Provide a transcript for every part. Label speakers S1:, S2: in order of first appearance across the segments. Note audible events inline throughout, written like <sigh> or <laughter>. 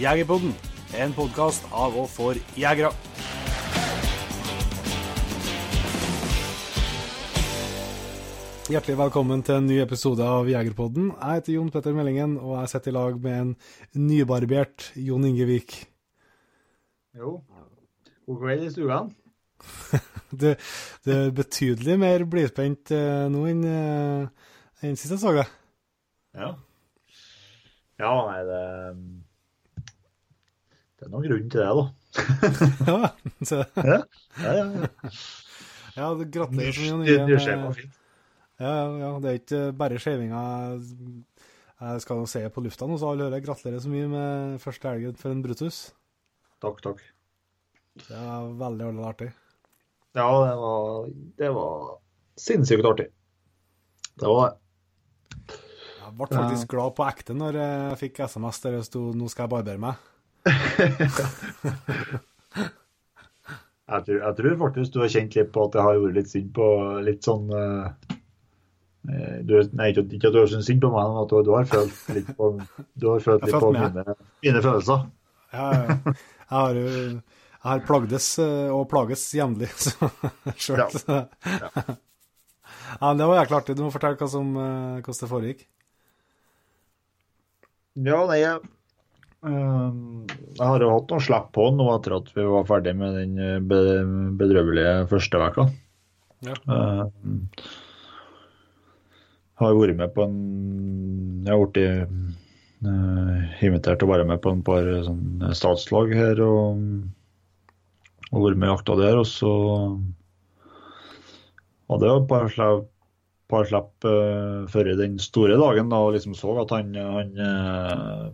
S1: Jegerpodden, en podkast av og for jegere. Hjertelig velkommen til en ny episode av Jegerpodden. Jeg heter Jon Petter Meldingen, og jeg sitter i lag med en nybarbert Jon Ingevik.
S2: Jo. God kveld i stuene. <laughs>
S1: Det, du er betydelig mer blidspent uh, nå enn uh, enn sist jeg så deg.
S2: Ja. Ja, nei, det Det er noen grunn til det, da. <laughs>
S1: Ja,
S2: Ja, ja, ja. ja.
S1: gratulerer så mye.
S2: Det
S1: Inge,
S2: meg fint.
S1: Ja, ja, det er ikke bare skjevinga jeg skal se på lufta nå, så alle hører gratulerer så mye med første helgen for en Brutus.
S2: Takk, takk.
S1: Det var veldig, veldig artig.
S2: Ja, det var, det var sinnssykt artig. Det var det.
S1: Jeg ble faktisk glad på ekte når jeg fikk SMS der det sto 'nå skal jeg barbere meg'. <laughs>
S2: Jeg tror, jeg tror faktisk du har kjent litt på at det har vært litt synd på litt sånn eh, du, Nei, ikke, ikke at du har syntes synd på meg, men at du, du har følt litt på, du har følt litt på
S1: følt
S2: mine, mine følelser.
S1: Ja, ja. Jeg har jo jeg har plagdes eh, og plages jevnlig <laughs> sjøl.
S2: Ja.
S1: Ja. ja, det var jækla artig. Du må fortelle hva som, hvordan det foregikk.
S2: Ja, nei, jeg, jeg har jo hatt noe slipp på nå etter at vi var ferdig med den eh, bedrøvelige første veka.
S1: Ja.
S2: Øhm, har vært med på en Jeg har blitt uh, invitert til å være med på en par sånn, statslag her og, og vært med i jakta der. Og så hadde jeg et par slipp par slipp uh, før den store dagen da, og liksom så at han han, eh,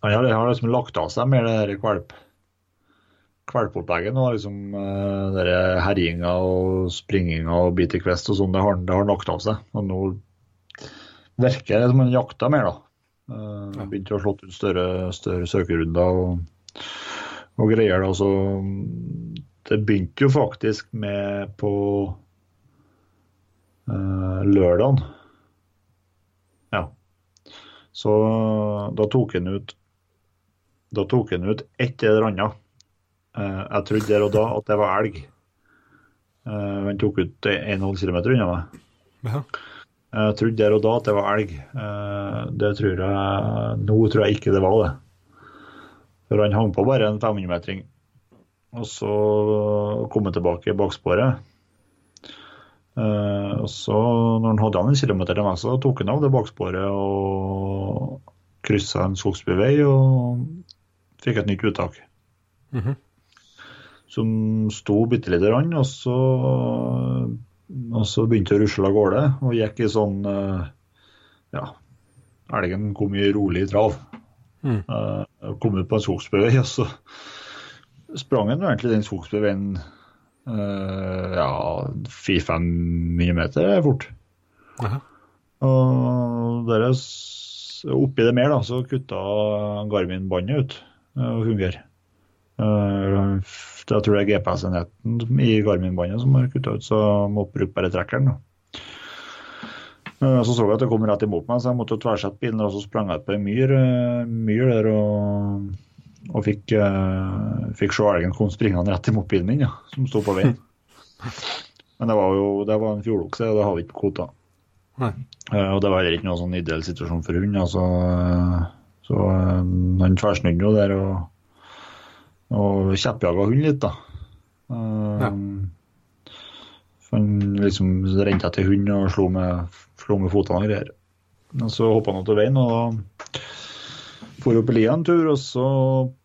S2: han har, har liksom lagt av seg mer det der kvalp kvalpopplegget nå. liksom uh, herjinga og springinga og bit i kvest og sånn, det har han det har lagt av seg. Og nå virker det som han jakter mer, da. Uh,
S1: Ja.
S2: Begynte å slå ut større, større søkerunder og, og greier. da, så Det begynte jo faktisk med på uh, lørdagen. Ja. Så da tok han ut Da tok han ut et eller annet. Eh, jeg trodde der og da at det var elg. Eh, han tok ut 1,5 km unna meg.
S1: Ja.
S2: Jeg trodde der og da at det var elg. Eh, det tror jeg Nå tror jeg ikke det var det. For han hang på bare en 500-metring. Og så kom han tilbake i baksporet. Og så, når han hadde han en kilometer til meg, så tok han av det baksporet og kryssa en skogsbyvei og fikk et nytt uttak.
S1: Mhm.
S2: Som sto bitte lite grann, og så, og så begynte det å rusle av gårde og gikk i sånn eh, Ja, elgen kom i rolig trav.
S1: Mm.
S2: Eh, kom ut på en skogsbøy, <laughs> og så sprang han egentlig den skogsbøyen Uh, ja, 400-500 meter er fort.
S1: Aha.
S2: Og der er oppi det mer, da, så kutta Garmin-båndet ut eh, å fungere. Eh, tror Jeg tror det er GPS-enheten i Garmin-båndet som har kutta ut, så jeg må bruke bare trekkeren. da. Eh, Så så jeg at det kom rett imot meg, så jeg måtte tversette bilen. Og så sprang jeg på ei myr, eh, myr der og, og fikk, eh, fikk se elgen komme springende rett imot bilen min, ja, som sto på veien. <laughs> Men det var jo det var en fjordokse, og det har vi ikke på kvota. Eh, Og det var heller ikke noe sånn ideell situasjon for hund. Altså, eh, så um, han tversnudde jo der og, og kjeppjaga hunden litt, da. Um,
S1: Ja.
S2: for Han liksom rente etter hund og slo med, slo med fotene og greier. Og så hoppa han av veien og for opp i lia en tur, og så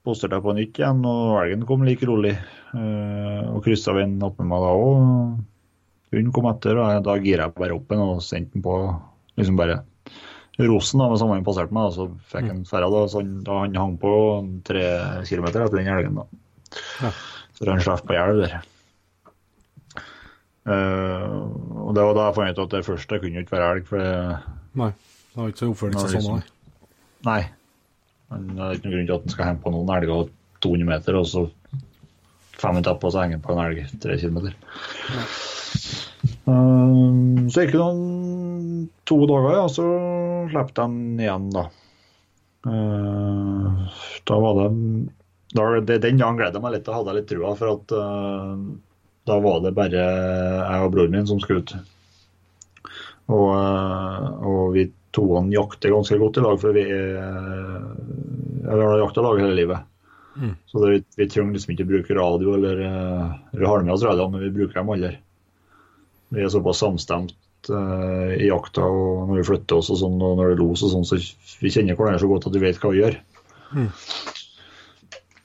S2: posterte jeg på nytt igjen, og elgen kom like rolig. Uh, og kryssa veien opp med meg da òg. Hunden kom etter, og da gira jeg bare opp den og sendte den på liksom bare rosen da, med samme han passerte meg, så fikk han ferja. Da, så han, da han hang på tre kilometer etter den elgen. da.
S1: Ja.
S2: Så han slapp på elv der. Uh, og det var da jeg fant ut at det første kunne jo ikke være elg, for det
S1: Nei. Det var ikke så oppfølgelse
S2: Nei,
S1: sånn.
S2: liksom.
S1: Nei.
S2: Nei. Men Det er ikke noen grunn til at han skal henge på noen elger 200 meter, og så fem minutter etterpå så henger han på en elg 3 km. Um, så gikk det noen to dager, ja, så slapp de igjen, da. Uh, da var det, da, det Den dagen gledet jeg meg litt, da hadde jeg litt trua, for at uh, da var det bare jeg og broren min som skulle ut. Og, uh, og vi toene jakter ganske godt i lag, for vi, vi har jakta lag hele livet. Mm. Så det, vi, vi trenger liksom ikke bruke radio eller Vi har med oss radio, men vi bruker dem aldri. Vi er såpass samstemt uh, i jakta og når vi flytter oss og sånn, og når det er los og sånn, så vi kjenner hverandre så godt at vi vet hva vi gjør. Mm.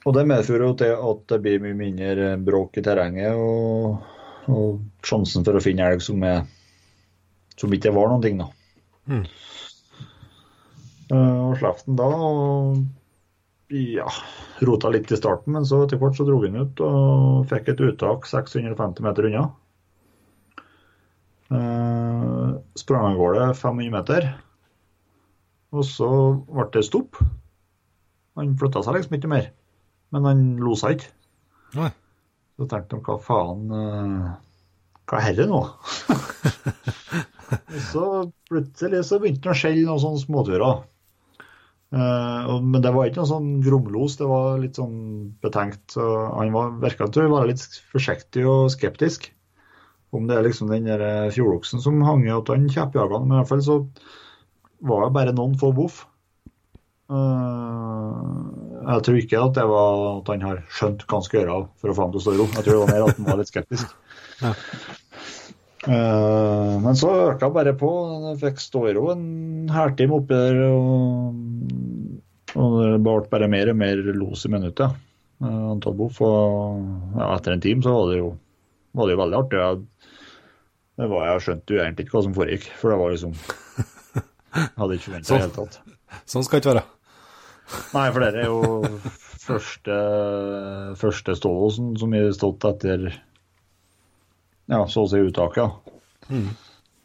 S2: Og det medfører jo til at det blir mye mindre bråk i terrenget, og, og sjansen for å finne elg som, er, som ikke var noen ting, da. Mm. Uh, og slapp den da. og ja, rota litt i starten, men så etter hvert så dro vi den ut og fikk et uttak 650 meter unna. Uh, sprang av gårde 500 meter, og så ble det stopp. Han flytta seg liksom ikke mer, men han losa ikke. Nei. Så tenkte han hva faen uh, Hva er dette nå? <laughs> og så plutselig så begynte han å skjelle noen sånne småturer. Uh, men det var ikke noe sånn grumlos, det var litt sånn betenkt. Så han var, virka til å være litt forsiktig og skeptisk. Om det er liksom den der eh, fjordoksen som hang i at han kjeppjaga Men i hvert fall så var det bare noen få boff. Uh, jeg tror ikke at det var at han har skjønt hva han skal gjøre for å få ham til å stå i ro. Jeg tror det var mer at han var litt skeptisk. <laughs> Ja. Uh, men så øka bare på. Jeg fikk stå i ro en hæltime oppi der. Og, og, det ble bare mer og mer los i minuttet. Antall boff. Og ja, etter en time så var det jo, var det jo veldig artig. Jeg det var Jeg skjønte jo egentlig ikke hva som foregikk, for det var liksom Jeg <laughs> hadde ikke forventa i det hele tatt.
S1: Sånn skal det ikke være.
S2: Nei, for det er jo første, første stålåsen som har stått etter ja, så å si uttaket mm.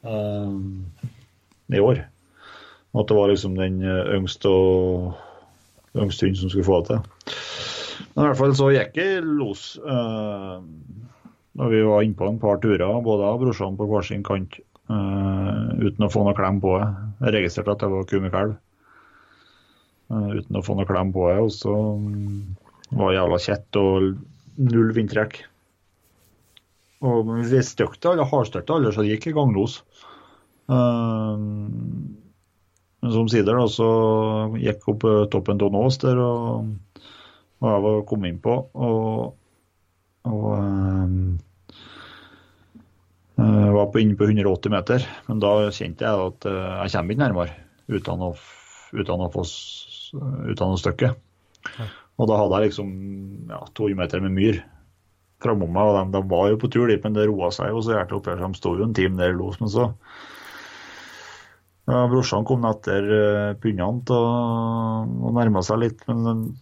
S2: um, i år. Og at det var liksom den yngste og yngste hund som skulle få det til. Men i hvert fall så gikk jeg los. Uh, da vi var innpå en par turer, både av brorsan på hver sin kant, uh, uten å få noe klem på det. Jeg registrerte at det var ku med kalv, uh, uten å få noe klem på det. Og så um, var jævla kjett og null vindtrekk. Og vi støkte alle, hardstøkte alle, så det gikk i ganglos. Uh, men som sider da, så gikk opp toppen av Nås der, og, og jeg var kommet inn på. og og øh, var på, inne på 180 meter, men da kjente jeg at øh, jeg kommer ikke nærmere uten å, uten å få uten å støkke. Ja. Og da hadde jeg liksom ja, 200 meter med myr framom meg, og de, de, var jo på tur dit, men det roa seg jo så hjertelig opp her, så de sto jo en time der i los. Men så ja, Brorsan kom etter uh, og, og nærma seg litt, men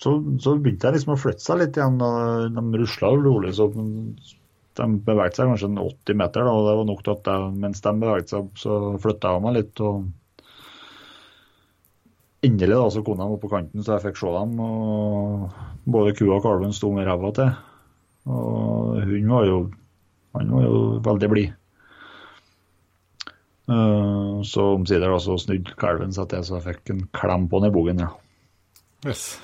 S2: så, så, begynte jeg liksom å flytte seg litt igjen. og De rusla rolig. så De beveget seg kanskje 80 meter, da, og det var nok til at jeg, mens de beveget seg, så flytta jeg meg litt. og Endelig da, så kom de opp på kanten, så jeg fikk se dem. og Både kua og kalven sto med ræva til. Og hun var jo, han var jo veldig blid. Uh, så omsider så snudde kalven seg til, så jeg fikk en klem på den i bogen. Ja.
S1: Yes.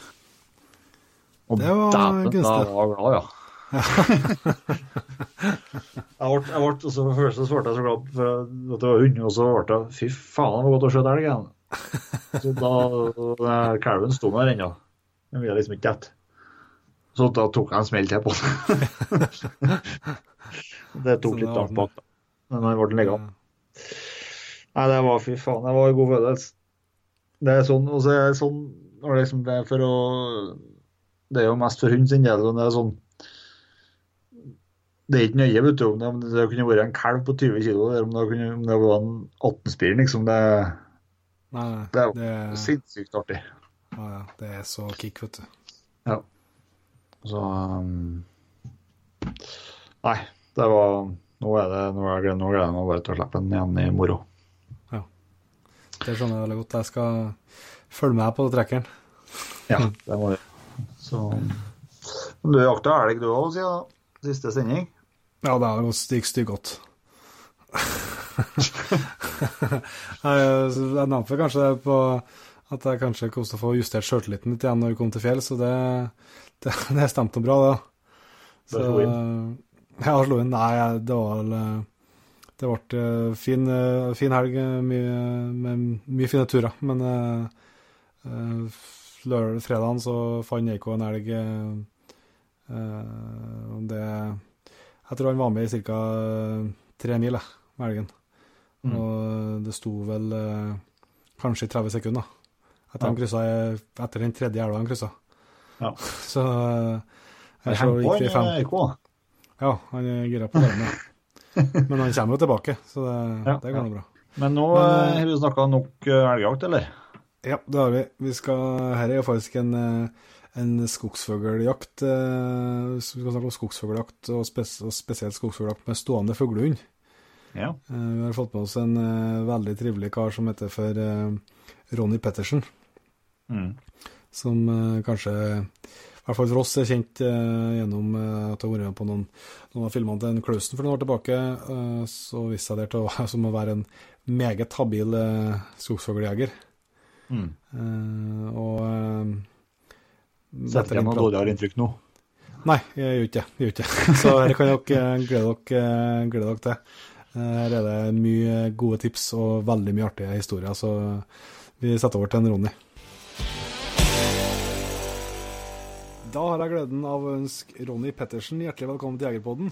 S2: Og det var dæven, da var jeg glad, ja. <laughs> jeg ble, jeg ble, så Først så ble jeg så glad for at det var hund, og så ble jeg Fy faen, det var godt å skjøte elg igjen. Så da Kalven sto der ennå. Den ville liksom ikke dette. Så da tok jeg en smell til på den. <laughs> det tok litt langt bak, da. Men han ble liggende. Nei, det var fy faen. Det var en god følelse. Det er sånn, og så er det sånn når det liksom det er for å det er jo mest for hund sin del. Det er sånn det er ikke nøye vet du, om det, det kunne vært en kalv på 20 kg, eller om det, kunne, om det var en 18-spirer. Liksom, det,
S1: nei,
S2: det er det, sinnssykt artig.
S1: Ja, ja, det er så kick, vet du.
S2: Ja. Så um, Nei, det var Nå er det nå er det, nå gleder jeg meg bare til å slippe den igjen i moro.
S1: Ja. Det skjønner jeg veldig godt. Jeg skal følge med på trekkeren.
S2: Ja, det må du. Så Men du jakta elg du òg siden siste sending?
S1: Ja, det har gikk stygggodt. <laughs> jeg nevnte kanskje det på at jeg kanskje kom til å få justert sjøltilliten litt igjen når vi kom til fjell, så det, det, <laughs> det stemte bra, det.
S2: Så, slo inn?
S1: Ja, slo inn. Nei, det var vel Det ble fin, fin helg mye, med mye fine turer. Men uh, fredagen så fant Eiko en elg. Uh, det Jeg tror han var med i ca. tre mil med elgen. Mm. Og det sto vel uh, kanskje i 30 sekunder etter, ja. krysset, etter den tredje elva han kryssa.
S2: Ja. <laughs>
S1: Så
S2: jeg så gikk vi fem.
S1: Ja, han er gira på det. <laughs> Men han kommer jo tilbake, så det, ja, det går nå bra.
S2: Men nå har vi snakka nok elgjakt, eller?
S1: Ja, det har vi. vi skal, her er jo faktisk en, en skogsfugljakt. Vi skal snakke om skogsfugljakt, og, spes, og spesielt skogsfugljakt med stående fuglehund.
S2: Ja.
S1: Vi har fått med oss en veldig trivelig kar som heter for Ronny Pettersen.
S2: Mm.
S1: Som kanskje, i hvert fall for oss, er kjent gjennom at han har vært med på noen, noen av filmene til Klausen for noen år tilbake. så viste seg det til <laughs> å være en meget habil skogsfugljeger.
S2: Mm.
S1: Uh, og uh,
S2: Setter ikke noe dårligere inntrykk nå?
S1: Nei, jeg gjør ikke det. Gjør ikke. <laughs> Så her kan dere glede dere, glede dere til. Her er det mye gode tips og veldig mye artige historier, så vi setter over til en Ronny. Da har jeg gleden av å ønske Ronny Pettersen hjertelig velkommen til Jegerpodden.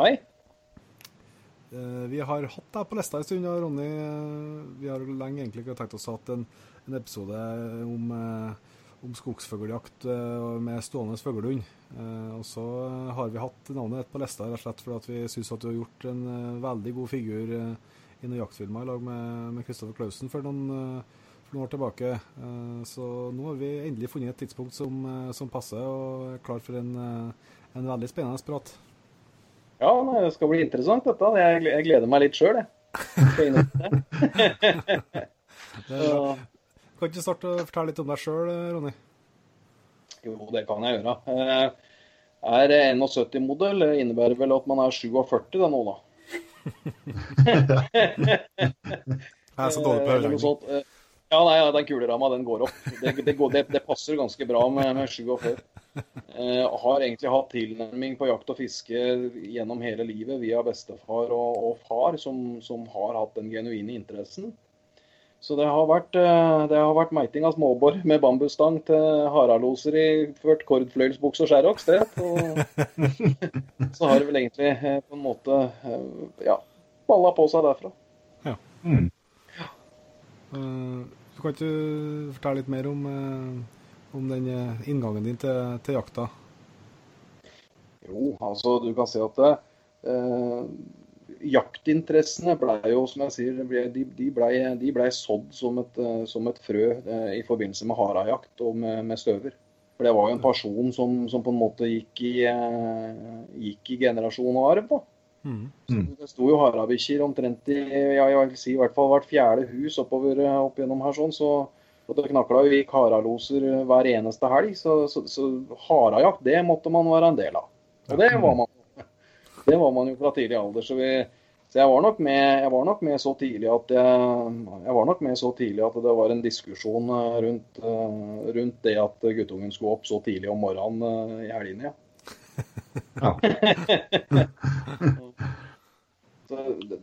S3: Hei.
S1: Vi har hatt deg på lista en stund, Ronny. Vi har lenge egentlig ikke tenkt oss å ha en, en episode om, om skogsfugljakt med stående fuglehund. Og så har vi hatt navnet ditt på lista rett og slett fordi vi syns at du har gjort en veldig god figur i noen jaktfilmer i lag med Kristoffer Klausen for noen, for noen år tilbake. Så nå har vi endelig funnet et tidspunkt som, som passer, og er klar for en, en veldig spennende prat.
S3: Ja, det skal bli interessant dette. Jeg, jeg gleder meg litt sjøl, jeg. <laughs>
S1: kan ikke starte å fortelle litt om deg sjøl, Ronny?
S3: Jo, det kan jeg gjøre. Jeg er 71-modell. Innebærer vel at man er 47 da nå, da. <laughs>
S1: jeg er så dårlig på øreregning.
S3: Ja, nei, den kuleramma den går opp. Det, det, går, det, det passer ganske bra med, med 47. Eh, har egentlig hatt tilnærming på jakt og fiske gjennom hele livet via bestefar og, og far, som, som, har hatt den genuine interessen. Så det har vært, det har vært meiting av småbor med bambusstang til haraloser i ført kordfløyelsbukse og skjæroks, det. Og så har det vel egentlig på en måte ja, balla på seg derfra.
S1: Ja.
S2: Mm.
S1: Uh, du kan ikke fortelle litt mer om, om den inngangen din til, til, jakta?
S3: Jo, altså du kan si at eh, jaktinteressene ble jo, som jeg sier, de, de ble, de ble sådd som et, som et frø eh, i forbindelse med harejakt og med, med, støver. For det var jo en person som, som på en måte gikk i, eh, gikk i generasjon og arv. da.
S1: Mm.
S3: Det sto jo harabikkjer omtrent i ja, jeg vil si, i hvert fall hvert fjerde hus oppover opp gjennom her. sånn, så og Det knakla jo i haraloser hver eneste helg, så, så, så harajakt det måtte man være en del av. Og det var man, <laughs> det var man jo fra tidlig alder. Så, vi, så jeg, var med, jeg var nok med så tidlig at jeg, jeg var nok med så tidlig at det var en diskusjon rundt, rundt det at guttungen skulle opp så tidlig om morgenen i helgene. Ja.
S2: Ja. <laughs>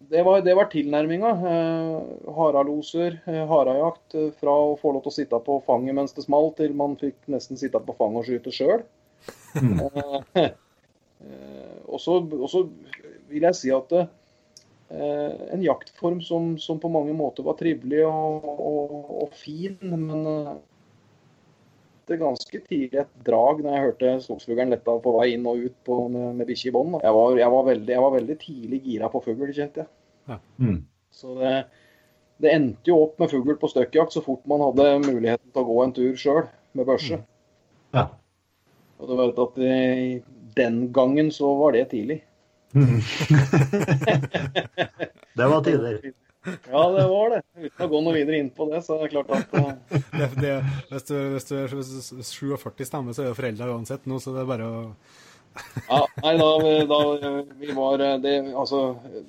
S3: det, var, det var tilnærminga. Eh, haraloser, harajakt. harejakt. Eh, fra å få lov til å sitte på fanget mens det smalt, til man fikk nesten sitte på fanget og skyte sjøl.
S2: Mm.
S3: Eh, og så vil jeg si at eh, en jaktform som, som, på mange måter var trivelig og, og, og fin, men kjente ganske tidlig et drag når jeg hørte skogsfuglen letta på vei inn og ut på, med, med bikkje i bånd. Jeg, jeg, jeg, var veldig tidlig gira på fugl, kjente jeg.
S1: Ja.
S2: Mm.
S3: Så det, det, endte jo opp med fugl på støkkjakt så fort man hadde muligheten til å gå en tur sjøl med børse.
S2: Mm. Ja.
S3: Og du vet at i, den gangen så var det tidlig.
S2: Mm. <laughs> det var tider.
S3: Ja, det var det. Uten å gå noe videre inn på det, så er det klart at uh... <laughs>
S1: det, det, hvis, du, hvis du er 47 stemmer, så er det foreldre uansett nå, så det er bare å <laughs>
S3: Ja, nei, da, da vi var det, altså,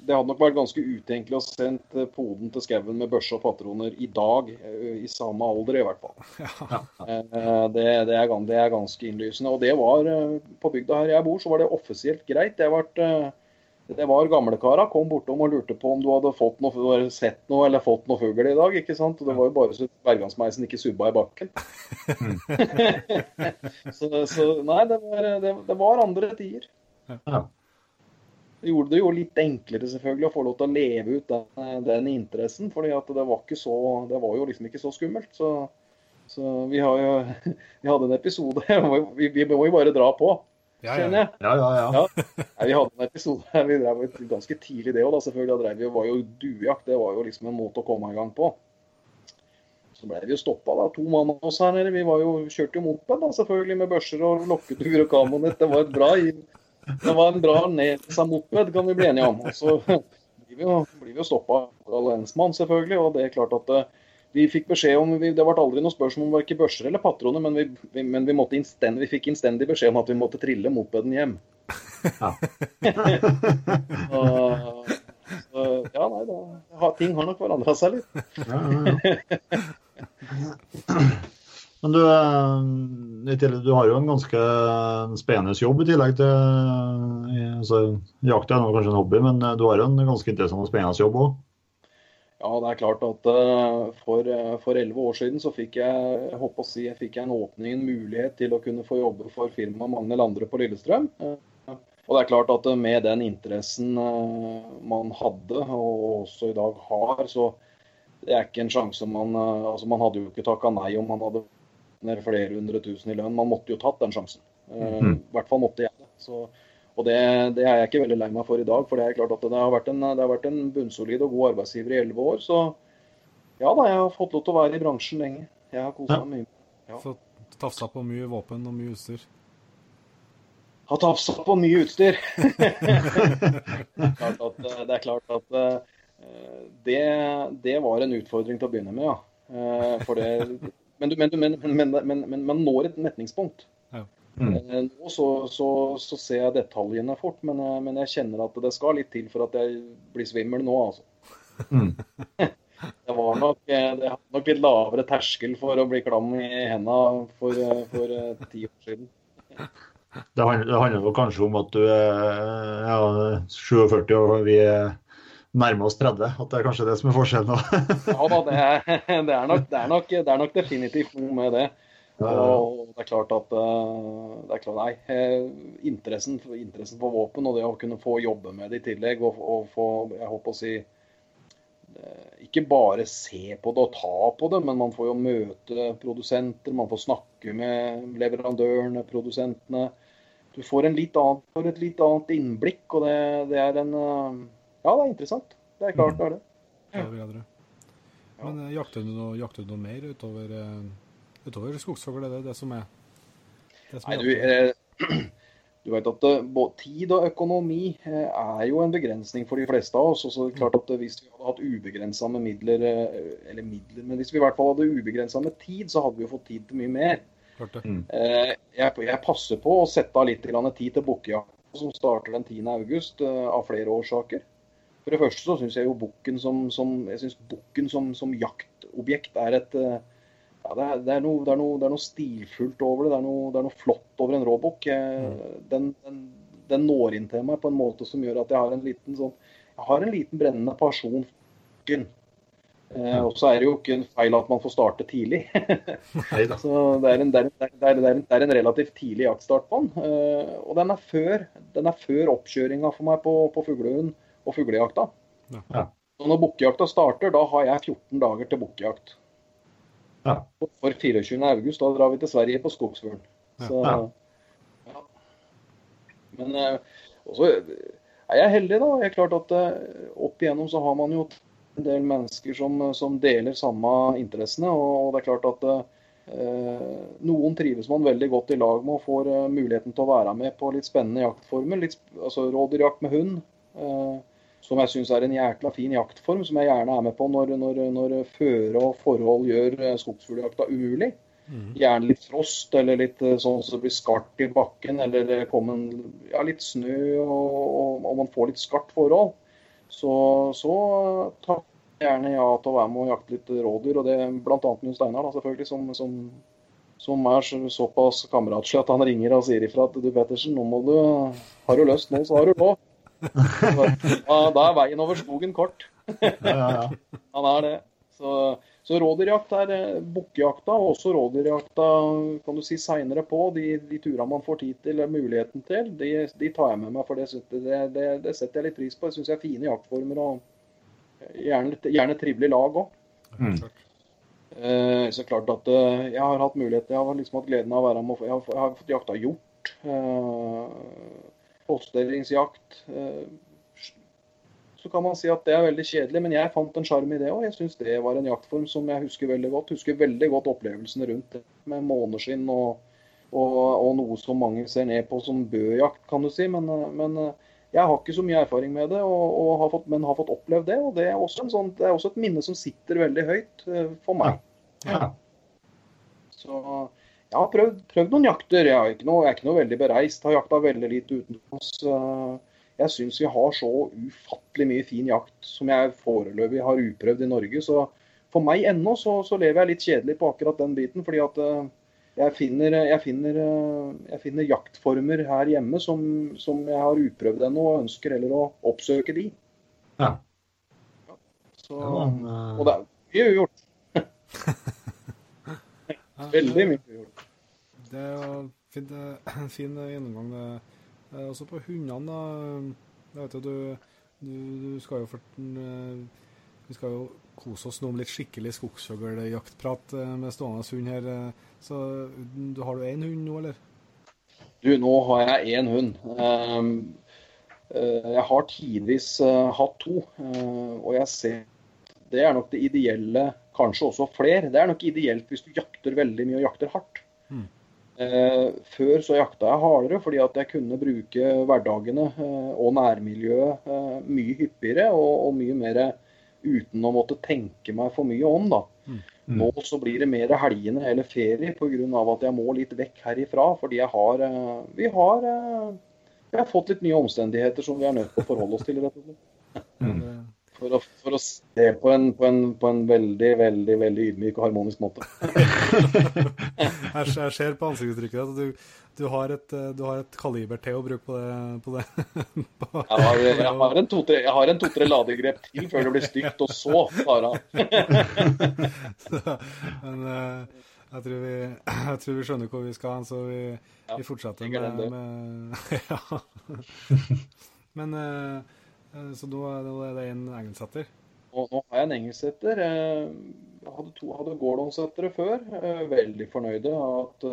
S3: det hadde nok vært ganske utenkelig å sende poden til skauen med børse og patroner i dag, i samme alder i hvert fall. Ja. Det, det, er, det, er, ganske innlysende. Og det var på bygda her jeg bor, så var det offisielt greit. Det ble det var gamlekara kom bortom og lurte på om du hadde fått noe, sett noe eller fått noe fugl i dag. ikke sant? Og det var jo bare så bergansmeisen ikke subba i bakken. <laughs> så, så, nei, det var, det, det var andre tider. Ja. Det gjorde det jo litt enklere selvfølgelig å få lov til å leve ut den, den interessen. fordi det var, så, det var jo liksom ikke så skummelt. Så, så vi, har jo, <laughs> vi hadde en episode <laughs> vi, vi må jo bare dra på
S1: ja, kjenner jeg. Ja, ja, ja.
S3: ja. Vi hadde en episode her, vi drev ganske tidlig det òg, selvfølgelig. Da drev vi, var jo duejakt. Det var jo liksom en måte å komme i gang på. Så ble vi jo stoppa, da. To mann av oss her nede. Vi var jo, kjørte jo moped, da, selvfølgelig, med børser og lokketur og kamonett. Det var et bra det var en bra nedsa moped, kan vi bli enige om. Og så blir vi jo, blir jo stoppa av lensmann, selvfølgelig. Og det er klart at eh, vi fikk beskjed om, Det ble aldri noe spørsmål om verken børser eller patroner, men, vi, vi, men vi, innstendig, vi, fikk innstendig beskjed om at vi måtte trille mopeden hjem. Ja. <laughs> så, så, ja, nei, da, ting har nok forandra seg litt. Ja, ja,
S2: men du, eh, du, har jo en ganske spennende jobb i tillegg til altså, Jakt er kanskje en hobby, men du har jo en ganske interessant og spennende jobb òg?
S3: Ja, det er klart at uh, for elleve år siden så fikk jeg, jeg håper å si, jeg fikk en åpning, en mulighet til å kunne få jobbe for firmaet Magne Landre på Lillestrøm. Uh, og det er klart at med den interessen man hadde, og også i dag har, så det er ikke en sjanse man Altså, man hadde jo ikke takka nei om man hadde flere hundre tusen i lønn. Man måtte jo tatt den sjansen. Mm. I hvert fall måtte jeg det. Så og det, det, er jeg ikke veldig lei meg for i dag. For det er klart at det har vært en, har vært en bunnsolid og god arbeidsgiver i elleve år. Så ja da, jeg har fått lov til å være i bransjen lenge. Jeg har kosa meg mye. Ja.
S1: Så tafsa på mye våpen og mye utstyr?
S3: Har tafsa på mye utstyr. <laughs> det er klart at eh, det, det, var en utfordring til å begynne med, ja. Eh, for det, men, men, men, men man når et metningspunkt. Mm. Eh, nå så, så, så, ser jeg detaljene fort, men, eh, men, jeg kjenner at det skal litt til for at jeg blir svimmel nå, altså. Mm. <laughs> det var nok, det hadde nok litt lavere terskel for å bli klam i hendene for, for ti år siden. <laughs>
S2: Det handler, det handler kanskje om at du er ja, 47 og vi er nærmer oss 30. At det er kanskje det som er forskjellen?
S3: ja da, det er, <laughs> det, er nok, det, er nok, det er nok definitivt noe med det. Og det er klart at eh, det er klart, nei, eh, interessen, interessen, for våpen og det å kunne få jobbe med det i tillegg og, og få jeg håper å si eh, ikke bare se på det og ta på det, men man får jo møte produsenter, man får snakke med leverandørene, produsentene. Du får, litt annen, får et litt annet innblikk, og det, det, er en Ja, det er interessant. Det er klart det er det.
S1: Ja. Men jakter du noe, jakter du noe mer utover utover skogsfugl, er det det som er
S3: det som Nei, du, eh, <clears throat> du vet at både Tid og økonomi uh, er jo en begrensning for de fleste av oss. og så er det klart at uh, Hvis vi hadde hatt ubegrensa med midler, eller midler, men hvis vi i hvert fall hadde ubegrensa med tid, så hadde vi jo fått tid til mye mer. Mm. Jeg, jeg, passer på å sette av litt tid til bukkejakt, som starter den 10. august, av flere årsaker. For det første så syns jeg jo bukken som, som, som, som jaktobjekt er et ja, det, er, det, er noe, det, er noe, det, er, noe, stilfullt over det. Det er noe, det er noe flott over en råbukk. Mm. Den, den, den, når inn til meg på en måte som gjør at jeg har en liten, sånn, jeg har en liten brennende pasjon eh, Og så er det jo ikke en feil at man får starte tidlig. <laughs> så det er, en, det, er en, det er en relativt tidlig jaktstart på den. Eh, og den er før, den er før oppkjøringa for meg på, på fuglehund og fuglejakta. Ja. Så når bukkejakta starter, da har jeg 14 dager til bukkejakt. Ja. For 24. august, da drar vi til Sverige på Skogsfuglen. Så, ja. Men eh, også er jeg heldig, da. Jeg er klart at eh, Opp igjennom så har man jo en del mennesker som, som deler samme interessene. Og det er klart at eh, noen trives man veldig godt i lag med og får eh, muligheten til å være med på litt spennende jaktformer. Litt, altså rådyrjakt med hund. Eh, som jeg syns er en jækla fin jaktform, som jeg gjerne er med på når, når, når føre og forhold gjør eh, skogsfugljakta umulig. Mm. Gjerne litt frost eller litt sånn så det blir skarpt i bakken, eller kommer ja, litt snø og, og, og, man får litt skarpt forhold. Så, så jeg gjerne ja til å være med og jakte litt rådyr. Og det bl.a. med Steinar, da, selvfølgelig, som, som, som, er såpass kameratslig at han ringer og sier ifra at du Pettersen, nå må du Har du lyst nå, så har du lov. Da, er veien over skogen kort. Ja, ja, ja. Han er det. Så, så rådyrjakt er eh, bukkejakta, og også rådyrjakta kan du si seinere på. De, de turene man får tid til, muligheten til, de, de, tar jeg med meg. For det, det, det, det setter jeg litt pris på. Jeg syns jeg er fine jaktformer og gjerne, gjerne trivelig lag òg. Mm. Eh, så klart at eh, jeg har hatt mulighet, jeg har liksom hatt gleden av å være med. Jeg har, jeg har fått jakta hjort. Eh, Påsteringsjakt. Eh, så kan man si at det er veldig kjedelig, men jeg fant en sjarm i det òg. Jeg syns det var en jaktform som jeg husker veldig godt. Husker veldig godt opplevelsene rundt det med måneskinn og, og, og, noe som mange ser ned på som bøjakt, kan du si. Men, men jeg har ikke så mye erfaring med det, og, har fått, men har fått opplevd det. Og det er, sånn, det er, også et minne som sitter veldig høyt eh, for meg. Ja. Så jeg har prøvd, prøvd, noen jakter. Jeg er ikke noe, jeg er ikke noe veldig bereist. Har jakta veldig lite utenlands. Jeg syns vi har så ufattelig mye fin jakt som jeg foreløpig har uprøvd i Norge. Så for meg ennå så, så, lever jeg litt kjedelig på akkurat den biten. Fordi at uh, jeg, finner, jeg, finner, uh, jeg finner, jaktformer her hjemme som, som jeg har uprøvd ennå, og ønsker heller å oppsøke de. Ja. ja så, og det er mye ugjort. <laughs> Veldig mye ugjort.
S1: Det er jo en <clears throat> fin gjennomgang. det Eh, også på hundene, da. Jeg vet jo, du, du, du skal jo for, eh, Vi skal jo kose oss nå med litt skikkelig skogsfugljaktprat eh, med stående hund her. Så du, har du én hund nå, eller?
S3: Du, nå har jeg én hund. Ehm, jeg har tidvis hatt to, og jeg ser det er nok det ideelle, kanskje også flere. Det er nok ideelt hvis du jakter veldig mye og jakter hardt. Eh, før så jakta jeg hardere fordi at jeg kunne bruke hverdagene eh, og nærmiljøet eh, mye hyppigere og, og, mye mer uten å måtte tenke meg for mye om. da. Mm. Nå så blir det mer helgene eller ferie pga. at jeg må litt vekk herifra. Fordi jeg har, vi har, vi har fått litt nye omstendigheter som vi er nødt til å forholde oss til. rett og slett. Mm. For å, for å, se på en, på, en, på en, veldig, veldig veldig ydmyk og harmonisk måte. <laughs>
S1: jeg, ser på ansiktsuttrykket at du, du, har et, du har et kaliber til å bruke på det. På det. <laughs>
S3: jeg, har, jeg, har, en to-tre to, ladegrep til før det blir stygt, og så Sara. <laughs>
S1: Men uh, jeg, tror vi, <clears throat> jeg tror vi skjønner hvor vi skal, så vi, ja, vi fortsetter med, med ja. Men Eh, så nå er det en engelsetter?
S3: Og nå har jeg en engelsetter. Eh, jeg hadde, to, hadde Gordon-settere før. Eh, veldig fornøyde. at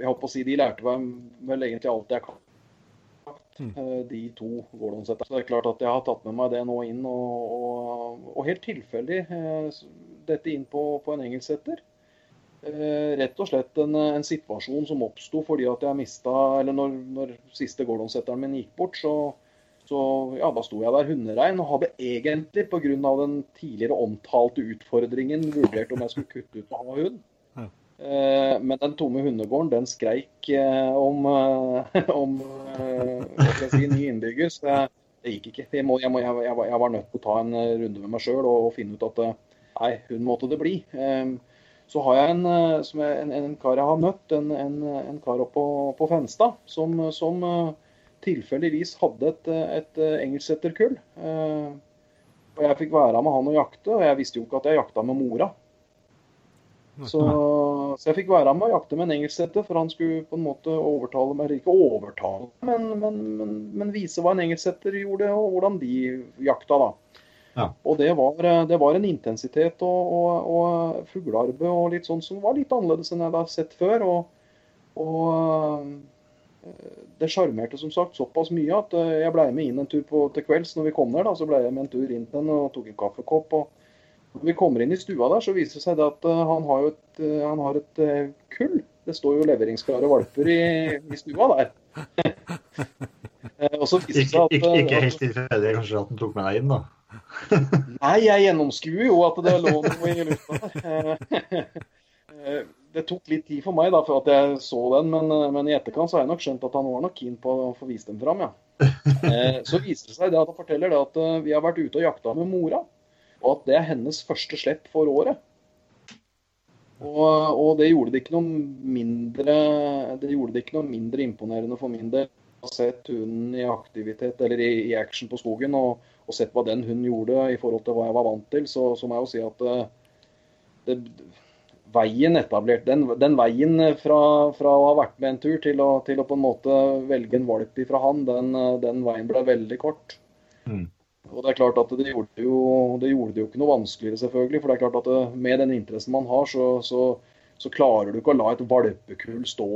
S3: Jeg holdt på å si de lærte meg vel egentlig alt jeg kan. Mm. De to Gordon-setterne. Så det er klart at jeg har tatt med meg det nå inn. Og, og, og helt tilfeldig dette inn på, på en engelsetter. Rett og slett en, en situasjon som oppsto fordi at jeg mista Eller når, når siste Gordon-setteren min gikk bort, så så ja, da sto jeg der hunderein og hadde egentlig pga. den tidligere omtalte utfordringen vurdert om jeg skulle kutte ut å ha hund. Eh, men den tomme hundegården den skreik eh, om, eh, om si, ny innbygger. Så det, det gikk ikke. Jeg, må, jeg, må, jeg, var, jeg, var nødt til å ta en runde med meg sjøl og, og, finne ut at nei, hun måtte det bli. Så har jeg en, en, en kar jeg har møtt, en, en kar oppe på, på Fenstad, som, som tilfeldigvis hadde et, et engelsksetterkull. Eh, og jeg fikk være med han og jakte, og jeg visste jo ikke at jeg jakta med mora. Så, så, jeg fikk være med og jakte med en engelsksetter, for han skulle på en måte overtale meg, ikke overtale, men, men, men, men vise hva en engelsksetter gjorde, og hvordan de jakta. da. Ja. Og det var, det var, en intensitet og, og, og fuglearbeid og litt sånn som var litt annerledes enn jeg hadde sett før. og, og det sjarmerte som sagt såpass mye at eh, jeg ble med inn en tur på, til kvelds når vi kom ned. da, Så ble jeg med en tur inn til den og tok en kaffekopp. og Når vi kommer inn i stua der, så viser det seg det at uh, han har jo et, uh, han har et kull. Det står jo leveringsklare valper i, i stua der.
S2: og så viser det seg at Ikke, ikke helt tilfeldig kanskje at han tok med deg inn, da?
S3: Nei, jeg gjennomskuer jo at det lå noe i lufta der. Eh, det tok litt tid for meg da, for at jeg så den, men, eh, men i etterkant så har jeg nok skjønt at han var nok keen på å få vist dem fram, ja. <laughs> Eh, så viser det seg det at han forteller det at vi har vært ute og jakta med mora, og at det er hennes første slipp for året. Og, og, det gjorde det mindre det gjorde det ikke noe mindre imponerende for min del å sett hunden i aktivitet eller i, i action på skogen og, og, sett hva den hunden gjorde i forhold til hva jeg var vant til, så, så må jeg jo si at det, veien etablert, den, den veien fra, fra, å ha vært med en tur til å, til å, på en måte velge en valp ifra han, den, den veien ble veldig kort. Mm. Og Det er klart at det gjorde, jo, det gjorde det jo ikke noe vanskeligere, selvfølgelig. For det er klart at det, med den interessen man har, så, så, så, klarer du ikke å la et valpekull stå,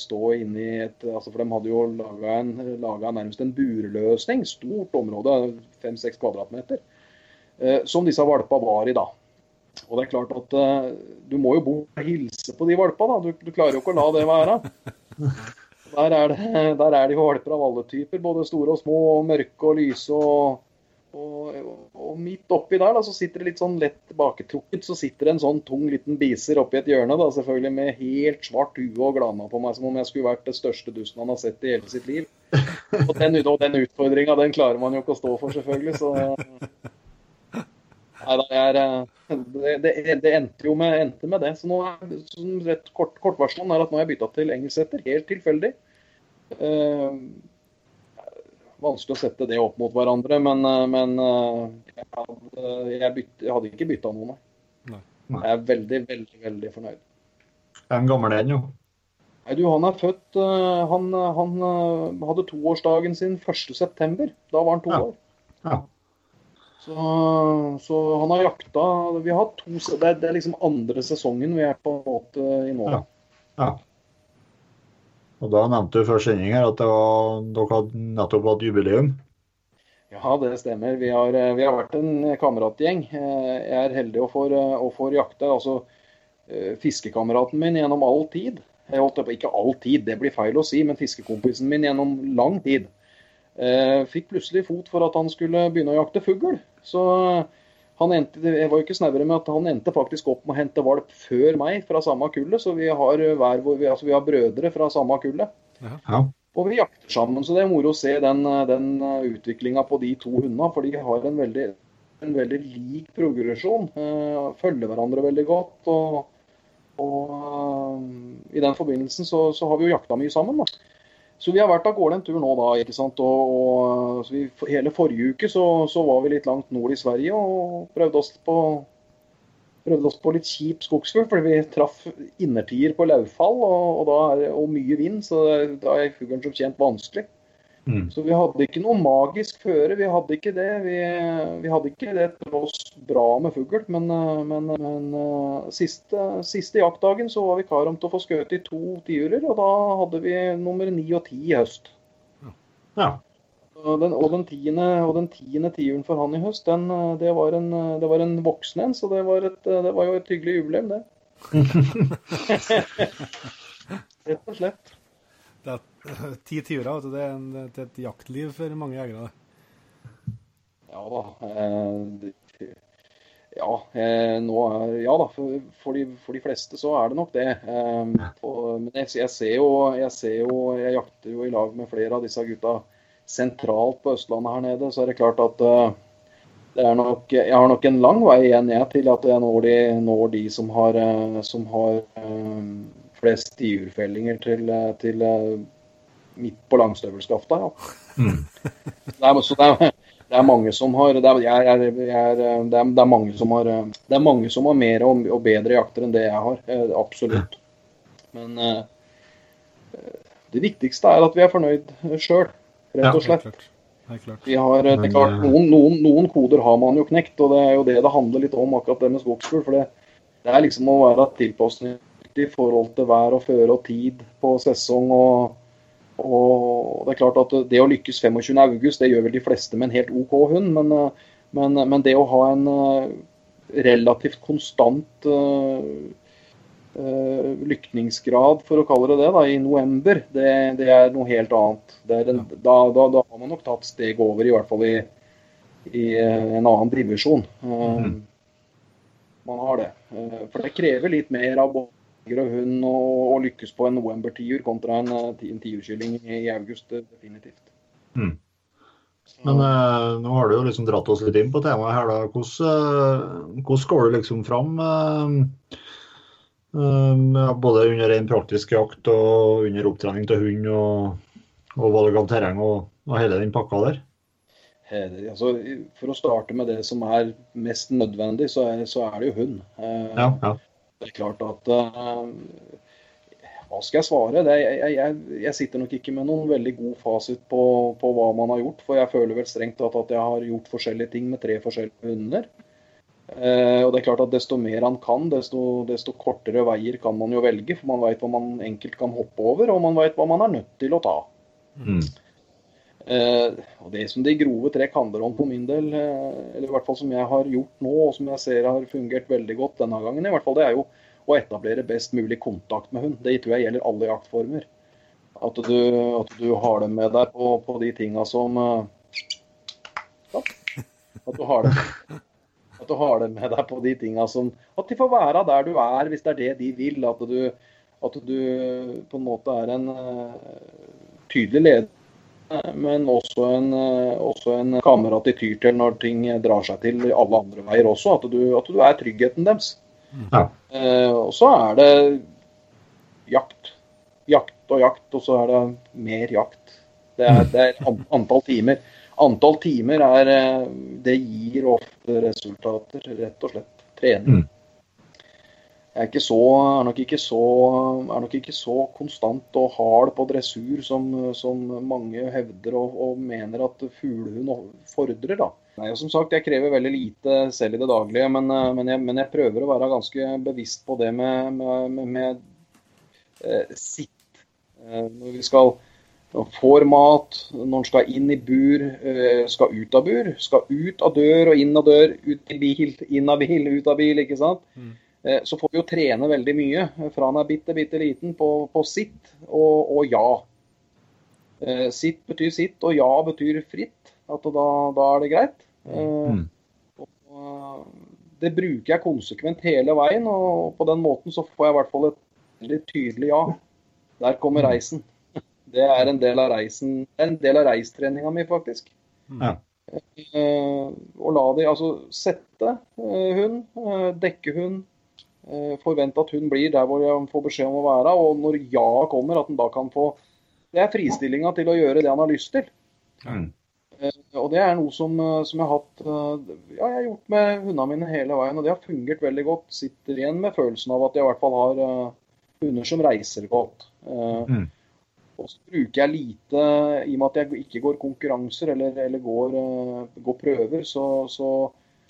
S3: stå inni et altså For de hadde jo laga nærmest en burløsning, stort område, fem-seks kvadratmeter, eh, som disse valpa var i da. Og det er klart at uh, du må jo bo og hilse på de valpene. da. Du, du, klarer jo ikke å la det være. <laughs> Der er det, der er det jo valper av alle typer, både store og små, og mørke og lyse. Og, og, og, midt oppi der da, så sitter det litt sånn lett tilbaketrukket, så sitter det en sånn tung liten biser oppi et hjørne, da, selvfølgelig med helt svart hue og glana på meg, som om jeg skulle vært det største dusten han har sett i hele sitt liv. <laughs> Og den, og den utfordringa, den klarer man jo ikke å stå for, selvfølgelig. så <laughs> Nei, det, eh, det, det, det, endte jo med, endte med det. Så nå er, som rett kort, Kortversjonen er at nå har jeg bytta til engelsksetter, helt tilfeldig. Uh, vanskelig å sette det opp mot hverandre, men, eh, men jeg, hadde, jeg, bytte, jeg, hadde, ikke bytta noe, nei. Jeg er veldig, veldig, veldig fornøyd.
S2: Er han gammel ennå?
S3: Nei, du, Han er født Han, han hadde toårsdagen sin 1.9. Da var han to
S2: ja.
S3: år.
S2: Ja.
S3: Så, så, han har jakta Vi har to det er, det er, liksom andre sesongen vi er på en måte i nå.
S2: Ja. ja. Og da nevnte du før sending her at var, dere hadde nettopp hatt jubileum?
S3: Ja, det stemmer. Vi har, vi har vært en kameratgjeng. Jeg er heldig å få, og får jakte. Altså, eh, fiskekameraten min gjennom all tid. Jeg holdt på, ikke all tid, det blir feil å si, men fiskekompisen min gjennom lang tid. Eh, fikk plutselig fot for at han skulle begynne å jakte fugl. Så han endte, jeg var jo ikke snauere med at han endte faktisk opp med å hente valp før meg fra samme kullet. Så vi har, hver, altså vi har brødre fra samme kullet.
S2: Ja.
S3: Og vi jakter sammen. Så det er moro å se den, den utviklinga på de to hundene. For de har en veldig, en veldig lik progresjon. Eh, følger hverandre veldig godt. Og, og uh, i den forbindelsen så, så har vi jo jakta mye sammen. da. Så vi har vært av gårde en tur nå, da. ikke sant? Og, og vi, hele forrige uke så, så, var vi litt langt nord i Sverige og prøvde oss på, prøvde oss på litt kjip skogsfugl. Fordi vi traff innertier på lauvfall og, og, og, mye vind, så da er fuglen som kjent vanskelig. Mm. Så vi hadde ikke noe magisk føre. Vi hadde ikke det. Vi, vi hadde ikke det til oss bra med fugl. Men, men, men siste, siste, jaktdagen så var vi kar om til å få skutt i to tiurer, og da hadde vi nummer ni og ti i høst.
S2: Ja.
S3: Den, og den, tiende, og den tiende tiuren for han i høst, den, det, var en, det var en voksen en. Så det var, et, det var jo et hyggelig jubileum, det. <laughs> Rett og slett.
S1: Det er <laughs> ti tiurer, det er, det er et jaktliv for mange jegere.
S3: Ja da. Eh, ja, eh, nå ja da, for, for, de, for, de, fleste så er det nok det. Eh, og, men jeg, jeg, ser jo, jeg, ser jo, jeg jakter jo i lag med flere av disse gutta sentralt på Østlandet her nede. Så er det klart at uh, det er nok, jeg har nok en lang vei igjen jeg, til at jeg når de, når de som har, uh, som har uh, flest tiurfellinger til, til midt på langstøvelskafta. Ja. Mm. <laughs> det, er, så det er, det er mange som har det er, mange som har Det er mange som har mer og, og bedre jakter enn det jeg har. Eh, absolutt. Men uh, det viktigste er at vi er fornøyd sjøl, rett og slett. Vi har, det er klart, noen, noen, noen, koder har man jo knekt, og det er jo det det handler litt om, akkurat det med skogsfugl. For det, det, er liksom å være tilpasning i forhold til vær og føre og tid på sesong. og og det er klart at det å lykkes 25.8, det gjør vel de fleste med en helt OK hund. Men, men, men det å ha en eh, relativt konstant uh, uh, lykningsgrad, for å kalle det det, da, i november, det, det er noe helt annet. En, da, da, da, har man nok tatt steg over, i hvert fall i, i en annen divisjon. Uh, mm. Man har det. For det krever litt mer av både og hund å, lykkes på en november-tiur kontra en, eh, en tiurkylling i august, eh, definitivt.
S2: Mm. Men eh, nå har du jo liksom dratt oss litt inn på temaet her. da. Hvordan, eh, hvordan går du liksom fram eh, eh, både under en praktisk jakt og under opptrening til hund og, og valg av terreng og, og hele den pakka der?
S3: Eh, altså, for å starte med det som er mest nødvendig, så er, så er det jo hund. Eh,
S2: Ja, ja.
S3: Det er klart at eh, Hva skal jeg svare? Det, jeg, jeg, jeg sitter nok ikke med noen veldig god fasit på, på hva man har gjort. For jeg føler vel strengt tatt at jeg har gjort forskjellige ting med tre forskjellige hunder. Eh, og det er klart at Desto mer han kan, desto, desto kortere veier kan man jo velge. For man veit hva man enkelt kan hoppe over, og man veit hva man er nødt til å ta.
S2: Mm.
S3: Eh, og Det som de grove trekk handler om for min del, eh, eller i hvert fall som jeg har gjort nå, og som jeg ser har fungert veldig godt denne gangen, i hvert fall det er jo å etablere best mulig kontakt med hund. Det tror jeg gjelder alle jaktformer. At du, at du har dem med deg på, på de tinga som eh, ja, At du har dem at du har dem med deg på de tinga som At de får være der du er, hvis det er det de vil. At du, at du på en måte er en uh, tydelig leder men også en, eh, også en kamerat de tyr til når ting drar seg til alle andre veier også. At du, at du er tryggheten deres.
S2: Ja.
S3: Eh, og så er det jakt. Jakt og jakt, og så er det mer jakt. Det er, det er antall timer. Antall timer er eh, Det gir ofte resultater, rett og slett. Trening. Jeg er, så, er, nok så, er nok ikke så konstant og hard på dressur som, som mange hevder og, og mener at fuglehund fordrer. da. Nei, som sagt, Jeg krever veldig lite selv i det daglige, men, eh, men, jeg, men jeg prøver å være ganske bevisst på det med, med, med, med eh, sitt. Eh, når vi skal får mat, når den skal inn i bur, skal ut av bur, skal ut av dør og inn av dør, ut i bil, inn av bil, ut av bil, ikke sant.
S1: Mm.
S3: Eh, Så får vi jo trene veldig mye eh, fra han er bitte, bitte liten på, på sitt og, og ja. Eh, Sitt betyr sitt, og ja betyr fritt. At da, da er det greit.
S2: Mm.
S3: og Det bruker jeg konsekvent hele veien, og på den måten så får jeg i hvert fall et veldig tydelig ja. Der kommer <laughs> reisen. Det er en del av reisen, en del av reistreninga mi, faktisk.
S2: Ja.
S3: Eh, og la de altså sette eh, hund, dekke hund, forvente at hun blir der hvor jeg får beskjed om å være. Og når ja kommer, at han da kan få Det er fristillinga til å gjøre det han har lyst til.
S2: Mm.
S3: Eh, Og det er noe som, eh, som jeg har hatt eh, Ja, jeg har gjort med hundene mine hele veien, og det har fungert veldig godt. Sitter igjen med følelsen av at jeg i hvert fall har eh, hunder som reiser godt. Eh,
S2: Mm.
S3: Og så bruker jeg lite, i og med at jeg ikke går konkurranser eller, eller går, eh, går prøver, så, så,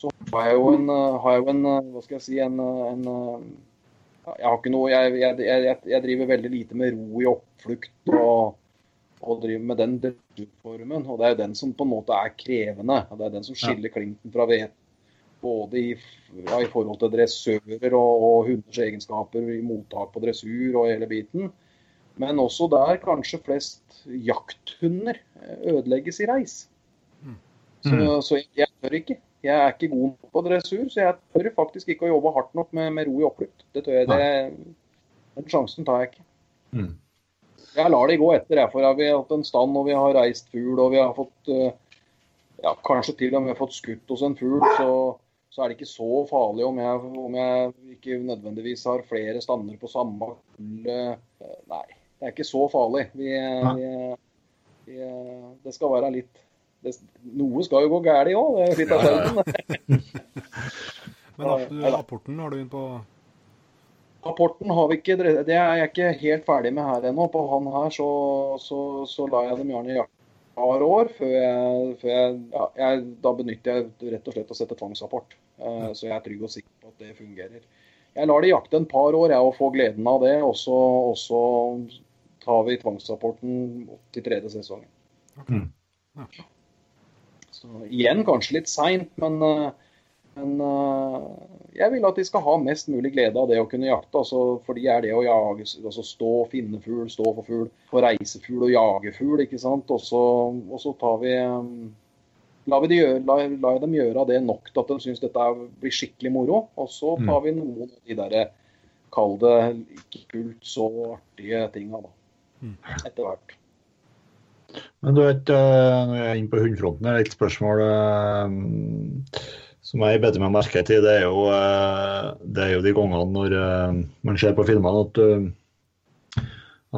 S3: så har jeg jo en, eh, jeg en eh, Hva skal jeg si en, eh, en Jeg har ikke noe jeg, jeg, jeg, driver veldig lite med ro i oppflukt og, og driver med den dressurformen. Og det er jo den som på en måte er krevende. Det er den som skiller klinten fra hveten. Både i, ja, i forhold til dressører og, og hunders egenskaper i mottak på dressur og hele biten. Men også der kanskje flest jakthunder ødelegges i reis. Så,
S2: Mm.
S3: så jeg tør ikke. Jeg er ikke god på dressur, så jeg tør faktisk ikke å jobbe hardt nok med, med ro i oppflukt. Det tør jeg. Det, den sjansen tar jeg ikke.
S2: Mm.
S3: Jeg lar det gå etter, jeg, for vi har hatt en stand og vi har reist fugl og vi har fått eh, ja, kanskje til og med fått skutt hos en fugl, så, så er det ikke så farlig om jeg, om jeg ikke nødvendigvis har flere stander på samme kull. eh, Nei, det er ikke så farlig. Vi, vi, vi, det skal være litt det, Noe skal jo gå galt òg, er av sjelden. <laughs>
S1: Men rapporten har du inn på
S3: Rapporten har vi ikke, det er jeg ikke helt ferdig med her ennå. På han her så, så, så lar jeg dem gjerne jakte et par år før jeg, før jeg, ja, jeg Da benytter jeg rett og slett å sette tvangsrapport. Uh, så jeg er trygg og sikker på at det fungerer. Jeg lar det jakte en par år jeg, og få gleden av det. Og så, og så tar vi tvangsrapporten opp til tredje sesongen.
S2: Mm.
S3: Så igjen kanskje litt seint, men, eh, men eh, jeg vil at de skal ha mest mulig glede av det å kunne jakte. Altså, for de er det å jage, altså stå, finne fugl, stå for fugl, få reise fugl og jage fugl. ikke sant? Og så, og så tar vi La lar vi de gjøre, la, la dem gjøre det nok til at de syns dette blir skikkelig moro. Og så tar
S2: Mm.
S3: vi noen av de derre kall det ikke fullt så artige tinga, da.
S1: Mm.
S3: Etter hvert.
S2: Men du vet, eh, når jeg er inne på hundefronten, er det et spørsmål eh, som jeg beter meg merke til. Det er jo, eh, det er jo de gangene når man ser på filmene at du,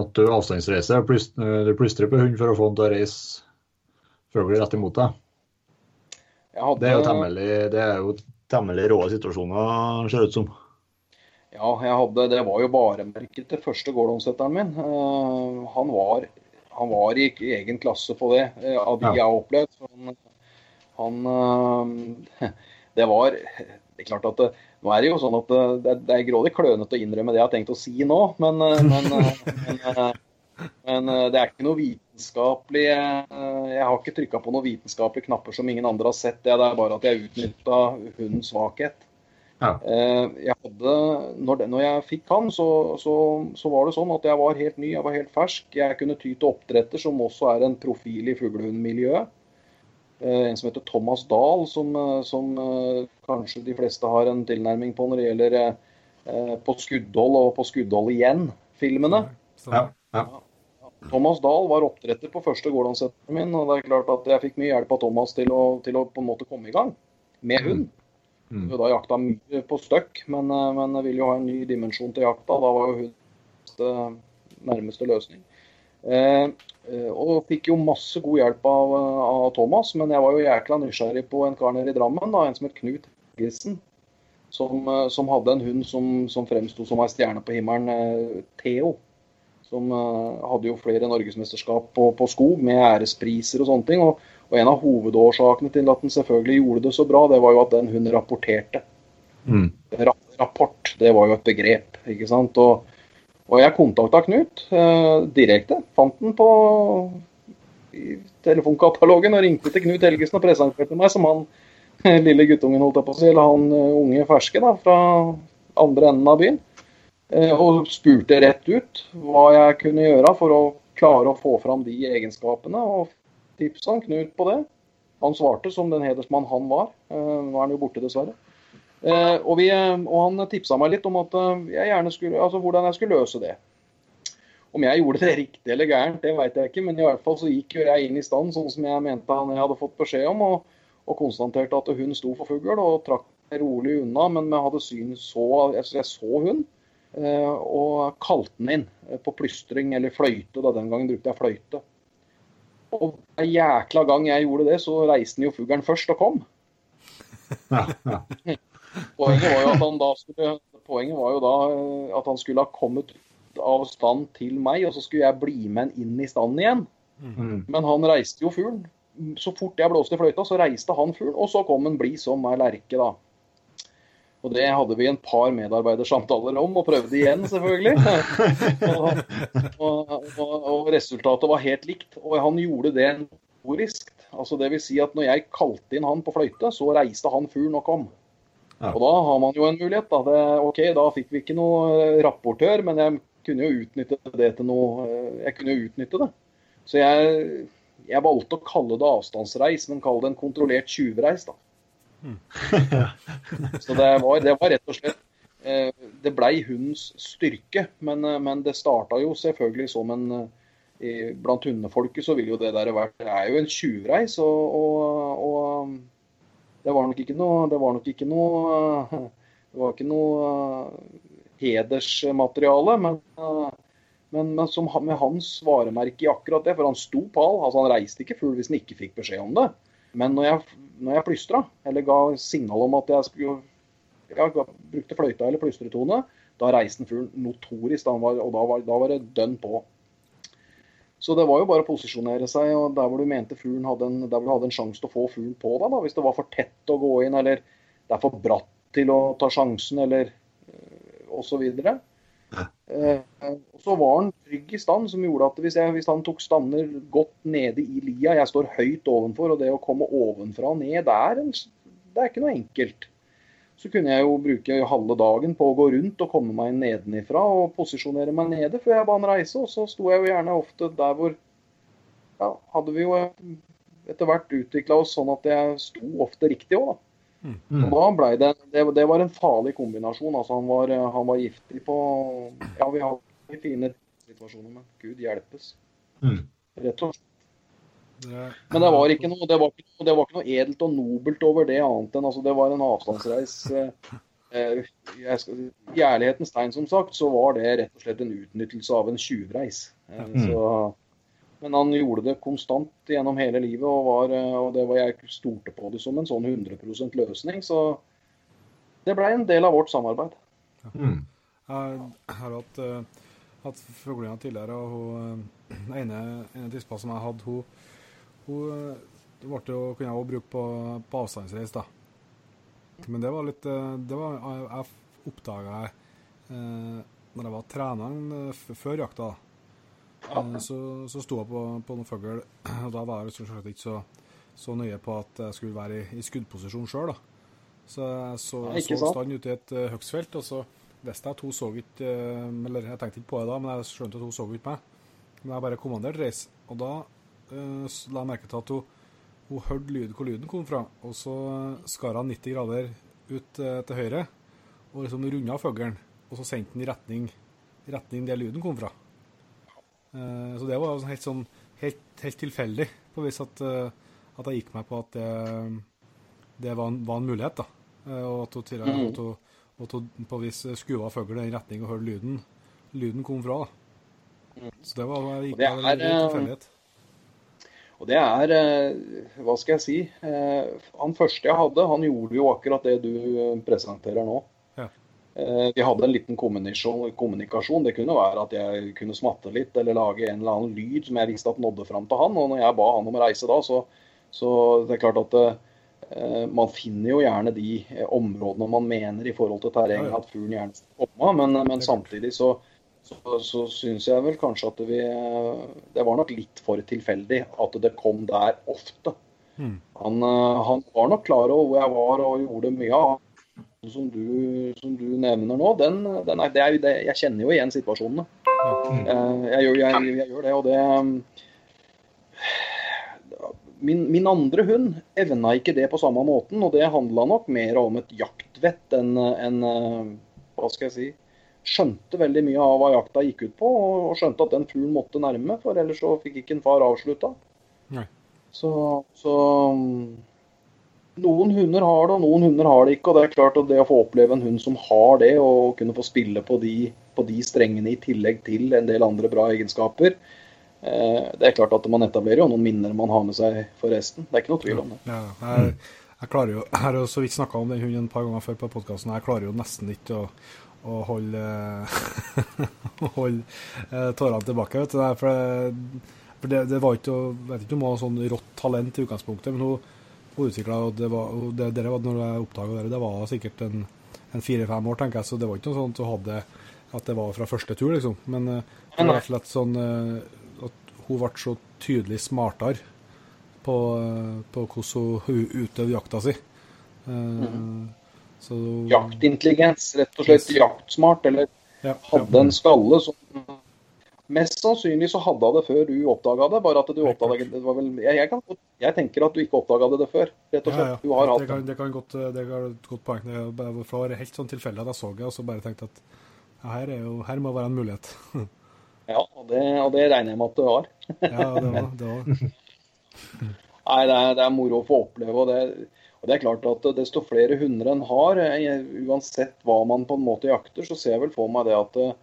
S2: at du avstandsreiser. Du plystrer på hund for å få den til å reise før du blir rett imot deg.
S3: Hadde,
S2: Det er jo temmelig, det er jo temmelig rå situasjoner, ser det ut som.
S3: Ja, jeg hadde, det var jo varemerket til første gårdomsetteren min. Uh, han, var, han var i egen klasse på det, eh, av de jeg har opplevd. Så Han, han eh, <laughs> Det var Det er klart at det, nå er det jo sånn at det, det, er grådig klønete å innrømme det jeg har tenkt å si nå, men, eh, men, eh, men, eh, men eh, det er ikke noe vitenskapelig eh, Jeg har ikke trykka på noen vitenskapelige knapper som ingen andre har sett. Det, det er bare at jeg utnytta hundens svakhet.
S2: Ja.
S3: Eh, Jeg hadde, når, det, når jeg fikk han, så, så, så var det sånn at jeg var helt ny, jeg var helt fersk. Jeg kunne ty til oppdretter, som også er en profil i fuglehundmiljøet. Eh, En som heter Thomas Dahl, som, eh, som kanskje de fleste har en tilnærming på når det gjelder På skuddhold og På skuddhold igjen-filmene.
S2: Ja, ja.
S3: Thomas Dahl var oppdretter på første gårdhansetteren min, og det er klart at jeg fikk mye hjelp av Thomas til å, til å på en måte komme i gang med hund.
S2: Mm.
S3: Hun Da jakta mye på støkk, men, eh, men ville jo ha en ny dimensjon til jakta. Da var jo hun nærmeste, nærmeste løsning. Eh, eh, og fikk jo masse god hjelp av, av Thomas, men jeg var jo jækla nysgjerrig på en kar nede i Drammen, da, en som het Knut Helgesen. Som, eh, som hadde en hund som, som fremsto som ei stjerne på himmelen, eh, Theo. Som eh, hadde jo flere norgesmesterskap på, på skog med ærespriser og sånne ting. Og, og en av hovedårsakene til at den selvfølgelig gjorde det så bra, det var jo at den hun rapporterte.
S2: Mm.
S3: Ra rapport, det var jo et begrep, ikke sant. Og, og jeg kontakta Knut eh, direkte. Fant den på telefonkatalogen og ringte til Knut Helgesen og presenterte meg som han lille guttungen, holdt jeg på å si, eller han eh, unge ferske da, fra andre enden av byen. Eh, og spurte rett ut hva jeg kunne gjøre for å klare å få fram de egenskapene. Og tipsa han Knut på det. Han svarte som den hedersmann han var. Eh, nå er han jo borte, dessverre. Eh, og, vi, eh, og han tipsa meg litt om at jeg gjerne skulle, altså hvordan jeg skulle løse det. Om jeg gjorde det <laughs> riktig eller gærent, det vet jeg ikke, men i hvert fall så gikk jeg inn i stand sånn som jeg mente han jeg hadde fått beskjed om, og, og konstaterte at hun sto for fugl og trakk rolig unna, men jeg hadde syn så Jeg, så hun, og kalte den inn på plystring eller fløyte. da Den gangen brukte jeg fløyte. Og hver jækla gang jeg gjorde det, så reiste den jo fuglen først og kom.
S2: Ja, <laughs> ja.
S3: Poenget var jo at han da skulle Poenget var jo da eh, at han skulle ha kommet av stand til meg, og så skulle jeg bli med han inn i standen igjen.
S2: Mm.
S3: Men han reiste jo fuglen. Så fort jeg blåste i fløyta, så reiste han fuglen, og så kom han blid som ei lerke, da. Og det hadde vi en par medarbeidersamtaler om, og prøvde igjen, selvfølgelig. <laughs> og, og, og, og resultatet var helt likt. Og han gjorde det notorisk. Altså det vil si at når jeg kalte inn han på fløyte, så reiste han fuglen og kom.
S2: Ja.
S3: Og da har man jo en mulighet. Da. Det, OK, da fikk vi ikke noe rapportør, men jeg kunne jo utnytte det til noe Jeg kunne jo utnytte det. Så jeg, jeg valgte å kalle det avstandsreis, men kalle det en kontrollert tjuvreis, da. <laughs> Så det var, det var rett og slett eh, Det blei hundens styrke, men, eh, men det starta jo selvfølgelig som en eh, Blant hundefolket så vil jo det der vært Det er jo en tjuvreis, og, og, og det var nok ikke noe Det var nok ikke noe <laughs> Det var ikke noe hedersmateriale, men, men, men som, med hans varemerke i akkurat det, for han sto pal. altså Han reiste ikke fugl hvis han ikke fikk beskjed om det. Men når jeg, når jeg plystra, eller ga signal om at jeg skulle ja, brukte fløyta eller plystretone, da reiste han fuglen notorisk, da var, og da var, da var det dønn på. Så det var jo bare å posisjonere seg og der hvor du mente fuglen hadde en, der hvor du hadde en sjanse til å få fuglen på deg. da, Hvis det var for tett å gå inn, eller det er for bratt til å ta sjansen, eller osv. Eh, og så var han trygg i stand, som gjorde at hvis, jeg, hvis han tok stander godt nede i lia Jeg står høyt ovenfor, og det å komme ovenfra og ned, det er, det er ikke noe enkelt. Så kunne jeg jo bruke halve dagen på å gå rundt og komme meg nedenifra og posisjonere meg nede før jeg ba han reise. Og så sto jeg jo gjerne ofte der hvor Ja, hadde vi jo etter hvert utvikla oss sånn at jeg sto ofte riktig òg, da.
S2: Mm.
S3: Da ble det, det Det var en farlig kombinasjon. altså Han var, han var giftig på Ja, vi har fine situasjoner, men gud hjelpes.
S2: Mm.
S3: Rett og slett. Men det var ikke noe, det var ikke, noe- det var ikke noe edelt og nobelt over det, annet enn altså, det var en avstandsreis. eh, eh, skal, I ærlighetens tegn, som sagt, så var det rett og slett en utnyttelse av en tjuvreis. Eh,
S2: Mm.
S3: så, men han gjorde det konstant gjennom hele livet, og, var, eh, og det var, jeg stolte på det som en sånn 100% løsning. Så det ble en del av vårt samarbeid.
S2: Mm.
S1: Jeg har hatt, uh, hatt fuglene tidligere, og hun, eh, den ene, ene tispa som jeg hadde, hun, hun eh, ble jo, kunne jeg også bruke på, på avstandsreis. da. Men det var litt eh, det var, Jeg, jeg oppdaga jeg eh, når jeg var treneren eh, før jakta. da. Eh, Så, så sto jeg på, på noen fugl, og da var jeg selvsagt ikke så, så nøye på at jeg skulle være i, i skuddposisjon sjøl. Så jeg så, så stand ute i et uh, høgsfelt, og så visste jeg at hun så ikke uh, Eller jeg tenkte ikke på det da, men jeg skjønte at hun så ikke meg. Men jeg bare kommanderte reis, og da uh, la jeg merke til at hun, hun hørte lyd, hvor lyden kom fra, og så skar han 90 grader ut uh, til høyre, og liksom runda fuglen, og så sendte den i retning, retning der lyden kom fra. Eh, så det var sånn helt, sånn, helt, helt tilfeldig, på vis at, eh, at jeg gikk meg på at det, det var, en, var en mulighet. da. Eh, og at hun, til,
S3: Mhm.
S1: at hun, at hun på vis skuva fuglen i den retning og hørte lyden. Lyden kom fra. da. Så det var gikk
S3: det
S1: meg
S3: er, eh,
S1: tilfeldighet.
S3: Og det er Hva skal jeg si? Han første jeg hadde, han gjorde jo akkurat det du presenterer nå. Eh, Vi hadde en liten kommunikasjon. Det kunne være at jeg kunne smatte litt eller lage en eller annen lyd som jeg visste at nådde fram til han. Og når jeg ba han om å reise da, så, så det er klart at eh, man finner jo gjerne de eh, områdene man mener i forhold til terrenget at fuglen gjerne skal komme. Men, men samtidig så så, så syns jeg vel kanskje at vi Det var nok litt for tilfeldig at det kom der ofte.
S1: Mm.
S3: Han, eh, han var nok klar over hvor jeg var og gjorde mye av som du, som du nevner nå. Den, den er, det er, det, jeg kjenner jo igjen situasjonene. Jeg, Jeg gjør, jeg, jeg gjør det, og det Min, min andre hund evna ikke det på samme måten, og det handla nok mer om et jaktvett enn enn, eh, Hva skal jeg si Skjønte veldig mye av hva jakta gikk ut på, og skjønte at den fuglen måtte nærme, for ellers så fikk ikke en far avslutta. Så, så Noen hunder har det, og noen hunder har det ikke. og Det er klart at det å få oppleve en hund som har det, og kunne få spille på de, på de strengene i tillegg til en del andre bra egenskaper, eh, det er klart at man etablerer jo noen minner man har med seg for resten. Det er ikke noe tvil om det.
S1: Ja, jeg, jeg klarer jo, jeg har jo så vidt snakka om den hunden et par ganger før på podkasten. Jeg klarer jo nesten ikke å, å holde, <laughs> holde eh, tårene tilbake. vet du. For, det, for det, det var ikke jeg vet ikke om hun var sånn rått talent i utgangspunktet, men hun, hun utvikla det, var, og det, det var, Når jeg oppdaga det, det var sikkert en, en fire-fem år, tenker jeg, så det var ikke noe sånt hun hadde at det var fra første tur, liksom. Men eh, det var rett og slett sånn eh, at hun ble så tydelig smartere på, eh, på hvordan hun utøvde jakta si. Mm. Så
S3: Jaktintelligens, rett og slett jaktsmart, eller
S1: Ja,
S3: hadde en skalle som Mest sannsynlig så hadde hun det før du oppdaga det, bare at du oppdaget, det var vel, jeg, jeg, kan, jeg tenker at du ikke oppdaga det, det før, rett og slett. Du har hatt
S1: det, kan, det kan godt det et godt poeng. Det det var helt sånn tilfeldig at jeg så det, og så bare tenkte at her, er jo, her må være en mulighet. <laughs>
S3: Ja, og det, og det regner jeg med at du har. <laughs>
S1: ja, det var, det var. <laughs>
S3: Nei, det er, det er moro å få oppleve. Og det, og det er klart at desto flere hunder en har, eh, uansett hva man på en måte jakter, så ser jeg vel for meg det at eh,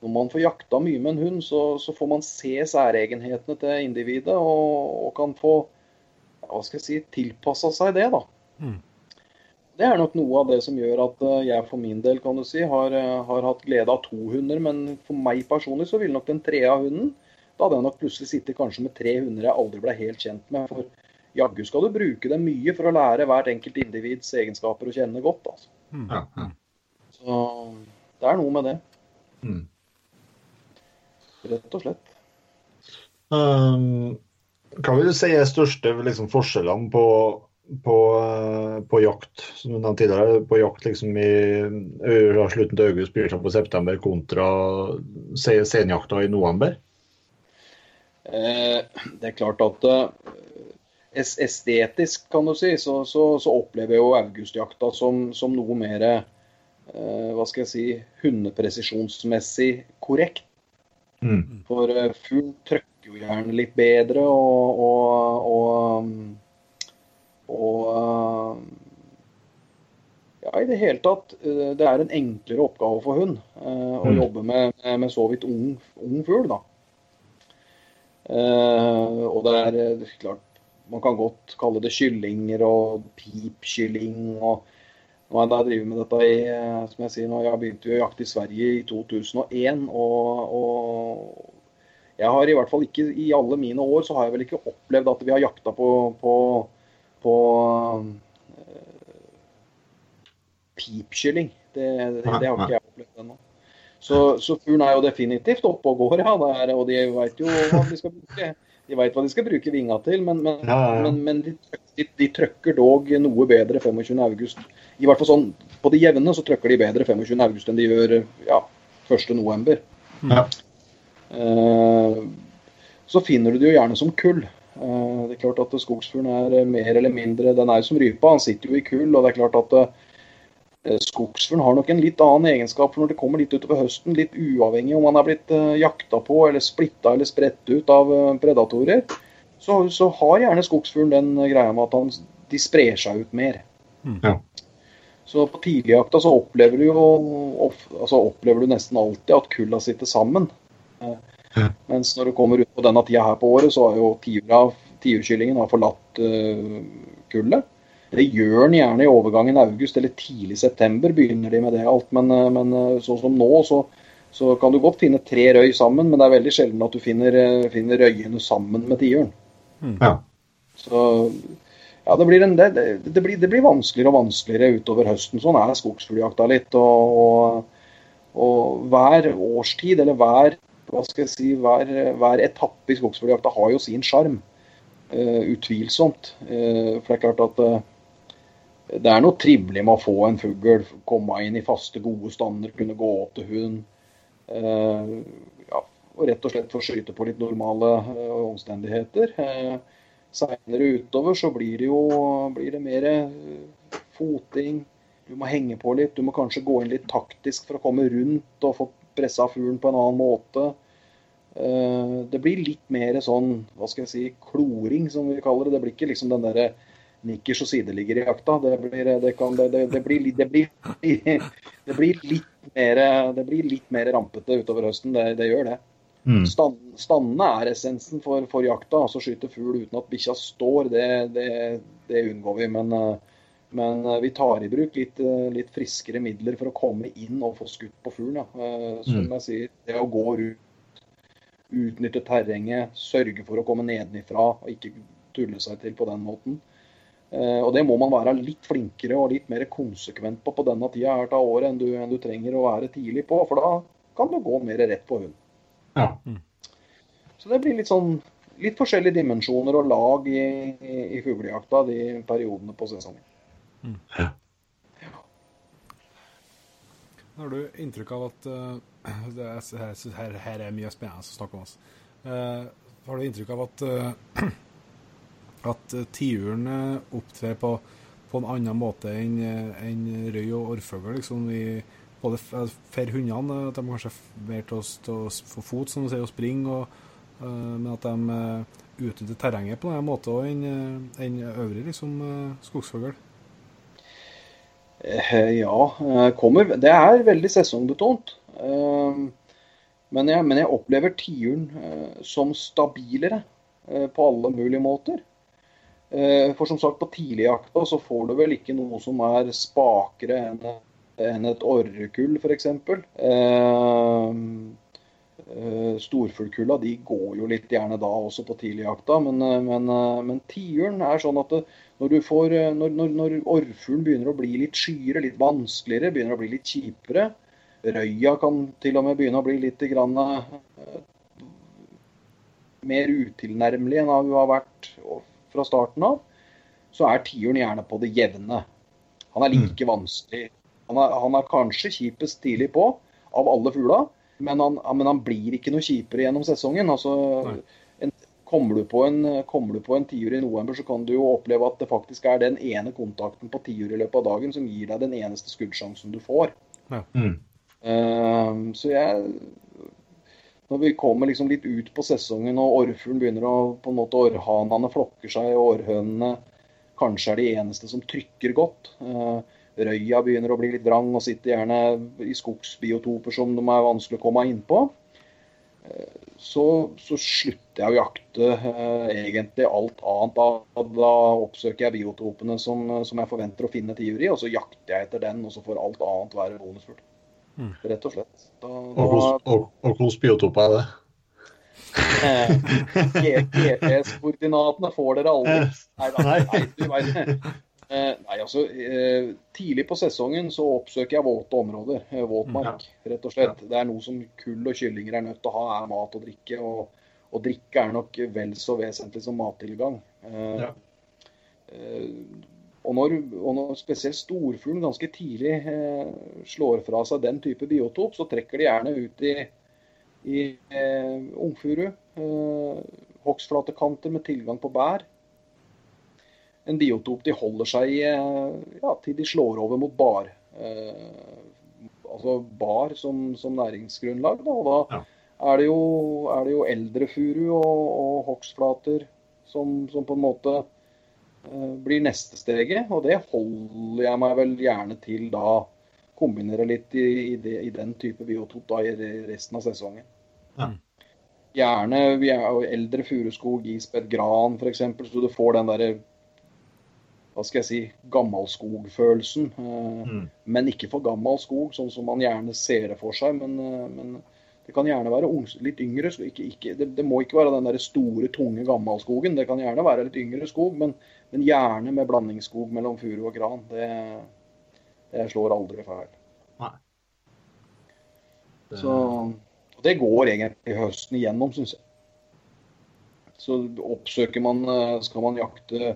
S3: når man får jakta mye med en hund, så, så får man se særegenhetene til individet og, og kan få hva skal jeg si, tilpassa seg det. da.
S1: Mm.
S3: Det er nok noe av det som gjør at eh, jeg for min del kan du si, har, eh, har hatt glede av to hunder. Men for meg personlig så ville nok den tredje hunden Da hadde jeg nok plutselig sittet kanskje med tre hunder jeg aldri ble helt kjent med. For jaggu skal du bruke dem mye for å lære hvert enkelt individs egenskaper å kjenne godt. altså.
S1: Mm.
S2: Ja, ja.
S3: Så det er noe med det,
S2: Mm.
S3: Rett og slett.
S2: Um, hva vil du si er største liksom, forskjellene på, på, eh, på jakt, som du nevnte tidligere, på jakt liksom i slutten til august, begynnelsen på september, kontra se- senjakta i november?
S3: Eh, det er klart at eh, estetisk, kan du si, så, så, så opplever jeg jo augustjakta som, som noe mer eh, hva skal jeg si, hundepresisjonsmessig korrekt. Mm. For uh, fugl trykker jo gjerne litt bedre og, og, og, og uh, ja, i det hele tatt, uh, det er en enklere oppgave for hund å mm. jobbe med, med, så vidt ung, ung fugl. da. og det er klart man kan godt kalle det kyllinger og pipkylling. og har jeg drevet med dette i som jeg sier, nå, jeg begynte jo å jakte i Sverige i 2001. Og, og jeg har i hvert fall ikke i alle mine år så har jeg vel ikke opplevd at vi har jakta på, på, på uh, pipkylling. Det, det, det, har ikke jeg opplevd ennå. Så, så fuglen er jo definitivt oppe og går, ja. Der, og de veit jo hva de skal bruke. De veit hva de skal bruke vinga til, men, men, ja, ja. men, men de, de, de, trøkker dog noe bedre 25.8. I hvert fall sånn på det jevne så trøkker de bedre 25.8 enn de gjør ja, 1.11. Ja. Uh, så finner du det jo gjerne som kull. Uh, det er klart at Skogsfuglen er mer eller mindre Den er jo som rypa, han sitter jo i kull. Og det er klart at uh, skogsfuglen har nok en litt annen egenskap for når det kommer litt utover høsten, litt uavhengig om han er blitt uh, jakta på eller splitta eller spredt ut av predatorer, så, så, har gjerne skogsfuglen den greia med at han, de sprer seg ut mer. Mm. Ja. Så på tidligjakta så opplever du jo altså opplever du nesten alltid at kulla sitter sammen. Ja. Mens når du kommer ut på denne tida her på året, så har jo tiurkyllingen forlatt uh, kullet. Det gjør den gjerne i overgangen august eller tidlig september, begynner de med det alt. Men, eh, men eh, sånn som nå, så, så, kan du godt finne tre røy sammen, men det er veldig sjelden at du finner, finner røyene sammen med tiuren. Ja. Så ja, det blir, en, det, det, blir, det blir, vanskeligere og vanskeligere utover høsten. Sånn er skogsfugljakta litt. Og, og, og, hver årstid, eller hver, hva skal jeg si, hver, hver etappe i skogsfugljakta har jo sin sjarm. Uh, utvilsomt. Uh, for det er klart at uh, det er noe trivelig med å få en fugl, komme inn i faste, gode stander, kunne gå opp til hund. Ja, og rett og slett få skyte på litt normale omstendigheter. Seinere utover så blir det jo blir det mer eh, foting. Du må henge på litt. Du må kanskje gå inn litt taktisk for å komme rundt og få pressa fuglen på en annen måte. Eh, det blir litt mer sånn, hva skal jeg si, kloring, som vi kaller det. Det blir ikke liksom den derre nikkers og sideligger i jakta. Det blir, det kan, det, det, blir, det, blir, <laughs> det blir litt mer, det blir litt mer rampete utover høsten. Det, det gjør det. Mm. Stand, standene er essensen for, for jakta. altså Skyte fugl uten at bikkja står, det, det, det, unngår vi. Men, eh, men, eh, vi tar i bruk litt, eh, litt, friskere midler for å komme inn og få skutt på fuglen. Ja. Som mm. jeg sier, det å gå rundt utnytte terrenget, sørge for å komme nedenifra og ikke tulle seg til på den måten. Og Det må man være litt flinkere og litt mer konsekvent på på denne tida her av året enn du, enn du trenger å være tidlig på. For da kan du gå mer rett på hund. Ja. Mm. Så det blir litt sånn litt forskjellige dimensjoner og lag i, i, i fuglejakta de periodene på sesongen. Mm. Ja.
S1: Har du inntrykk av at uh, er, her, her, er mye spennende å snakke om. oss. Uh, har du inntrykk av at uh, at tiuren opptrer på, på, en annen måte enn en røy og orrfugl? Liksom, både for hundene, at de kanskje er mer til å, få fot, som du sier, og springe. Og, men at de utnytter terrenget på en måte enn en øvrig liksom, skogsfugl.
S3: Ja, kommer. Det er veldig sesongbetont. Men jeg, men jeg opplever tiuren som stabilere på alle mulige måter. For som sagt, på tidligjakta så får du vel ikke noe som er spakere enn et orrekull, f.eks. Eh, eh, storfuglkulla de går jo litt gjerne da også på tidligjakta, men, eh, men, eh, men tiuren er sånn at det, når, får, når, når, når orrfuglen begynner å bli litt skyere, litt vanskeligere, begynner å bli litt kjipere Røya kan til og med begynne å bli litt grann, mer utilnærmelig enn hun har vært fra starten av, så er tiuren gjerne på det jevne. Han er like mm. vanskelig han er, han er kanskje kjipest tidlig på av alle fugla, men han, men han, blir ikke noe kjipere gjennom sesongen. Altså, en, kommer du på en, kommer du på en tiur i november, så kan du jo oppleve at det faktisk er den ene kontakten på tiur i løpet av dagen som gir deg den eneste skuddsjansen du får.
S1: Ja.
S2: Mm.
S3: Uh, så jeg Når vi kommer liksom litt ut på sesongen og orrfuglen begynner å på en måte Orrhanene flokker seg, og orrhønene kanskje er de eneste som trykker godt. Eh, røya begynner å bli litt vrang og sitter gjerne i skogsbiotoper som de er vanskelig å komme inn på. Eh, så, så, slutter jeg å jakte eh, egentlig alt annet. Da, da, oppsøker jeg biotopene som, som, jeg forventer å finne tiur i, og så jakter jeg etter den, og så får alt annet være bonusfugl. Rett og slett. Da,
S2: Og hvilke biotoper er det?
S3: GPS-koordinatene får dere aldri. Nei,
S2: Nei.
S3: nei, du, nei. Eh, nei, altså eh, Tidlig på sesongen så oppsøker jeg våte områder. eh, Våtmark, rett og slett. Det er noe som kull og kyllinger er nødt til å ha, er mat og drikke. Og, og drikke er nok vel så vesentlig som mattilgang. Eh,
S2: Ja.
S3: Og når, og når spesielt storfuglen ganske tidlig eh, slår fra seg den type biotop, så trekker de gjerne ut i, i eh, ungfuru. Eh, Hogstflatekanter med tilgang på bær. En biotop de holder seg i eh, ja, til de slår over mot bar. Eh, altså bar som, som næringsgrunnlag. Da, og da
S2: Ja.
S3: er, det jo, er det jo eldre furu og, og hogstflater som, som på en måte blir neste steget. Og det holder jeg meg vel gjerne til da. Kombinere litt i, i, det, i den type biotop da i resten av sesongen.
S2: Ja.
S3: Gjerne er eldre furuskog, isbed, gran f.eks., så du får den derre hva skal jeg si, gammalskogfølelsen. Eh,
S2: Mm.
S3: Men ikke for gammel skog, sånn som man gjerne ser det for seg. Men, eh, men det kan gjerne være ung, litt yngre. Ikke, ikke, det, det må ikke være den der store, tunge gammalskogen. Det kan gjerne være litt yngre skog, men, men gjerne med blandingsskog mellom furu og gran. Det, det slår aldri feil.
S2: Nei.
S3: Så og det går egentlig høsten igjennom, syns jeg. Så oppsøker man eh, Skal man jakte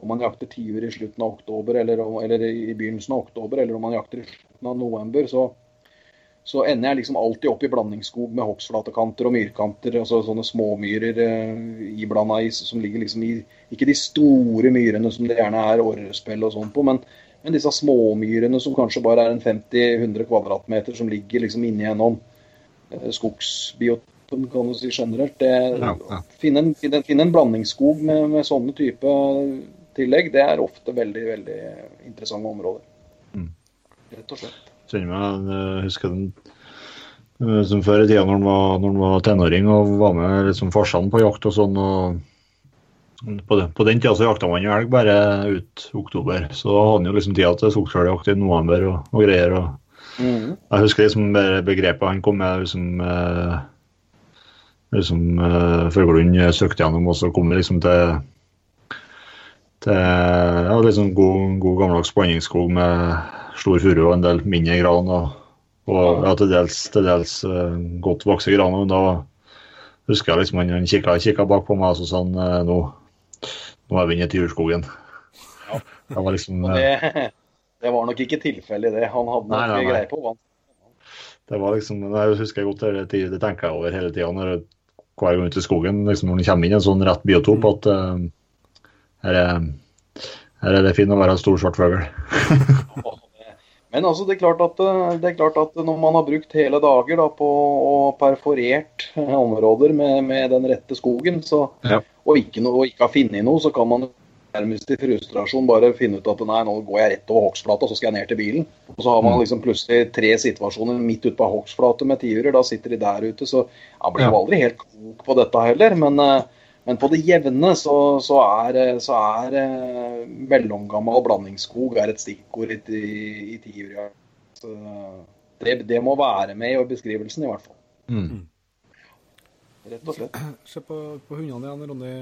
S3: om man jakter tiur i slutten av oktober eller, eller i begynnelsen av oktober, eller om man jakter i slutten av november, så, så ender jeg liksom alltid opp i blandingsskog med hogstflatekanter og myrkanter. altså Sånne småmyrer eh, iblanda i som ligger liksom i Ikke de store myrene som det gjerne er orrespell og sånn på, men, men disse småmyrene som kanskje bare er en 50-100 kvadratmeter, som ligger liksom inni gjennom eh, skogsbiotopen, kan du si generelt. Det,
S2: Ja, ja.
S3: Finne, en, finne, finne en blandingsskog med, med sånne type tillegg, det er ofte veldig, veldig interessante områder.
S2: Mm.
S3: Rett og slett.
S2: Kjenner meg, jeg husker den eh, som før i tida når han var, når han var tenåring og var med liksom farsene på jakt og sånn. og på den, på den tida så jakta man jo elg bare ut oktober. Så da hadde han jo liksom tida til skogsfugljakt i november og, og greier. og
S3: mm.
S2: Jeg husker liksom begrepet han kom med liksom, eh, liksom eh, Fuglehund søkte gjennom, og så kom vi liksom til til ja, liksom god, god gammeldags blandingsskog med stor furu og en del mindre gran. Og, og ja, til dels, til dels uh, godt vokste gran. Men da husker jeg liksom han, han kikka, kikka bak på meg og så sa han eh, nå, nå er vi inne i tiurskogen.
S3: Ja.
S2: Det var liksom eh,
S3: det, det var nok ikke tilfellet det. Han hadde nok
S2: Nei, nei,
S3: greie på hva han
S2: Det var liksom, jeg husker jeg godt det, det tenker jeg over hele tida når jeg- hver gang ut i skogen. liksom Når man kommer inn i en sånn rett biotop at eh, her, er, her er det fint å være en stor, svart fugl. <laughs>
S3: Men altså, det er, klart at, eh, det er klart at når man har brukt hele dager da, på å perforert <laughs> områder med, med den rette skogen, så,
S2: Ja.
S3: og, ikke no, og ikke har funnet noe, så kan man nærmest i frustrasjon bare finne ut at nei, nå går jeg rett over hogstflata, så skal jeg ned til bilen. Og så har man
S2: Mm.
S3: liksom plutselig tre situasjoner midt ute på hogstflate med tiurer. Da sitter de der ute, så han blir jo aldri helt klok på dette heller. Men, eh, men på det jevne så, så er, så er eh, mellomgammal blandingsskog er et stikkord i, i, i. Så Det, det må være med i beskrivelsen, i hvert fall.
S2: Mm.
S3: Rett og slett. <clears throat>
S1: Se på, på hundene igjen, Ronny.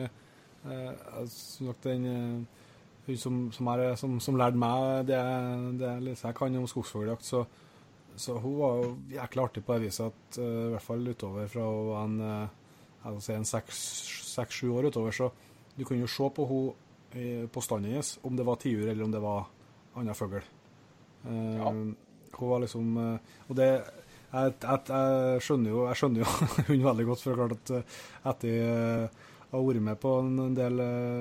S1: Eh, jeg synes nok den eh, hun som, som, er, som, som lærte meg det, det jeg kan om skogsfugljakt, så, så hun var jo jækla artig på det viset at eh, i hvert fall utover fra hun var en, eh, si en seks-sju år utover, så du kunne jo se på hun eh, på standen hennes om det var tiur eller om det var annen fugl. Eh,
S3: Ja.
S1: Hun var liksom eh, Og det jeg, jeg, jeg skjønner jo, jeg skjønner jo <laughs> hun veldig godt, for det er klart at etter, å har vært med på en del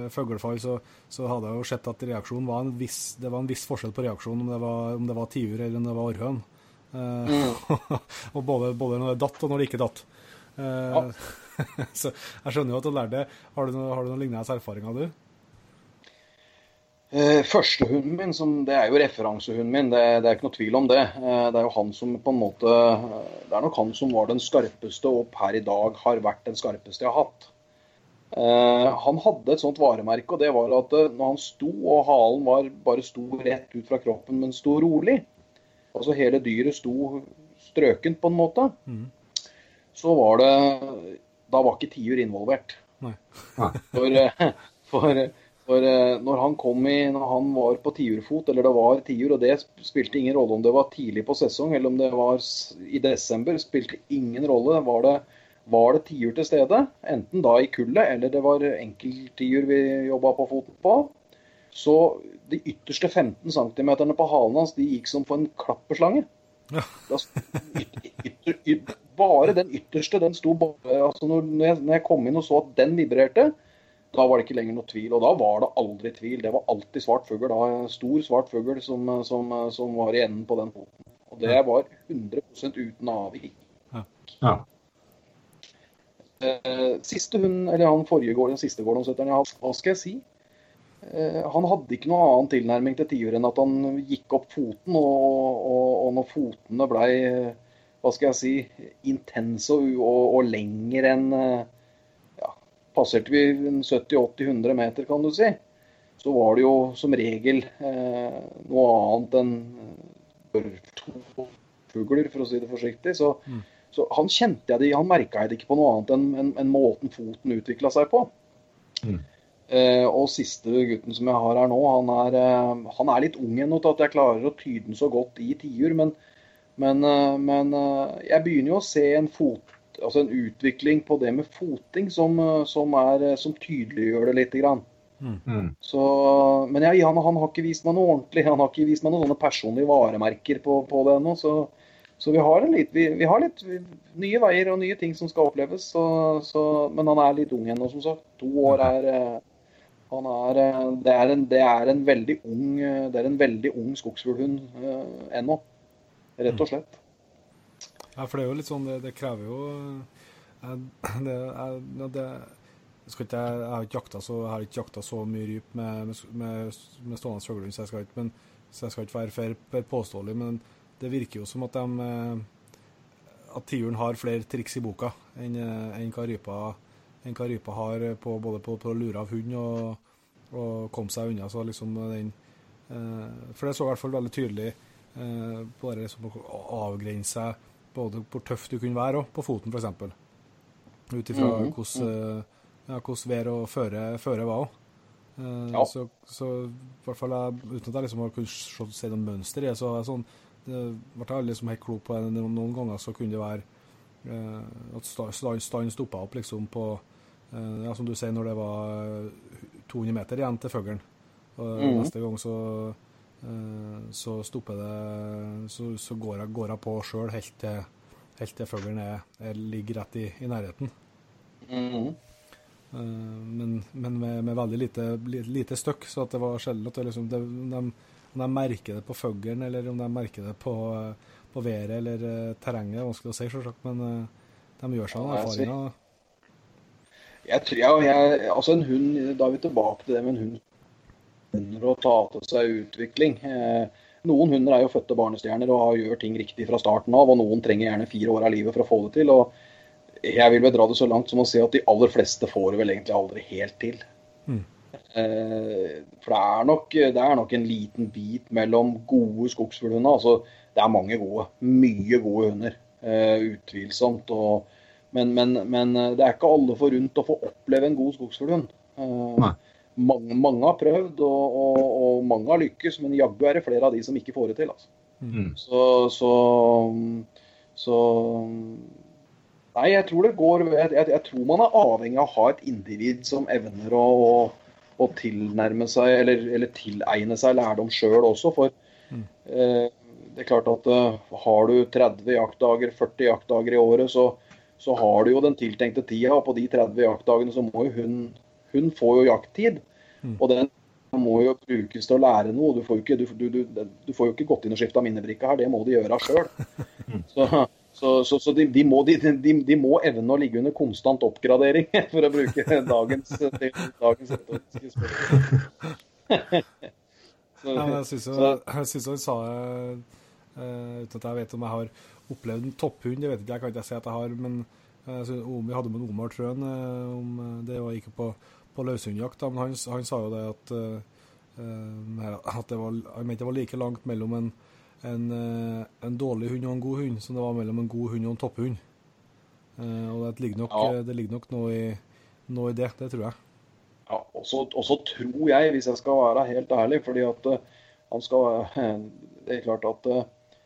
S1: fuglefall, så, så hadde jeg jo sett at reaksjonen var en viss, det var en viss forskjell på reaksjonen om det var, om det var tiur eller om det var orrhøn. Mm. <laughs> og både, både, når det datt og når det ikke datt. Ja. <laughs> så jeg skjønner jo at du lærte det. Har du, noe, har du noen lignende erfaringer, du?
S3: Eh, Førstehunden min, som, det er jo referansehunden min, det, det, er ikke noe tvil om det. Eh, det er jo han som på en måte Det er nok han som var den skarpeste, og per i dag har vært den skarpeste jeg har hatt. Eh, han hadde et sånt varemerke, og det var at når han sto, og halen var, bare sto rett ut fra kroppen, men sto rolig, altså hele dyret sto strøkent på en måte, mm. så var det Da var ikke tiur involvert. Nei. For, for for eh, når han kom i, når han var på tiurfot, eller det var tiur, og det spilte ingen rolle om det var tidlig på sesong eller om det var i desember, spilte ingen rolle. Var det, var det tiur til stede, enten da i kullet eller det var enkelttiur vi jobba på foten på, så de ytterste 15 cm på halen hans de gikk som på en klapperslange. Ja. ytter, ytter, bare den ytterste, den sto bare altså når jeg, når jeg kom inn og så at den vibrerte, da var det ikke lenger noe tvil. Og da var det aldri tvil. Det var alltid svart fugl. Da stor svart fugl som, som, som, var i enden på den foten. Og det var 100 uten avvik. Ja. ja. Eh, siste hun, eller han forrige gården, siste gården, hva skal jeg si? Eh, han hadde ikke noe annen tilnærming til tiur enn at han gikk opp foten, og, og, og når fotene blei hva skal jeg si, intense og, og, lenger enn passerte vi 70-80-100 meter, kan du si, så var det jo som regel eh, noe annet enn fugler, for å si det forsiktig. Så, mm. så han kjente jeg det, han merka jeg det ikke på noe annet enn, enn, enn måten foten utvikla seg på. Mm. Eh, og siste gutten som jeg har her nå, han er, eh, han er litt ung ennå til at jeg klarer å tyde den så godt i tiur. Men, men, eh, men eh, jeg begynner jo å se en fot altså en utvikling på det med foting som, som, er, som tydeliggjør det litt. Grann. Mm. mm. Så, men jeg, han, han, har ikke vist meg noe ordentlig. Han har ikke vist meg noen sånne personlige varemerker på, på det ennå. Så, så, vi har, litt, vi, vi har litt nye veier og nye ting som skal oppleves. Så, men han er litt ung ennå, som sagt. To år er eh, er, det, er en, det, er en, veldig ung det er en veldig ung skogsfuglhund ennå, rett og slett.
S1: Ja, for det er jo litt sånn Det, det krever jo <clears throat> det, det, jeg, det, ikke, jeg, har ikke jakta så, jeg har jakta så mye ryp med, med, med stående fuglehund, så, jeg så jeg skal ikke være for, påståelig. Men det virker jo som at de eh, at tiuren har flere triks i boka enn eh, en hva rypa, en hva rypa har på, både på, på å lure av hund og, og komme seg unna. Så liksom den, for det så i hvert fall veldig tydelig på det liksom å avgrense både hvor tøff du kunne være og på foten, f.eks. Ut ifra mm -hmm. hvordan, ja, hvordan vær og føre, føre var. Uh, ja. Så, så i hvert fall jeg, uten at jeg liksom har kunnet se noen mønster i det, så er sånn, det ble jeg liksom helt klok på det. Noen ganger så kunne det være uh, at stand, stand stoppa opp liksom på ja, Som du sier, når det var 200 meter igjen til fuglen. Mm neste gang så Eh, så stopper det Så, så går, jeg, på sjøl helt til, helt til fuglen ligger rett i, i nærheten. Mm. Men, men med, med, veldig lite, lite støkk, så det var sjelden at det liksom det, de, om de merker det på fuglen, eller om de merker det på, på været eller terrenget, det er vanskelig å si, selvsagt, men de gjør seg noen erfaringer.
S3: Jeg tror, jeg, jeg, altså en hund, Da er vi tilbake til det med en hund hunder å ta til seg utvikling. Eh, noen hunder er jo fødte barnestjerner og gjør ting riktig fra starten av, og noen trenger gjerne fire år av livet for å få det til. og Jeg vil vel dra det så langt som å si at de aller fleste får det vel egentlig aldri helt til. Mm. For det er, nok, det er, nok, en liten bit mellom gode skogsfuglhunder. Altså, det er mange gode, mye gode hunder. Utvilsomt. Og, men, men, men, det er ikke alle forunt å få oppleve en god skogsfuglhund. Mange, mange, har prøvd, og, og, og, mange har lykkes, men jaggu er det flere av de som ikke får det til. Altså. Mm. Så, så, så, Nei, jeg tror det går jeg, jeg, jeg, tror man er avhengig av å ha et individ som evner å, å, å tilnærme seg, eller, eller, tilegne seg lærdom sjøl også. For mm. eh, det er klart at uh, har du 30 jaktdager, 40 jaktdager i året, så, så har du jo den tiltenkte tida. Og på de 30 jaktdagene så må jo hun Hun får jo jakttid.
S1: Mm.
S3: Og den må jo brukes til å lære noe. Du får jo ikke, du, du, du, du får jo ikke gått inn og skifta minnebrikke her, det må de gjøre sjøl. Så, så, så, så de, de, må, de, de, må evne å ligge under konstant oppgradering, <laughs> for å bruke dagens, dagens
S1: Ja, jeg syns han sa eh, uten at jeg vet om jeg har opplevd en topphund. Det vet ikke jeg, kan ikke si at jeg har. Men vi hadde med Omar Trøen eh, om eh, det var ikke på, på løshundjakt. Men han, han sa jo det at, eh, eh, at det var, han mente det var like langt mellom en, en, eh, en dårlig hund og en god hund som det var mellom en god hund og en topphund. Eh, og det ligger nok,
S3: Ja.
S1: det ligger nok noe, i, noe i det. Det tror jeg.
S3: Ja, og så tror jeg, hvis jeg skal være helt ærlig, fordi at eh, han skal <laughs> Det er klart at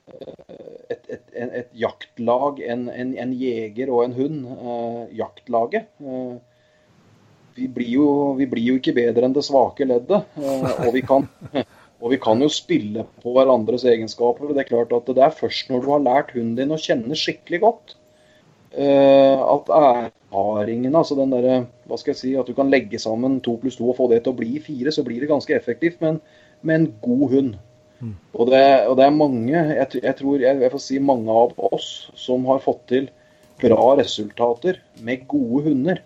S3: eh, et, et, et jaktlag, en, en, en jeger og en hund, eh, jaktlaget eh, vi, blir jo, vi blir jo ikke bedre enn det svake leddet. og, vi kan, <laughs> og vi kan jo spille på hverandres egenskaper. Det er klart at det er først når du har lært hunden din å kjenne skikkelig godt, at erfaringen, altså den derre Hva skal jeg si, at du kan legge sammen to pluss to og få det til å bli fire, så blir det ganske effektivt men med en god hund. Og, det, og det er mange, jeg, jeg tror jeg, jeg får si mange av oss, som har fått til bra resultater med gode hunder.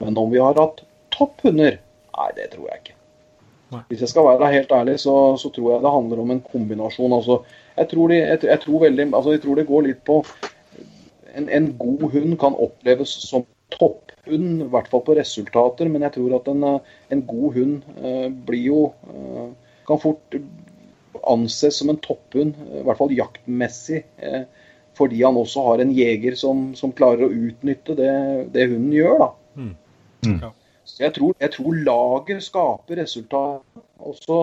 S3: Men om vi har hatt topp hunder? nei, det tror jeg ikke. Hvis jeg skal være helt ærlig, så, så tror jeg det handler om en kombinasjon. Altså, jeg, tror de, jeg, jeg, tror veldig, altså, jeg tror det går litt på en, en god hund kan oppleves som topphund, i hvert fall på resultater. Men jeg tror at en, eh, en god hund eh, blir jo eh, Kan fort anses som en topphund, eh, i hvert fall jaktmessig. Eh, fordi han også har en jeger som, som klarer å utnytte det, det hunden gjør. da.
S1: Mm.
S2: Mm.
S3: Så jeg tror, jeg tror laget skaper resultat. Også,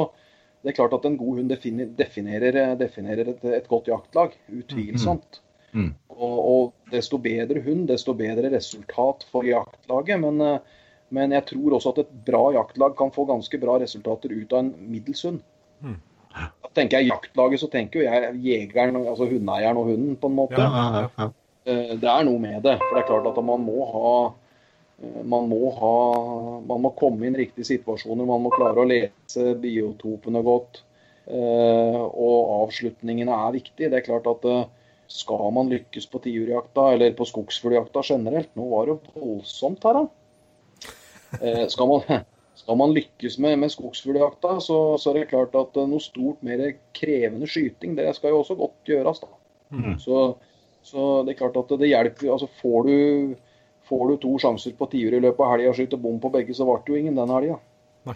S3: det er klart at en god hund definerer, definerer et, et godt jaktlag. Utvilsomt.
S2: Mm.
S3: Og, og desto bedre hund, desto bedre resultat for jaktlaget. Men, eh, men jeg tror også at et bra jaktlag kan få ganske bra resultater ut av en middels hund.
S1: Mm.
S3: Da tenker jeg jaktlaget, så tenker jo jeg jegeren, altså hundeeieren og hunden, på en måte.
S2: Ja, ja, ja.
S3: Eh, Det er noe med det. For det er klart at man må ha eh, man må, ha, man må komme inn i riktige situasjoner. Man må klare å lese biotopene godt. eh, Og avslutningene er viktig. Det er klart at skal man lykkes på tiurjakta, eller på skogsfugljakta generelt Nå var det voldsomt her, da. Skal man, <laughs> skal man lykkes med, med skogsfugljakta, så, så er det klart at eh, noe stort mer krevende skyting, det skal jo også godt gjøres. da.
S2: Mm.
S3: Så, så det er klart at det hjelper. altså Får du, får du to sjanser på tiur i løpet av helga og skyter bom på begge, så ble det jo ingen den helga. <laughs>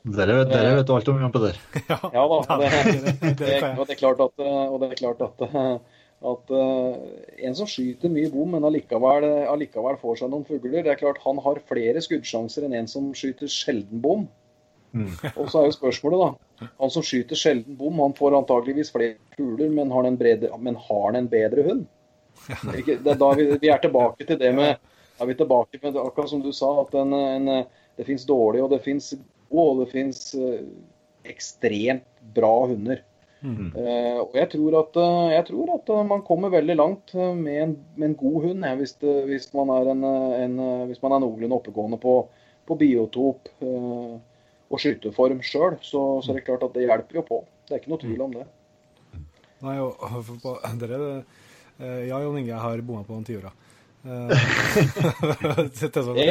S2: Dere, vet- dere vet alt om Jan Peder. <laughs>
S1: Ja,
S3: Ja da. Det,
S1: det,
S3: det, og det er klart at, og det er klart at, at uh, en som skyter mye bom, men allikevel, allikevel får seg noen fugler, det er klart han har flere skuddsjanser enn en som skyter sjelden bom.
S2: Mm. <laughs>
S3: Og så er jo spørsmålet, da. Han som skyter sjelden bom, han får antageligvis flere fugler, men har han en, brede, men har han en bedre hund? Ikke, det da vi, vi er tilbake til det med er vi tilbake med akkurat som du sa, at en, en, det fins dårlige og det fins gode, og det fins ekstremt bra hunder.
S1: Mm.
S3: Eh, og jeg tror, at, eh, jeg tror at eh, man kommer veldig langt med en, med en god hund, jeg, hvis, det, hvis, man er en, en, hvis man er noenlunde oppegående på, på biotop eh, og skyteform sjøl, så, så er det klart at det hjelper jo på. Det er ikke noe tvil om det.
S1: Nei, og, på, <laughs> dere, eh, ja, Jon Inge, jeg har bomma på. Eh, <laughs> <laughs> det er sånn.
S3: Det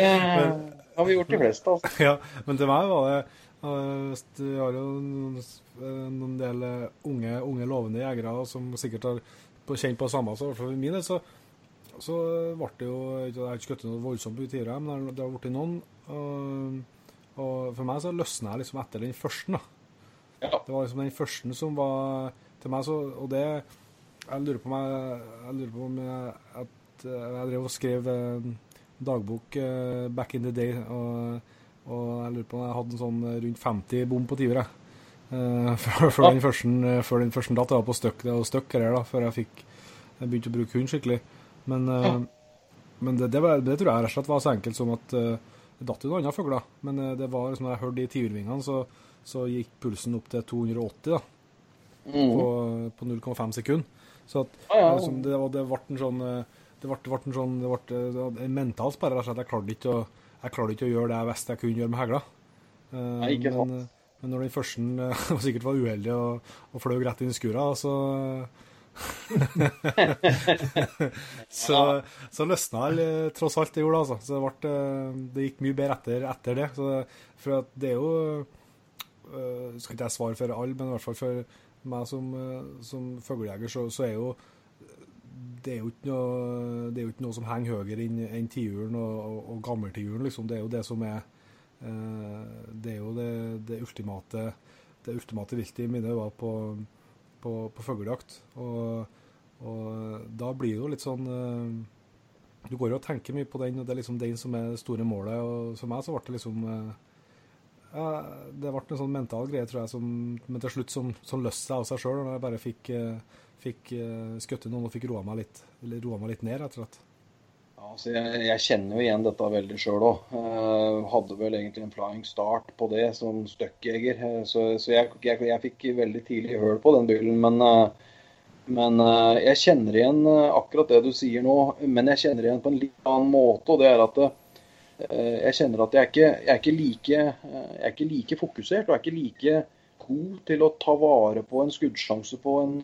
S3: har vi gjort de fleste, altså.
S1: Ja, men til meg var det Vi har jo noen, eh, noen del eh, unge, unge lovende jegere som sikkert har kjent på det samme. Så i hvert fall for min del så, så ble det jo Jeg har ikke skutt noe voldsomt på tiåra, men det har blitt noen. Og, og for meg så løsna jeg liksom etter den første.
S3: Ja.
S1: Det var liksom den første som var til meg så Og det Jeg lurer på om jeg, jeg lurer på om jeg, at eh, jeg drev og skrev eh, dagbok eh, back in the day, og, og jeg lurer på om jeg hadde en sånn rundt 50 bom på tiur, jeg. Uh, <laughs> før, før, den første, eh, før den første datt jeg var på støkk, det var støkk her, da, før jeg fikk jeg begynte å bruke hund skikkelig. Men, uh, men det, det, var, det tror jeg rett og slett var så enkelt som at uh, det datt jo noen andre fugler. Men eh, det var liksom, når jeg hørte de tiurvingene, så, så gikk pulsen opp til 280 da,
S3: mm.
S1: på, på 0,5 sekunder. Så at, liksom, det, var- det ble en sånn eh, det ble, det ble en sånn det ble, en mental sperre. Jeg klarte ikke å jeg klarte ikke å gjøre det jeg visste jeg kunne gjøre med hegla.
S3: Nei, ikke sant. Men,
S1: men når den første <laughs> sikkert var uheldig og, og fløy rett inn i skura, så <laughs> så, så løsna det tross alt det gjorde, altså. Så det, ble, det gikk mye bedre etter, etter det. Så, for det er jo uh, Skal ikke jeg svare for alle, men i hvert fall for meg som, som fuglejeger, så, så, er jo det er jo ikke noe, det er jo ikke noe som henger høyere enn en tiuren og, og, og gammeltiuren. Liksom. Det er jo det som er uh, Det er jo det, det ultimate det ultimate viltet i mine øyne på på, på fuglejakt. Og, og, da blir det jo litt sånn uh, Du går jo og tenker mye på den, og det er liksom den som er det store målet. Og for meg så ble det liksom uh, ja, Det ble en sånn mental greie, tror jeg, som, men til slutt som, som løste seg av seg sjøl. Når jeg bare fikk, fikk uh, skutt noen og fikk roa meg litt, roa meg litt ned, rett og slett.
S3: Ja, altså jeg, jeg, kjenner jo igjen dette veldig sjøl òg. Uh, hadde vel egentlig en flying start på det som støkkjeger. Uh, så, så jeg, jeg, jeg, fikk veldig tidlig høl på den bilen. Men, uh, men jeg kjenner igjen akkurat det du sier nå. Men jeg kjenner igjen på en litt annen måte. og det er at jeg kjenner at jeg ikke, er ikke like, jeg er ikke like fokusert og jeg er ikke like god til å ta vare på en skuddsjanse på en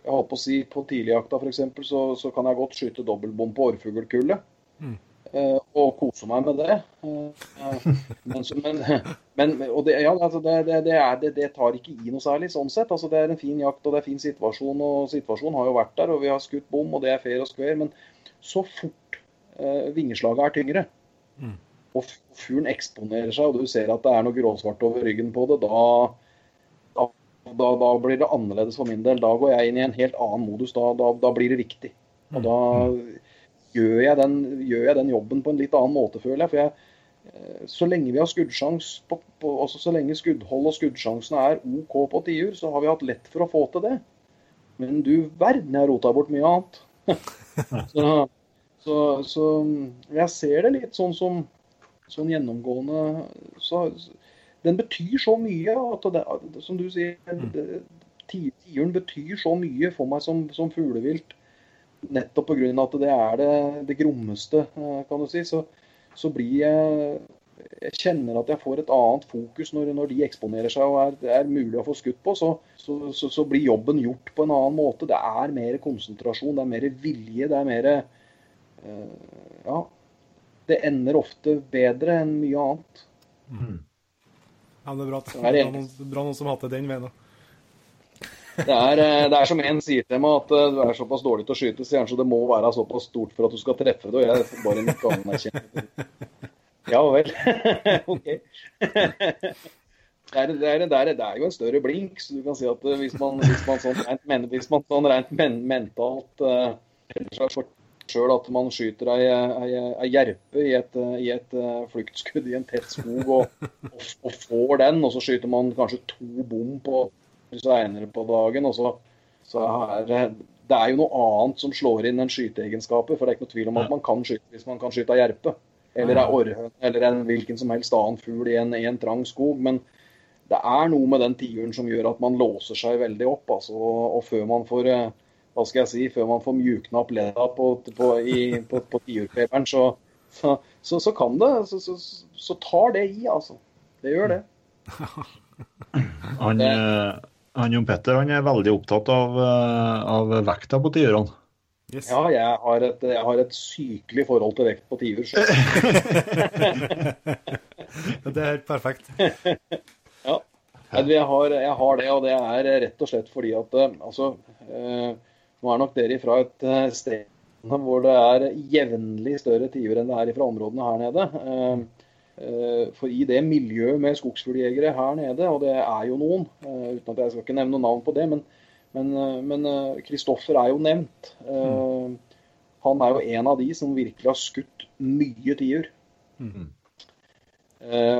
S3: jeg holdt på å si På tidligjakta f.eks. Så, så kan jeg godt skyte dobbeltbom på orrfuglkullet. Mm. Eh, og kose meg med det. Eh, men, men, men, og det, ja, altså det, det, det, er, det, tar ikke i noe særlig sånn sett. Altså det er en fin jakt og det er en fin situasjon. og Situasjonen har jo vært der, og vi har skutt bom, og det er fair og square. Men så fort eh, vingeslaget er tyngre, mm. og fuglen eksponerer seg, og du ser at det er noe gråsvart over ryggen på det, da da, da, blir det annerledes for min del. Da går jeg inn i en helt annen modus. Da, da, da blir det viktig. Og da gjør jeg, den, gjør jeg, den, jobben på en litt annen måte, føler jeg. For jeg, eh, så lenge vi har skuddsjans, på, på, også så lenge skuddhold og skuddsjansene er OK på tiur, så har vi hatt lett for å få til det. Men du verden, jeg har rota bort mye annet. <laughs> så, så, så, jeg ser det litt sånn som sånn gjennomgående så, den betyr så mye. at det, Som du sier, mm. tiuren betyr så mye for meg som, som fuglevilt. Nettopp pga. at det er det, det, grommeste, eh, kan du si. Så, så blir jeg jeg kjenner at jeg får et annet fokus når, når de eksponerer seg og er, er mulig å få skutt på. Så, så, så, så, blir jobben gjort på en annen måte. Det er mer konsentrasjon, det er mer vilje. Det er mer uh, Ja. Det ender ofte bedre enn mye annet. Mm.
S1: Ja, det er bra, det er noen, bra noen som har hatt det den veien òg.
S3: Det er, eh, det er, som en sier til meg, at eh, du er såpass dårlig til å skyte, så det må være såpass stort for at du skal treffe det. Og jeg får bare nikke anerkjenne. Ja vel. <laughs> OK. Det er, det, er, det, er, jo en større blink, så du kan si at eh, hvis man, hvis man sånn rent, hvis man sånn rent men, mentalt uh, sjøl at man skyter ei, ei, ei jerpe i et, i et uh, fluktskudd i en tett skog og, og, og, får den, og så skyter man kanskje to bom på seinere på dagen. og så, så er det er jo noe annet som slår inn enn skyteegenskaper. For det er ikke noe tvil om at man kan skyte hvis man kan skyte ei jerpe. Eller ei orrhøne, eller en hvilken som helst annen fugl i en, i en, trang skog. Men det er noe med den tiuren som gjør at man låser seg veldig opp. Altså, og, før man får uh, hva skal jeg si, før man får mjukna opp ledda på, på, på, på tiurfeberen, så, så, så, så, kan det så, så, tar det i, altså. Det gjør det.
S2: han, eh, han Jon Petter han er veldig opptatt av, eh, av vekta på tiurene.
S3: Yes. Ja, jeg har, et, jeg har, et, sykelig forhold til vekt på tiur. <laughs>
S1: det er helt perfekt.
S3: ja. Jeg har, jeg har, det, og det er rett og slett fordi at eh, altså, nå er nok dere fra et eh, sted hvor det er jevnlig større tiur enn det er fra områdene her nede. Eh, eh, for i det miljøet med skogsfugljegere her nede, og det er jo noen, uten at jeg skal ikke nevne noe navn på det, men Kristoffer er jo nevnt. Han er jo en av de som virkelig har skutt mye tiur. Mm.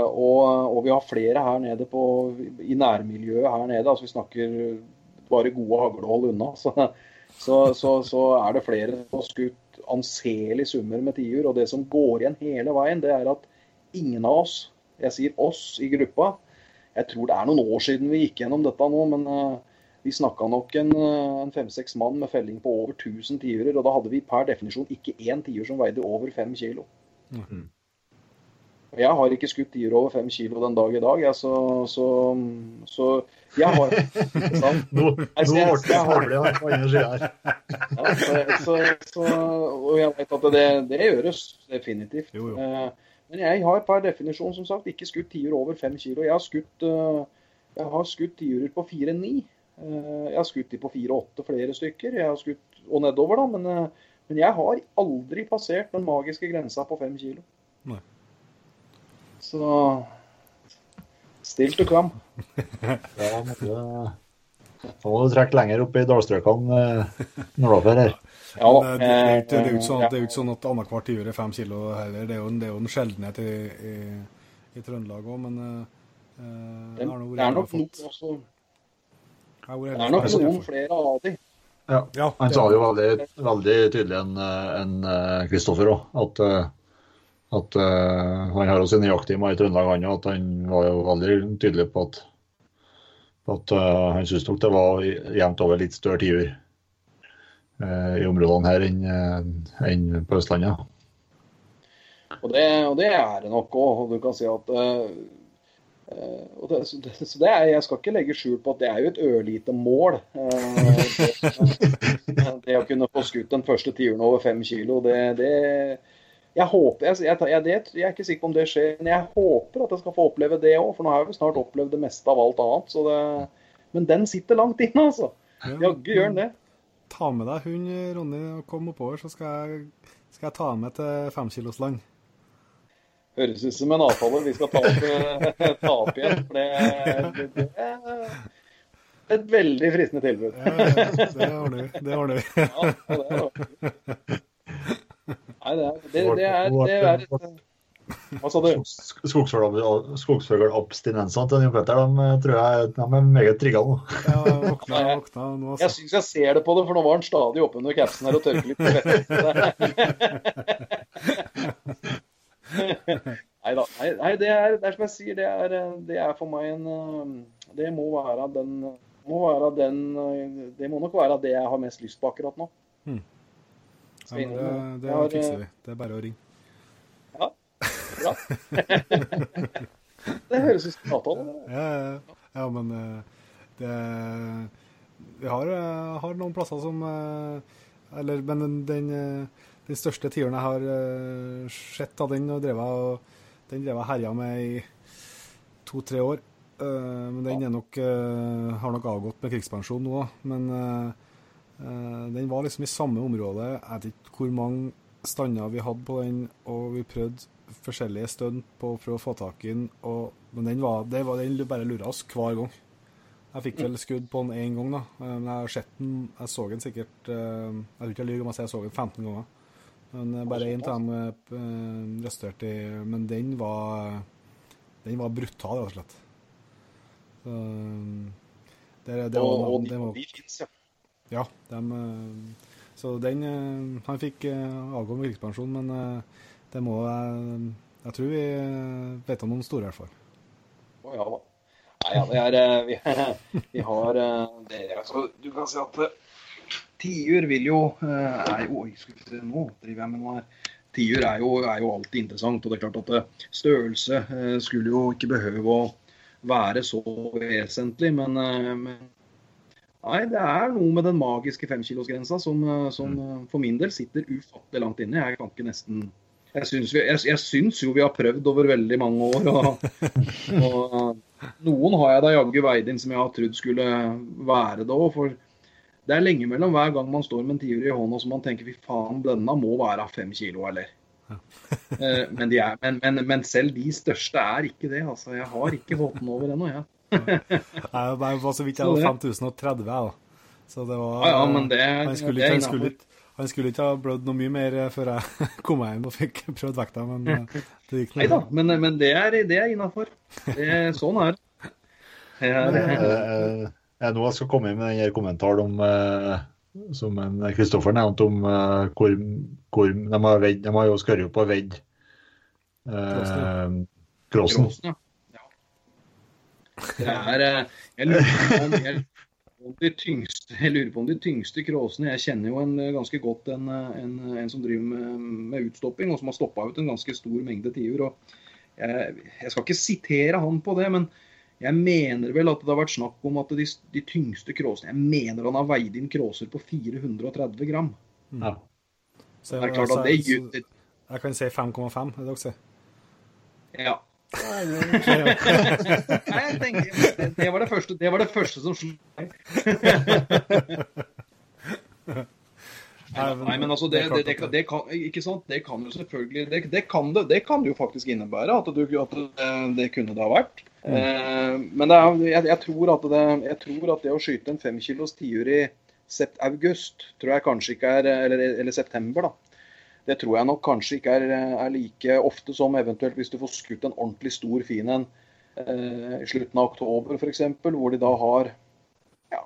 S3: Og, og, vi har flere her nede på, i nærmiljøet her nede. altså Vi snakker bare gode haglehold unna. Så, så, så, så er det flere som har skutt anselige summer med tiur. Og det som går igjen hele veien, det er at ingen av oss, jeg sier oss i gruppa Jeg tror det er noen år siden vi gikk gjennom dette nå, men uh, vi snakka nok en, en fem-seks mann med felling på over 1000 tiurer, og da hadde vi per definisjon ikke én tiur som veide over fem kilo.
S2: Mm.
S3: Og Jeg har ikke skutt dyr over fem kilo den dag i dag, jeg, så, så, så jeg har <laughs> sant?
S2: Nå,
S3: Altså,
S2: ble det farlig på andre sida her.
S3: Ja, så, så, så, og jeg vet at det, det gjøres definitivt.
S1: Jo, jo.
S3: Eh, Men jeg har per definisjon som sagt ikke skutt tiur over fem kilo. Jeg har skutt, eh, jeg har skutt tiurer på 4-9. Eh, Jeg har skutt de på 4-8 flere stykker. Jeg har skutt og nedover, da. Men, men jeg har aldri passert den magiske grensa på fem kilo.
S1: Nei.
S3: Så stilt og come.
S2: Ja, du- må du trekke lenger opp i dalstrøkene eh, nordover her.
S3: Ja da.
S1: Eh, det, er det, er jo
S3: eh,
S1: ikke sånn, det ikke sånn at annethvert tiur er fem kilo heller. Det er jo en, det er jo en sjeldenhet i, i, i Trøndelag òg, men eh, eh,
S3: Det er nok
S1: vært
S3: noe også, det er nok noen flere av de.
S2: Ja.
S1: Ja,
S2: Han
S1: det-
S2: sa jo veldig, veldig tydelig en, en eh, Kristoffer òg, at, eh, at uh, han har jo sine jakttimer i Trøndelag, han. At han var jo veldig tydelig på at, at uh, han syntes nok det var jevnt over litt større tiur uh, i områdene her enn eh, enn på Østlandet.
S3: Og det, og det er det nok òg. Du kan si at eh, eh, det, så det, så det er, Jeg skal ikke legge skjul på at det er jo et ørlite mål. eh, det, det å kunne få skutt den første tiuren over fem kilo, det jeg håper, jeg, jeg, jeg, det, jeg er ikke sikker på om det skjer, men jeg håper at jeg skal få oppleve det òg. For nå har jeg jo snart opplevd det meste av alt annet. Så det, men den sitter langt inne, altså. Jaggu gjør den det.
S1: Ta med deg hund, Ronny, og kom oppover, så skal jeg, skal jeg ta med til femkilosland.
S3: Høres ut som en avtale vi skal ta opp, eh, ta opp igjen. For det, det, det er et veldig fristende tilbud.
S1: Ja, det ordner vi. Det ordner vi.
S3: Ja, det. <laughs> Nei, det er, det, det er, det er et Hva sa du?
S2: Skogsfuglabstinensene til Jon Petter de eh, tror jeg de er meget trigga nå. <laughs>
S1: Jeg våkna, jeg våkna nå,
S3: Jeg
S1: altså.
S3: syns jeg ser det på det, for nå var han stadig oppunder capsen her og tørker litt. <laughs> Nei da. Nei, det, er, det er som jeg sier, det er, det er for meg en eh, Det må være den må være den, eh, Det må nok være det jeg har mest lyst på akkurat nå.
S1: Ja, men det, det
S3: har,
S1: fikser vi. Det er bare å ringe. Ja.
S3: Bra. <laughs> det høres ut som avtale.
S1: Ja, ja, ja, men eh, det Vi har, eh, har noen plasser som eh, Eller, men den, den, eh, største tiuren jeg har eh, sett av den, og drevet, den drev jeg herja med i to-tre år. Eh, Men den nok, eh, har nok avgått med krigspensjon nå. Men eh, eh, den var liksom i samme område. Jeg vet ikke hvor mange stander vi hadde på den, og vi prøvde forskjellige stunt på å prøve å få tak i den. Og, men den, var, det var, den bare lura oss hver gang. Jeg fikk vel skudd på den én gang, da. Eh, Men jeg har sett den Jeg så den sikkert eh, Jeg tror ikke jeg lyver om jeg sier jeg så den 15 ganger. Men eh, bare én av dem eh, resterte i Men den var Den var brutal, rett og slett. Så, det, det var,
S3: Og, og de,
S1: var,
S3: de fins, ja.
S1: Ja, dem, eh, så den eh, Han fikk eh, avgå med krigspensjon, men det må jeg Jeg tror vi vet om noen store, i hvert fall.
S3: Å ja da. Nei, ja, det er, vi, <laughs> vi har det, altså, Du kan si at tiur vil jo er Oi, skal vi se, nå driver jeg med noe her. Tiur er er jo alltid interessant. og det er klart at Størrelse skulle jo ikke behøve å være så vesentlig, men, men Nei, det er noe med den magiske femkilosgrensa som, eh, som eh, for min del sitter ufattelig langt inne. Jeg kan ikke nesten jeg syns, vi, jeg, jeg syns jo vi har prøvd over veldig mange år. Og, <laughs> og eh, noen har jeg da jaggu veid inn som jeg har trodd skulle være det òg. For det er lenge mellom hver gang man står med en tiur i hånda som man tenker fy faen, denne må være fem kilo, eller. Eh, Men, er, men, men, men selv de største er ikke det. altså. Jeg har ikke fått den over ennå, jeg. <laughs>
S1: Jeg var så vidt jeg var 5030, jeg, da. Så det var
S3: Ja, ja, men det,
S1: han, skulle ikke, han, skulle ikke, han skulle ikke ha blødd noe mye mer eh, før jeg <laughs> kom hjem og fikk prøvd vekta, men eh, det gikk
S3: Nei da, men, men det er, det er innafor. Sånn er det. Det er-
S2: Eh, Jeg nå skal komme inn med den her kommentaren om eh, som en Kristoffer nevnte om uh, hvor, hvor de har, vedd, de har jo skåret på vedd eh,
S3: Krossen. Ja. Det er eh, Jeg lurer på om jeg, de tyngste, jeg lurer på om de tyngste kråsene Jeg kjenner jo en, ganske godt en, en, en som driver med, med, utstopping, og som har stoppa ut en ganske stor mengde tiur. Jeg, jeg, skal ikke sitere han på det, men jeg mener vel at det har vært snakk om at de, de tyngste kråsene Jeg mener han har veid inn kråser på 430 gram.
S1: Ja. Så, det er klart at det gjør Jeg kan si 5,5, det dere sier?
S3: Ja. Nei, jeg tenker, det, det, var det, første, det var det første som slo meg. Nei, men altså, det, det, det, det, kan, ikke sant? det kan jo selvfølgelig det, det, kan det, det kan jo faktisk innebære at, du, at det, kunne det ha vært. Mm. Eh, men er, jeg, jeg, tror at jeg tror at det å skyte en femkilos tiur i sept, august, tror jeg kanskje ikke er Eller, eller september, da det tror jeg nok kanskje ikke er, er, like ofte som eventuelt hvis du får skutt en ordentlig stor fin en eh, i slutten av oktober f.eks., hvor de da har ja,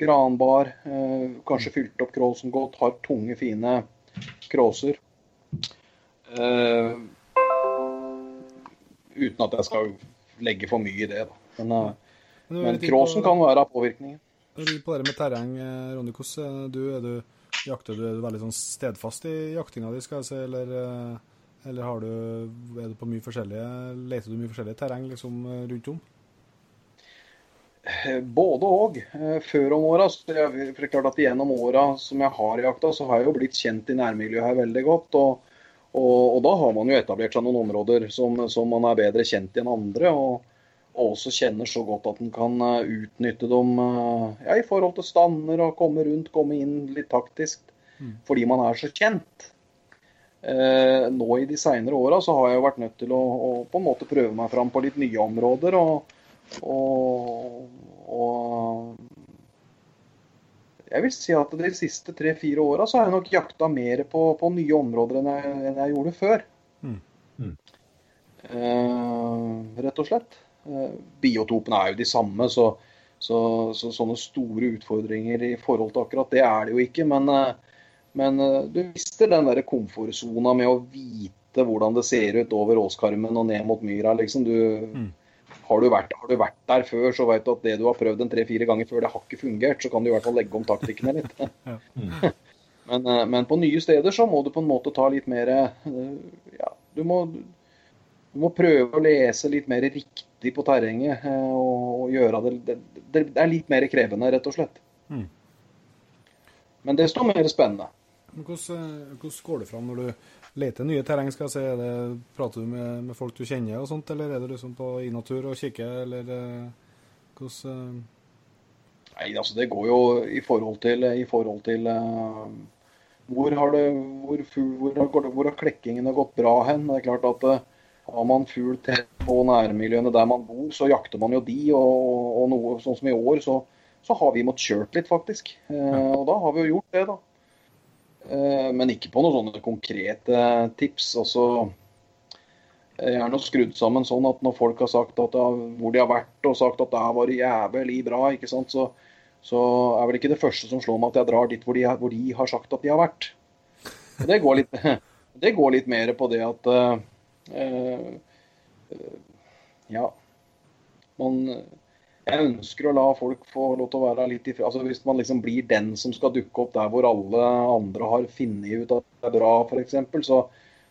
S3: granbar, eh, kanskje fylt opp kråsen godt, har tunge, fine kråser. Eh, uten at jeg skal legge for mye i det. Da. Men, eh, men kråsen kan være av påvirkningen.
S1: På det med terreng, eh, Ronny, hvordan du, er du Jakter du er veldig sånn stedfast i jaktinga di, skal jeg si, eller, eh, eller du, er du på mye forskjellige, leter du mye forskjellige terreng liksom, rundt om?
S3: Eh, både òg. Eh, før om åra. For det er klart at gjennom åra som jeg har jakta, så har jeg jo blitt kjent i nærmiljøet her veldig godt. Og, og, og da har man jo etablert seg noen områder som, som man er bedre kjent i enn andre. og og også kjenner så godt at en kan eh, utnytte dem eh, ja, i forhold til stander og komme rundt, komme inn litt taktisk. Mm. Fordi man er så kjent. Eh, nå i de seinere åra så har jeg vært nødt til å, å, på en måte prøve meg fram på litt nye områder. Og, og, og jeg vil si at de siste tre-fire åra så har jeg nok jakta mer på, på nye områder enn jeg, enn jeg gjorde før. Mm. Mm. Eh, rett og slett. Eh, biotopene er jo de samme, så, så, så, sånne store utfordringer i forhold til akkurat det er det jo ikke. Men, eh, men eh, du mister den der komfortsona med å vite hvordan det ser ut over åskarmen og ned mot myra. liksom. Du, mm. har, du vært, har, du vært, der før, så vet du at det du har prøvd en tre-fire ganger før, det har ikke fungert. Så kan du i hvert fall legge om taktikkene litt. <laughs> <laughs> men, men, på nye steder så må du på en måte ta litt mer ja, du må, du må prøve å lese litt mer riktig riktig på terrenget eh, og, gjøre det, det, er litt mer krevende, rett og slett. Mm. Men desto mer spennende.
S1: Hvordan, eh, hvordan, går det fram når du leter nye terreng? skal jeg si? Det, prater du med, med, folk du kjenner, og sånt, eller er det liksom på inatur og kikker, eller eh, hvordan
S3: Nei, altså Det går jo i forhold til, i forhold til uh, hvor, har det, hvor, hvor, har, hvor, har klekkingene gått bra hen? Det er klart at uh, har man fugl tett på nærmiljøene der man bor, så jakter man jo de. Og, og noe sånn som i år, så, så har vi måttet kjørt litt, faktisk. Eh, og da har vi jo gjort det, da. Eh, men ikke på noen sånne konkrete tips. Altså, jeg er nå skrudd sammen sånn at når folk har sagt at, hvor de har vært og sagt at det har vært jævlig bra, ikke sant, så, så er vel ikke det første som slår meg at jeg drar dit hvor de, hvor de har sagt at de har vært. Det går litt, <laughs> det går litt mer på det at uh, ja. Man jeg ønsker å la folk få lov til å være litt ifra. Altså Hvis man liksom blir den som skal dukke opp der hvor alle andre har funnet ut at det er bra, f.eks., så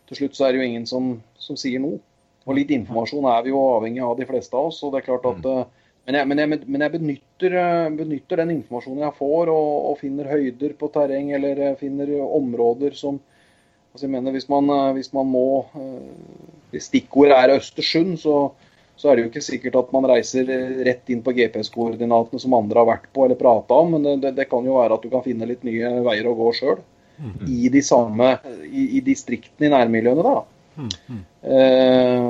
S3: til slutt så er det jo ingen som, som, sier noe. Og litt informasjon er vi jo avhengig av, de fleste av oss. og det er klart at mm. Eh, men jeg, men jeg, men jeg benytter, benytter, den informasjonen jeg får, og, og, finner høyder på terreng eller finner områder som, Altså jeg mener, hvis man, eh, hvis man må eh, Hvis stikkordet er Østersund, så, så, er det jo ikke sikkert at man reiser rett inn på GPS-koordinatene som andre har vært på eller prata om, men det, det, kan jo være at du kan finne litt nye veier å gå sjøl. Mm. I de samme i, i, distriktene i nærmiljøene, da. Mm. Eh,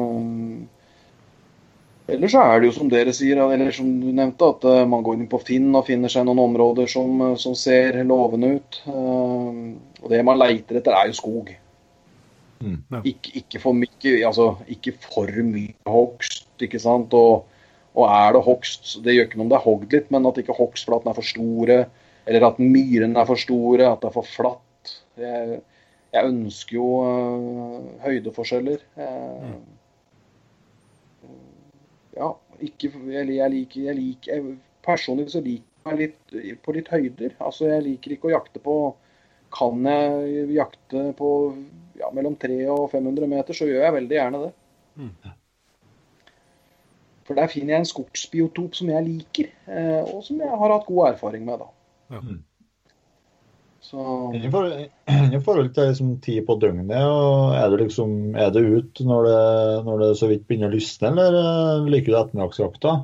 S3: Ellers så er det jo som dere sier, eller som du nevnte, at uh, man går inn på Finn og finner seg noen områder som, uh, som ser lovende ut. Uh, og det man leiter etter, er jo skog. Mm, ja. ikke, ikke, for mye, altså, ikke for mye hogst, ikke sant. Og, og, er det hogst, det gjør ikke noe om det er hogd litt, men at ikke hogstflatene er for store, eller at myrene er for store, at det er for flatt. Jeg, jeg ønsker jo høydeforskjeller. Mm ja, ikke, jeg, jeg, liker, jeg liker jeg, Personlig så liker meg litt på litt høyder. Altså, jeg liker ikke å jakte på Kan jeg jakte på ja, mellom 300 og 500 meter, så gjør jeg veldig gjerne det. Mm. For der finner jeg en skogsbiotop som jeg liker, eh, og som jeg har hatt god erfaring med. da. Ja. Mm.
S2: Så... I forhold til liksom, tid på døgnet, er det, liksom, er det ut når det, når det så vidt begynner å lysne, eller eh, liker du ettermiddagsjakta?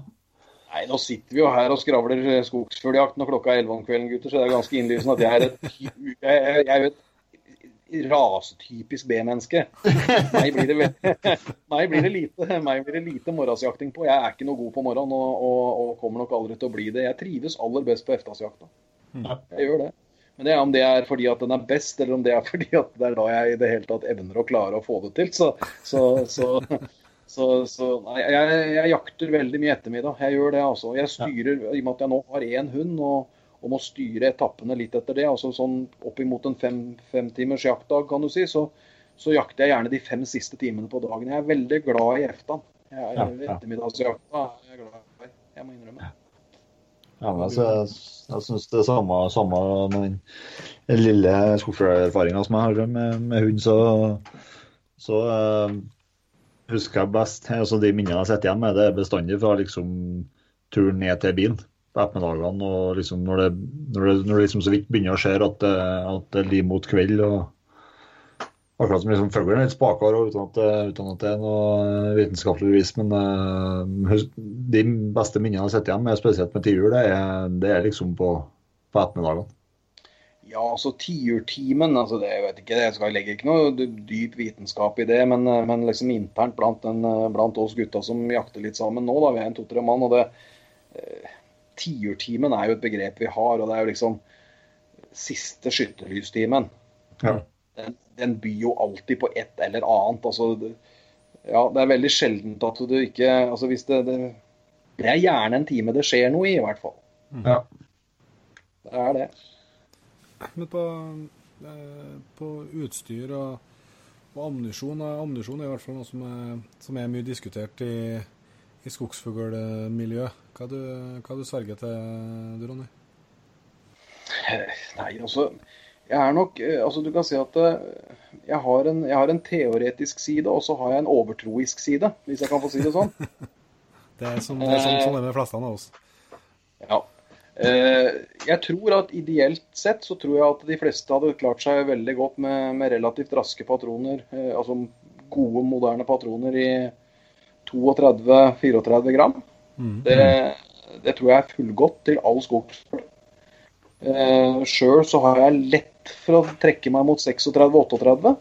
S3: Nei, nå sitter vi jo her og skravler skogsfugljakt når klokka er 11 om kvelden, gutter. Så det er ganske innlysende at jeg er et, <laughs> jeg, jeg er et rasetypisk B-menneske. Meg, blir det, <laughs> meg, blir det lite, meg blir det lite morgensjakting på. Jeg er ikke noe god på morgenen og, og, og, kommer nok aldri til å bli det. Jeg trives aller best på eftasjakta. Jeg gjør det. Men det er om det er fordi at den er best, eller om det er <laughs> fordi at det er da jeg i det hele tatt evner å klare å få det til. Så, så, så så, så nei, jeg, jeg, jakter veldig mye ettermiddag. Jeg gjør det, altså. Jeg styrer. I og med at jeg nå har én hund og, og, må styre etappene litt etter det, altså sånn oppimot en fem, femtimers jaktdag, kan du si, så, så, jakter jeg gjerne de fem siste timene på dagen. Jeg er veldig glad i eftan. Jeg ja, ja. Ettermiddagsjakta er jeg glad i. Jeg må innrømme.
S2: Ja, men altså, jeg, jeg syns det er samme, samme med den lille skogsfuglerfaringa som jeg har med, med hund, så, så uh, husker jeg best, altså de minnene jeg sitter igjen med, det er bestandig fra liksom turen ned til bilen på ettermiddagene. og liksom når det, når det, når det liksom så vidt begynner å skje at det, at det liv mot kveld. og Akkurat som liksom fuglen er litt spakere, uten at, uten at det er noe vitenskapelig bevis. Men uh, de beste minnene jeg sitter igjen med, spesielt med tiur, det, det, er liksom på, på ettermiddagene.
S3: Ja, altså tiurtimen altså det, Jeg vet ikke, jeg skal legge ikke noe dyp vitenskap i det, men, eh, men liksom internt blant, den, eh, blant, oss gutta som jakter litt sammen nå, da, vi er en to-tre mann, og det eh, Tiurtimen er jo et begrep vi har, og det er jo liksom siste skytterlystimen. Ja. Den, den, byr jo alltid på et eller annet. altså det, ja, Det er veldig sjeldent at du ikke altså hvis det, det, det er gjerne en time det skjer noe i, i hvert fall. Ja. Det er det.
S1: Men på, eh, på utstyr og, og ammunisjon Ammunisjon er i hvert fall noe som er, som er mye diskutert i, i skogsfuglmiljøet. Hva du, hva du sverger til, du Ronny?
S3: Nei, altså jeg er nok, eh, altså Du kan si at eh, jeg har, en, jeg har en teoretisk side, og så har jeg en overtroisk side, hvis jeg kan få si det sånn. <laughs>
S1: det er sånn det er, sånn, sånn er med flestene av oss.
S3: Ja. Eh, jeg tror at ideelt sett så tror jeg at de fleste hadde klart seg veldig godt med, med relativt raske patroner. Altså gode, moderne patroner i 32-34 gram. Mm. Det, det, tror jeg er fullgodt til all skogsfugl. Eh, Sjøl så har jeg lett for å trekke meg mot 36-38.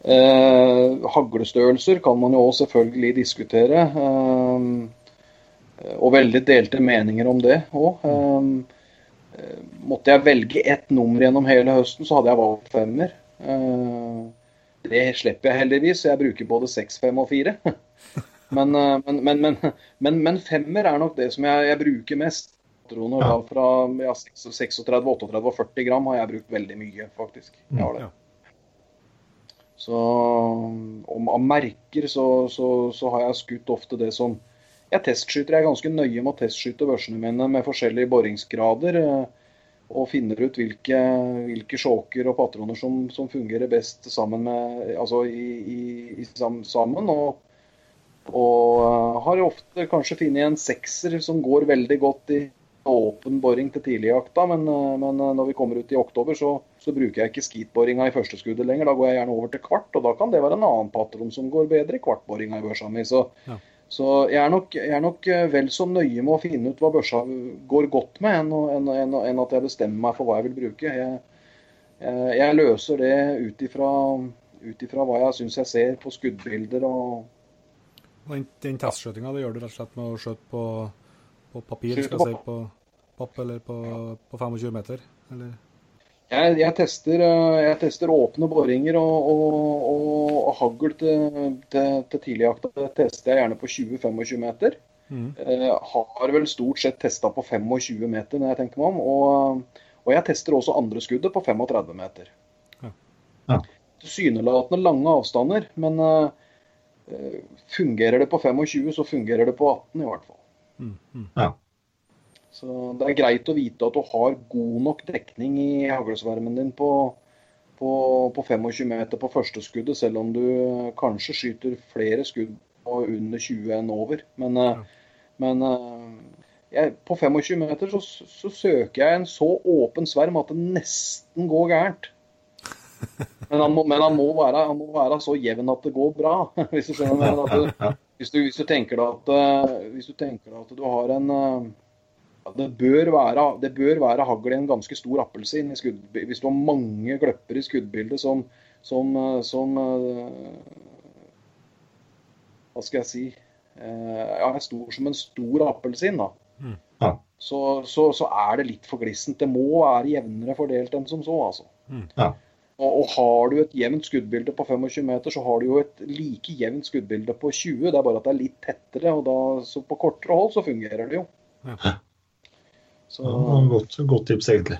S3: Eh, haglestørrelser kan man jo også selvfølgelig diskutere. Eh, Eh, og veldig delte meninger om det òg. Um, eh, måtte jeg velge ett nummer gjennom hele høsten, så hadde jeg valgt femmer. Det slipper jeg heldigvis, så jeg bruker både seks, fem og fire. <laughs> men, men, men, men, femmer er nok det som jeg, jeg bruker mest. Patroner ja. fra ja, 36, 38 og 40 gram har jeg brukt veldig mye, faktisk. Jeg har det. Så om, av merker så, så, så har jeg skutt ofte det som jeg testskyter. Jeg er ganske nøye med å testskyte børsene mine med forskjellige boringsgrader. Eh, og finner ut hvilke, hvilke sjåker og patroner som, som, fungerer best sammen. Med, altså i, i, i sammen og, og uh, har ofte kanskje funnet en sekser som går veldig godt i åpen boring til tidligjakta, men, uh, men uh, når vi kommer ut i oktober, så, så bruker jeg ikke skitboringa i første skuddet lenger. Da går jeg gjerne over til kvart, og da kan det være en annen patron som går bedre i kvartboringa i børsa mi. Så, ja. Så jeg er, nok, jeg er, nok, eh, vel så nøye med å finne ut hva børsa går godt med, enn, enn, enn at jeg bestemmer meg for hva jeg vil bruke. Jeg, jeg, jeg løser det ut ifra hva jeg syns jeg ser på skuddbilder og
S1: Den, den testskjøtinga gjør du rett og slett med å skjøte på, på papir, skal jeg si, på papp eller på, på 25 meter? Eller?
S3: Jeg, jeg, tester, eh, jeg, tester, åpne boringer og, og, og, og hagl til, til, til tidligjakta. Det tester jeg gjerne på 20-25 meter. Mm. Eh, har vel stort sett testa på 25 meter når jeg tenker meg om. Og, og jeg tester også andre skuddet på 35 meter. Ja. Ja. Tilsynelatende lange avstander, men eh, fungerer det på 25, så fungerer det på 18 i hvert fall. Ja. Så det er greit å vite at du har god nok dekning i haglesvermen din på, på, på 25 meter på første skuddet, selv om du kanskje skyter flere skudd på under 20 enn over. Men, ja. men eh, jeg, på 25 meter så, så, søker jeg en så åpen sverm at det nesten går gærent. Men han må, men han må, være, han må være, så jevn at det går bra, <laughs> hvis du skjønner. Du, hvis, du, hvis, du, tenker at, eh, hvis du tenker at du har en det bør være, det bør være hagl i en ganske stor appelsin hvis du har mange gløpper i skuddbildet som, som, som Hva skal jeg si eh, ja, er stor som en stor appelsin. da. Mm. Ja. Så, så, så, er det litt for glissent. Det må være jevnere fordelt enn som så. altså. Mm. Ja. Og, Har du et jevnt skuddbilde på 25 meter, så har du jo et like jevnt skuddbilde på 20. Det er bare at det er litt tettere. og da, så På kortere hold så fungerer det jo. Ja.
S2: Så, ja, godt, godt, tips, egentlig.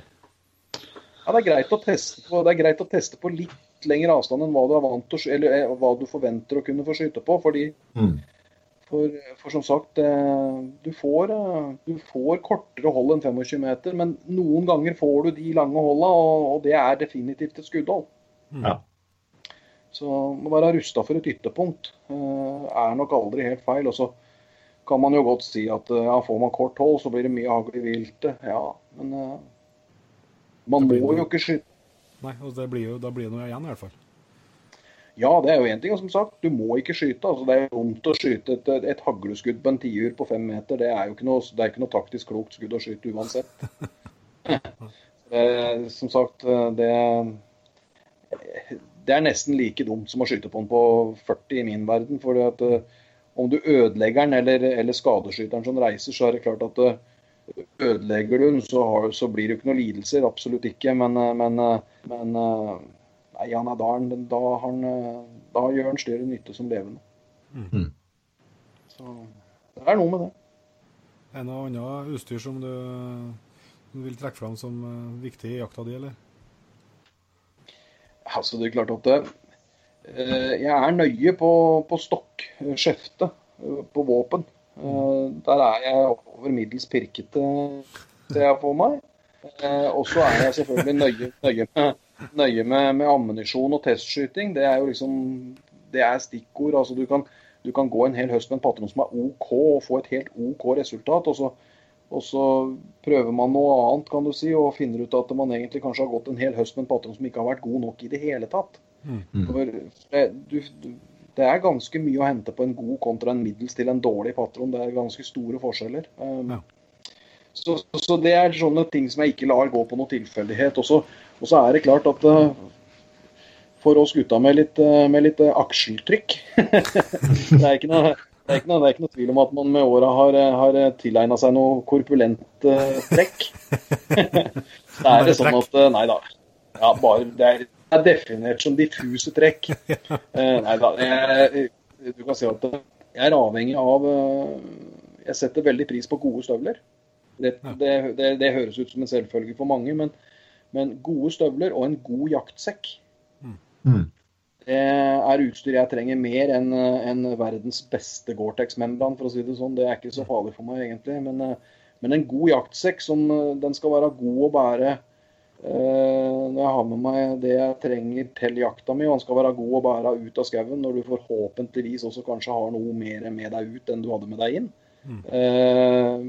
S3: Ja, det er, greit å teste på, det er greit å teste på litt lengre avstand enn hva du er vant eller eh, hva du forventer å kunne få skyte på. fordi mm. For, for, som sagt, eh, du får, eh, du får, kortere hold enn 25 meter, men noen ganger får du de lange holda, og, og det er definitivt et skuddhold. Mm. Ja. Så å være rusta for et ytterpunkt. Er nok aldri helt feil. og så kan man jo godt si at ja, får man kort hold, så blir det mye hagl i viltet. Ja, men man må jo ikke skyte.
S1: Nei, og blir jo, da blir det noe igjen i hvert fall.
S3: Ja, det er jo én ting. Og som sagt, du må ikke skyte. altså Det er dumt å skyte et, et hagleskudd på en tiur på fem meter. Det er jo ikke noe, det er ikke noe taktisk klokt skudd å skyte uansett. det, <laughs> som sagt, det det er nesten like dumt som å skyte på den på 40 i min verden. for at om du ødelegger den eller, eller skadeskyteren som reiser, så er det klart at eh, ødelegger du den, så, har, så blir det jo ikke noen lidelser. Absolutt ikke. Men, eh, men, eh, men nei, han er da, da, han, da gjør han større nytte som levende. Mm. Så det er noe med det.
S1: Er det noe annet utstyr som du, vil trekke fram som viktig i jakta di, eller?
S3: Altså, det er klart at det, Eh, jeg er nøye på, på stokk, eh, skjefte, eh, på våpen. Der er jeg over middels pirkete, ser jeg på meg. Og så er jeg selvfølgelig nøye, nøye, med, nøye med, med ammunisjon og testskyting. Det er jo liksom det er stikkord. altså du kan, du kan gå en hel høst med en patron som er OK og få et helt OK resultat. og så og så prøver man noe annet, kan du si, og finner ut at man egentlig kanskje har gått en hel høst med en patron som ikke har vært god nok i det hele tatt. Mm. For det, du, det, er ganske mye å hente på en god kontra en middels til en dårlig patron. Det er ganske store forskjeller. Um, ja. så, så, det er sånne ting som jeg ikke lar gå på noe tilfeldighet. Og så er det klart at uh, for oss gutta med litt, uh, med litt uh, akseltrykk <laughs> det, er ikke noe, det, er ikke noe, det er ikke noe tvil om at man med åra har, har tilegna seg noe korpulent trekk. <laughs> det er det sånn at Nei da. Ja, bare, det er er definert som diffuse trekk. Uh, <laughs> nei da. Jeg, du kan si at jeg er avhengig av uh, Jeg setter veldig pris på gode støvler. Det, det, det, det høres ut som en selvfølge for mange, men, men, gode støvler og en god jaktsekk mm. Det er utstyr jeg trenger mer enn en verdens beste Gore-Tex-membran, for å si det sånn. Det er ikke så farlig for meg, egentlig. Men, uh, men en god jaktsekk, som den skal være god å bære Eh, når jeg har med meg det jeg trenger til jakta mi, og den skal være god å bære ut av skauen når du forhåpentligvis også kanskje har noe mer med deg ut enn du hadde med deg inn. Mm. Eh,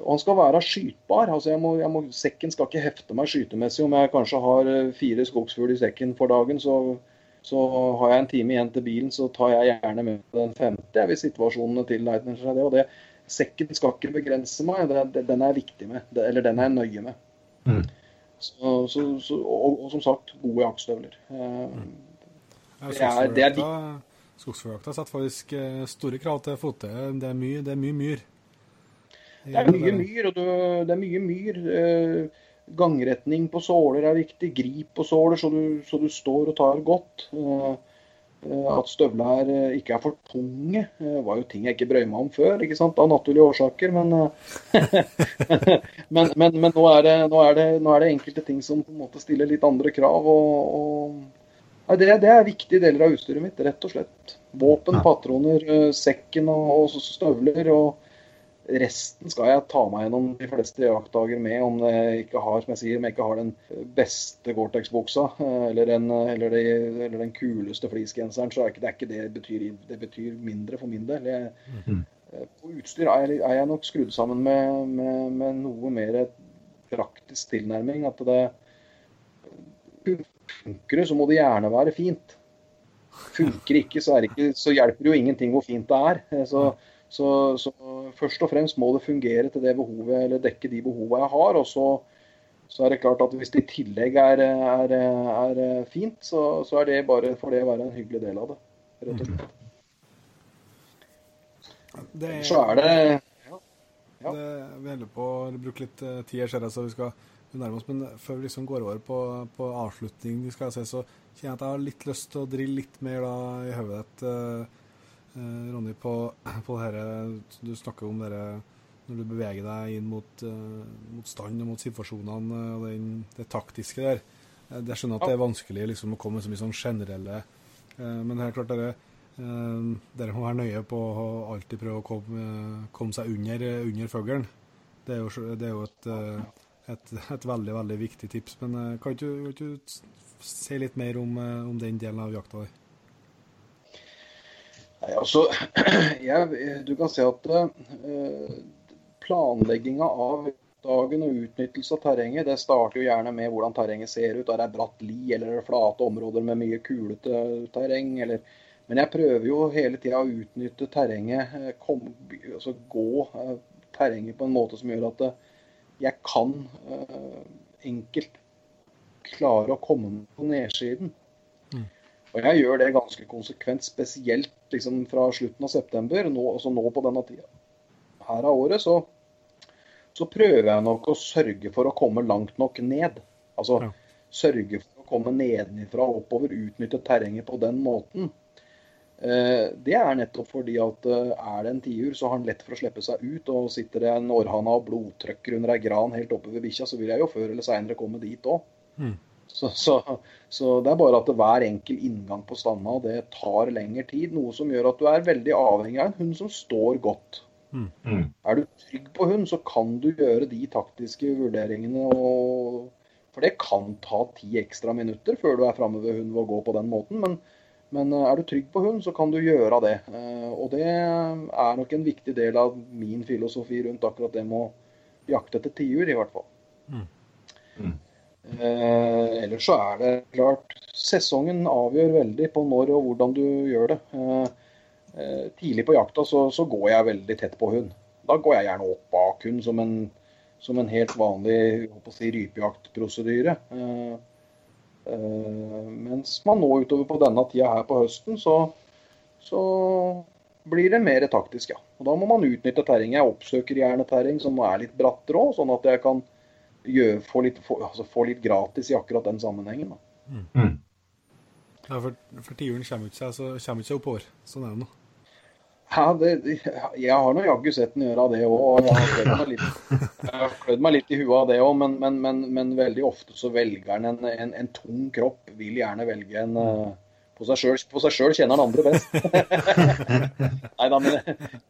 S3: og han skal være skytbar. altså jeg må, jeg må, Sekken skal ikke hefte meg skytemessig. Om jeg kanskje har eh, fire skogsfugl i sekken for dagen, så, så, har jeg en time igjen til bilen, så tar jeg gjerne med den femte hvis situasjonene tilegner seg det. og det. Sekken skal ikke begrense meg. Det, den er jeg viktig med, eller den er jeg nøye med. Mm. Så, så, så, og, og, som sagt, gode jaktstøvler. Mm.
S1: Det er, det er Skogsfugljakta setter faktisk eh, store krav til fottøyet. Det er mye, det er mye myr.
S3: Det er mye myr, og det er mye myr. Eh, gangretning på såler er viktig. Grip på såler, så du, så du står og tar godt. Eh, at støvler eh, ikke er for tunge, eh, var jo ting jeg ikke brøy meg om før, ikke sant? av naturlige årsaker. Men, <laughs> men, men, men nå, er det, nå, er det, nå, er det, enkelte ting som på en måte stiller litt andre krav. og, og det, det, er viktige deler av utstyret mitt, rett og slett. Våpen, patroner, sekken og, og støvler. og Resten skal jeg ta meg gjennom de fleste jaktdager med, om jeg ikke har som jeg sier, om jeg ikke har den beste Gore-Tex-buksa eller, eller, eller, den kuleste fleecegenseren. Så er ikke, det, er ikke det, betyr, det betyr mindre for min del. Jeg, mm. På utstyr er, er, jeg nok skrudd sammen med, med, med, noe mer praktisk tilnærming. At det funker det, så må det gjerne være fint. Funker ikke, så, ikke, så hjelper det jo ingenting hvor fint det er. Så, så, så, først og fremst må det fungere til det behovet, eller dekke de behovene jeg har. Og så, så er det klart at hvis det i tillegg er, er, er fint, så, så, er det bare for det å være en hyggelig del av det. Rett og slett. Det, så er det ja.
S1: ja. Det, vi holder på å bruke litt eh, tid her, så vi skal nærme oss. Men før vi liksom går over på, på avslutning, skal se, så kjenner jeg at jeg har litt lyst til å drille litt mer da, i hodet ditt. Eh, Ronny, på, <clears throat> på dette, du snakker om dere når du beveger deg inn mot, uh, mot stand og mot situasjonene og den, det taktiske der. Jeg eh, skjønner at det er vanskelig liksom, å komme med så mye sånn generelle Men det er klart dere, dere må være nøye på å alltid prøve å komme, komme seg under, under fuglen. Det er jo, det er jo et, et, <laughs> et, veldig veldig viktig tips. Men kan du, kan du si litt mer om, om den delen av jakta der?
S3: Nei, altså, <clears throat> jeg, du kan se at uh, planlegginga av dagen og utnyttelse av terrenget det starter jo gjerne med hvordan terrenget ser ut. Er det bratt li eller er det flate områder med mye kulete terreng? Eller, men jeg prøver jo hele tida å utnytte terrenget, eh, kom, altså gå uh, terrenget på en måte som gjør at uh, jeg kan enkelt klare å komme på nedsiden. Og jeg gjør det ganske konsekvent, spesielt liksom fra slutten av september, nå, altså nå på denne tida her av året, så, så, prøver jeg nok å sørge for å komme langt nok ned. Altså ja. sørge for å komme nedenfra og oppover, utnytte terrenget på den måten. Eh, det er nettopp fordi at eh, er det en tiur, så har han lett for å slippe seg ut. Og sitter det en århanne og blodtrøkker under ei gran helt oppe ved bikkja, så vil jeg jo før eller seinere komme dit òg. Mm. Så, så, så, det er bare at hver enkel inngang på standa det tar lengre tid. Noe som gjør at du er veldig avhengig av en hund som står godt. Mm. mm. Er du trygg på hund, så kan du gjøre de taktiske vurderingene. Og, for det kan ta ti ekstra minutter før du er framme ved hund ved å gå på den måten. Men, men, eh, er du trygg på hund, så kan du gjøre det. Eh, og det er nok en viktig del av min filosofi rundt akkurat det med å jakte etter tiur, i hvert fall. Mm. Mm. Eh, ellers så er det klart Sesongen avgjør veldig på når og hvordan du gjør det. Eh, eh, tidlig på jakta så, så, går jeg veldig tett på hund. Da går jeg gjerne opp bak hund som en, som en helt vanlig si, rypejaktprosedyre. Mens man nå utover på denne tida her på høsten, så, så blir det mer taktisk, ja. Og Da må man utnytte terrenget. Jeg oppsøker gjerne terreng som er litt brattere òg, sånn at jeg kan gjør, få, litt, få, altså få, litt, gratis i akkurat den sammenhengen. Mm. Mm.
S1: Ja, for, for tiuren kommer ikke seg, så kommer ikke seg oppover. Sånn er det nå.
S3: Ja, det, jeg har nå jaggu sett den gjøre det òg. Jeg har klødd meg litt, klødd meg litt i huet av det òg, men, men, men, men, veldig ofte så velger han en, en, en, tung kropp. Vil gjerne velge en, mm på seg sjøl kjenner han andre best. <laughs> Neida, men,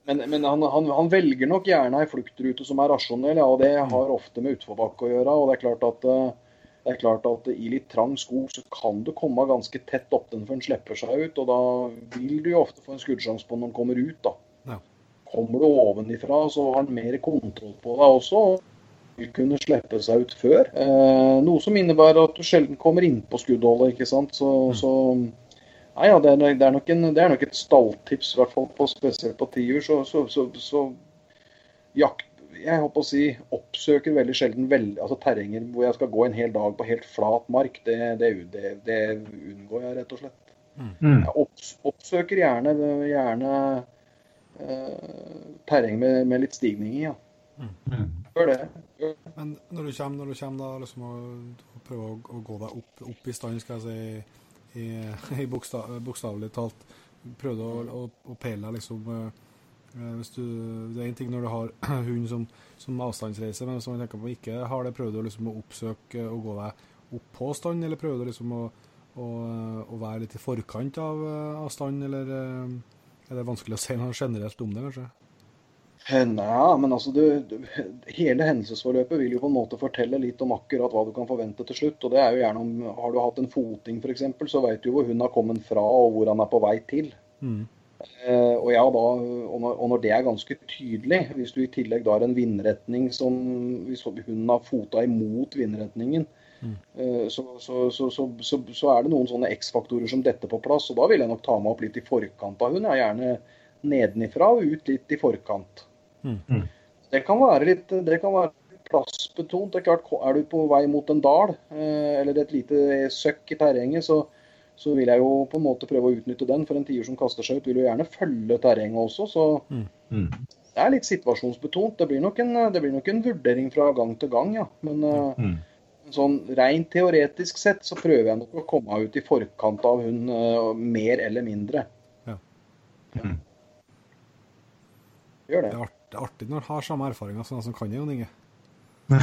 S3: men, men han, han, han, velger nok gjerne ei fluktrute som er rasjonell, ja, og det har ofte med utforbakke å gjøre. og det er klart at eh, det er klart at I litt trang skog så kan du komme ganske tett opp den før den slipper seg ut. og Da vil du jo ofte få en skuddsjanse på når den kommer ut. da. Ja. Kommer du ovenifra, så har den mer kontroll på deg også. og vil kunne slippe seg ut før. Eh, noe som innebærer at du sjelden kommer innpå skuddholdet. ikke sant? Så, mm. så Nei, ja, det, er, det, er en, det, er, nok et stalltips, i hvert fall på, spesielt på tiur. Så, så, så, så jakt, jeg håper å si, oppsøker veldig sjelden veld, altså terrenger hvor jeg skal gå en hel dag på helt flat mark. Det, det, det unngår jeg rett og slett. Mm. Jeg opps, oppsøker gjerne, gjerne eh, terreng med, med, litt stigning i, ja. Mm. Gjør det.
S1: Men når du kommer, når du kommer da, liksom, og prøver å, å, gå deg opp, opp i stand, skal jeg si i, <laughs> i bokstavelig talt prøvde å, å, å pele liksom eh, eh, hvis du, Det er én ting når du har <clears throat> hund som, som avstandsreiser, men hvis man tenker på ikke har det, prøvd å, liksom, å oppsøke og gå deg opp på stand, eller prøvde liksom å, å, å, være litt i forkant av, av stand, eller er det vanskelig å si noe generelt om det, kanskje?
S3: Nei, men altså du, du, Hele hendelsesforløpet vil jo på en måte fortelle litt om akkurat hva du kan forvente til slutt. og det er jo gjerne om, Har du hatt en foting f.eks., så vet du hvor hun har kommet fra og hvor han er på vei til.
S1: Mm.
S3: Eh, og, ja, da, og, når, og, når, det er ganske tydelig, hvis du i tillegg da har en vindretning som Hvis hun har fota imot vindretningen, mm. eh, så, så, så, så, er det noen sånne X-faktorer som detter på plass. Og da vil jeg nok ta meg opp litt i forkant av hun. Er gjerne nedenifra og ut litt i forkant. Mm. Det kan være litt det kan være plassbetont. Det er klart, Er du på vei mot en dal eh, eller et lite søkk i terrenget, så, så, vil jeg jo på en måte prøve å utnytte den. For en tier som kaster seg ut, vil jo gjerne følge terrenget også. Så mm. mm. det er litt situasjonsbetont. Det blir, nok en, det blir nok en vurdering fra gang til gang, ja. Men eh, mm. sånn rent teoretisk sett så prøver jeg nok å komme ut i forkant av hun uh, mer eller mindre. Ja. Mm. Gjør det.
S1: det det er artig når du har samme erfaringer som de som kan det, Jon Inge. <laughs>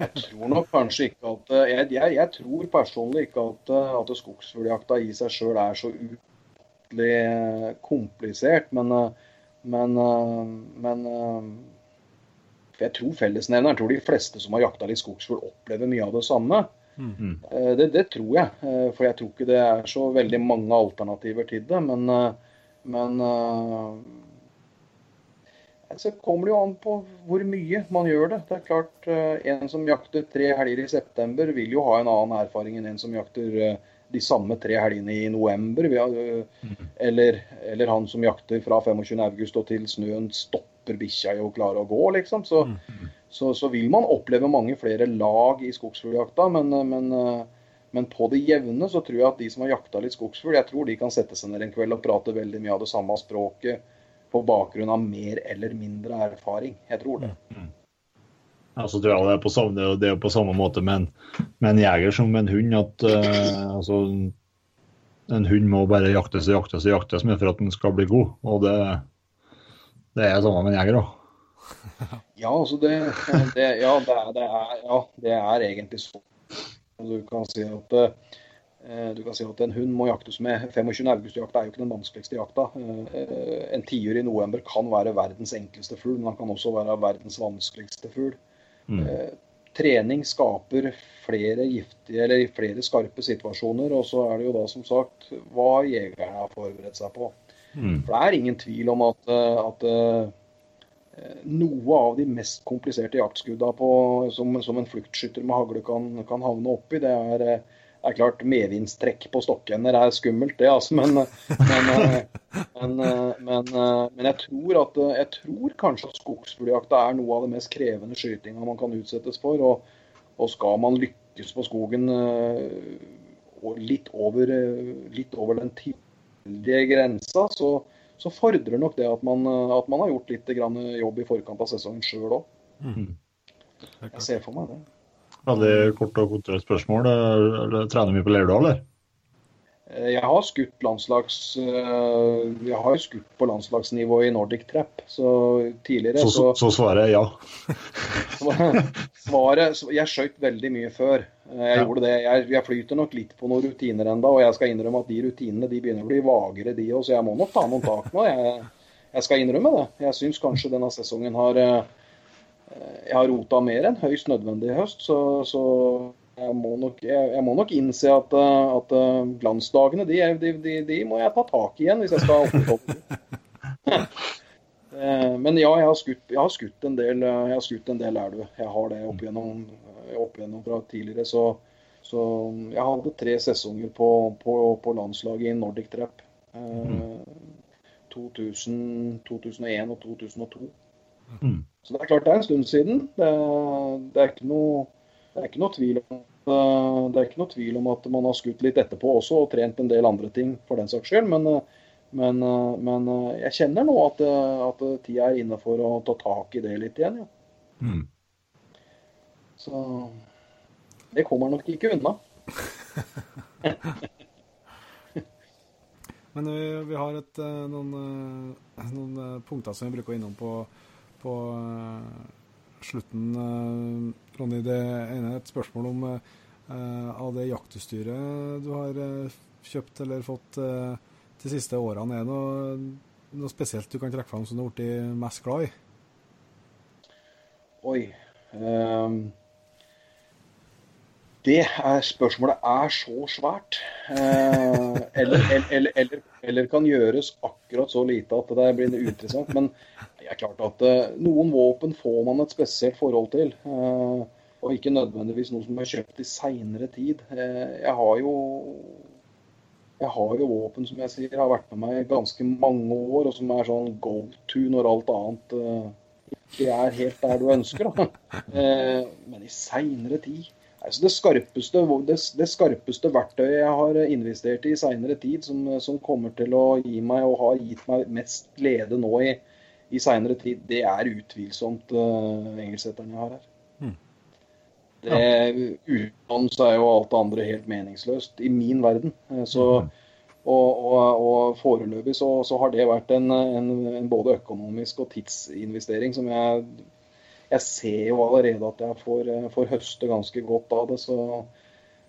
S3: jeg tror nok kanskje ikke at Jeg, jeg, jeg tror personlig ikke at, at skogsfugljakta i seg sjøl er så utrolig komplisert. Men, men, men jeg tror fellesnevneren, tror de fleste som har jakta litt skogsfugl, opplever mye av det samme. Mm. Det, det, tror jeg. For jeg tror ikke det er så veldig mange alternativer til det. Men, men uh, så kommer det jo an på hvor mye man gjør det. Det er klart, uh, En som jakter tre helger i september, vil jo ha en annen erfaring enn en som jakter uh, de samme tre helgene i november. Mm. Eller, eller, han som jakter fra 25.8 og til snøen stopper bikkja i å klare å gå, liksom. Så, mm. så, så, vil man oppleve mange flere lag i skogsfugljakta. Men, men men på det jevne så tror jeg at de som har jakta litt skogsfugl, jeg tror de kan sette seg ned en kveld og prate veldig mye av det samme språket på bakgrunn av mer eller mindre erfaring. Jeg tror det. Mm.
S2: Ja, så tror jeg det er på samme, det er på samme måte med en, med en, jeger som med en hund. at uh, altså, En hund må bare jaktes og jaktes og jaktes med for at den skal bli god. Og det, det er samme med en jeger òg. <laughs>
S3: Ja, altså det, det, ja, det er, det er, ja, det er egentlig så du kan si at eh, du kan si at en hund må jaktes med. 25. august-jakt er jo ikke den vanskeligste jakta. Eh, en tiur i november kan være verdens enkleste fugl, men han kan også være verdens vanskeligste fugl. Mm. Eh, trening skaper flere giftige eller flere skarpe situasjoner. Og så er det jo da som sagt hva jegerne har forberedt seg på. Mm. For det er ingen tvil om at, at Eh, noe av de mest kompliserte jaktskudda på, som, som, en fluktskytter med hagle kan, kan havne oppi, det er, eh, er klart medvindstrekk på stokkender er skummelt, det. altså, Men, men, eh, men, men, men jeg, tror at, jeg tror kanskje at skogsfugljakta er noe av det mest krevende skytinga man kan utsettes for. Og, og skal man lykkes på skogen litt over, litt over den tidlige grensa, så, så fordrer nok det at man, eh, at man har gjort litt jobb i forkant av sesongen sjøl òg. Mm. Jeg ser for meg det.
S2: Veldig kort og konkret spørsmål. Trener mye på Leirdal, eller?
S3: Eh, jeg har skutt landslags eh, Jeg har skutt på landslagsnivå i Nordic Trap. Så tidligere
S2: Så, så, så svaret er ja? <laughs>
S3: svaret Jeg skøyt veldig mye før. Eh, jeg ja. gjorde det. Jeg, jeg, flyter nok litt på noen rutiner enda, og jeg skal innrømme at de rutinene de begynner å bli vagere, de òg. Så jeg må nok ta noen tak nå. Jeg, jeg skal innrømme det. Jeg syns kanskje denne sesongen har Jeg har rota mer enn høyst nødvendig i høst. så, så jeg må nok, jeg, jeg må nok innse at, eh, at eh, glansdagene de, de, de, de, må jeg ta tak i igjen hvis jeg skal opprettholde <laughs> dem. Men ja, jeg har skutt, jeg har skutt en del jeg har skutt en del elv. Jeg har det opp igjennom, opp fra tidligere. Så, så, jeg hadde tre sesonger på, på, på landslaget i Nordic Trap. Mm. 2000, 2001 og 2002. Mm. Så det er klart det er en stund siden. Det, det er ikke noe det er ikke noe tvil om Eh, det er ikke noe tvil om at man har skutt litt etterpå også, og trent en del andre ting for den saks skyld. Men, eh, men, eh, men jeg kjenner nå at, at tida er inne for å ta tak i det litt igjen. Ja. Mm. Så det kommer nok ikke unna. <laughs>
S1: Men vi, vi har et, noen, noen, punkter som vi bruker å innom på, på slutten, eh, Ronny. Det ene er et spørsmål om eh, av det jaktutstyret du har eh, kjøpt eller fått de siste årene. Er det noe noe spesielt du kan trekke fram som du har blitt mest glad i?
S3: Oi. Um, det er spørsmålet er så svært. Eh, eller, eller, eller, eller, kan gjøres akkurat så lite at det blir uinteressant. Men det er klart at eh, noen våpen får man et spesielt forhold til. Eh, og ikke nødvendigvis noe som er kjøpt i seinere tid. jeg har jo jeg har jo våpen som jeg sier har vært med meg ganske mange år, og som er sånn go to når alt annet ikke er helt der du ønsker. Da. men i seinere tid Altså det, skarpeste, det, det, skarpeste, verktøyet jeg har investert i i seinere tid, som, som, kommer til å gi meg og har gitt meg mest glede nå i, i seinere tid, det er utvilsomt uh, engelsksetteren jeg har her. Mm. Det, Utenom så er jo alt det andre helt meningsløst, i min verden. Eh, så, mm. og, og, og, foreløpig så, så, har det vært en, en, en både økonomisk og tidsinvestering som jeg jeg ser jo allerede at jeg får, eh, får høste ganske godt av det. Så,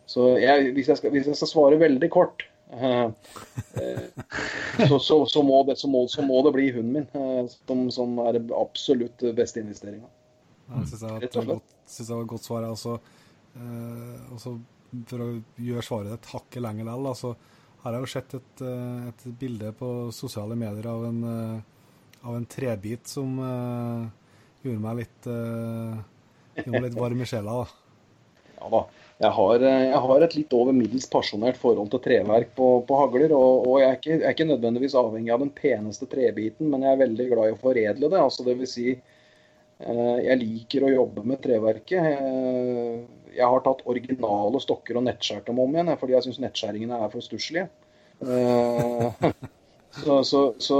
S3: så jeg, hvis, jeg skal, hvis, jeg skal, svare veldig kort, eh, eh så, så, så, må det, må, så, må det, bli hunden min eh, som, som, er det absolutt beste investeringa.
S1: Ja, det syns jeg, jeg, var et godt svar. Altså, eh, også for å gjøre svaret et hakket lenger likevel, altså, har jeg jo sett et, eh, et, bilde på sosiale medier av en, av en trebit som gjorde meg litt, uh, litt varm i sjela. da.
S3: Ja da. Jeg har, eh, jeg har, et litt over middels pasjonert forhold til treverk på, på hagler. Og, og jeg, er ikke, jeg, er ikke, nødvendigvis avhengig av den peneste trebiten, men jeg er veldig glad i å foredle det. altså det vil si, eh, Jeg liker å jobbe med treverket. Jeg har tatt originale stokker og nettskjært dem om igjen, fordi jeg syns nettskjæringene er for stusslige. <laughs> Så, så, så,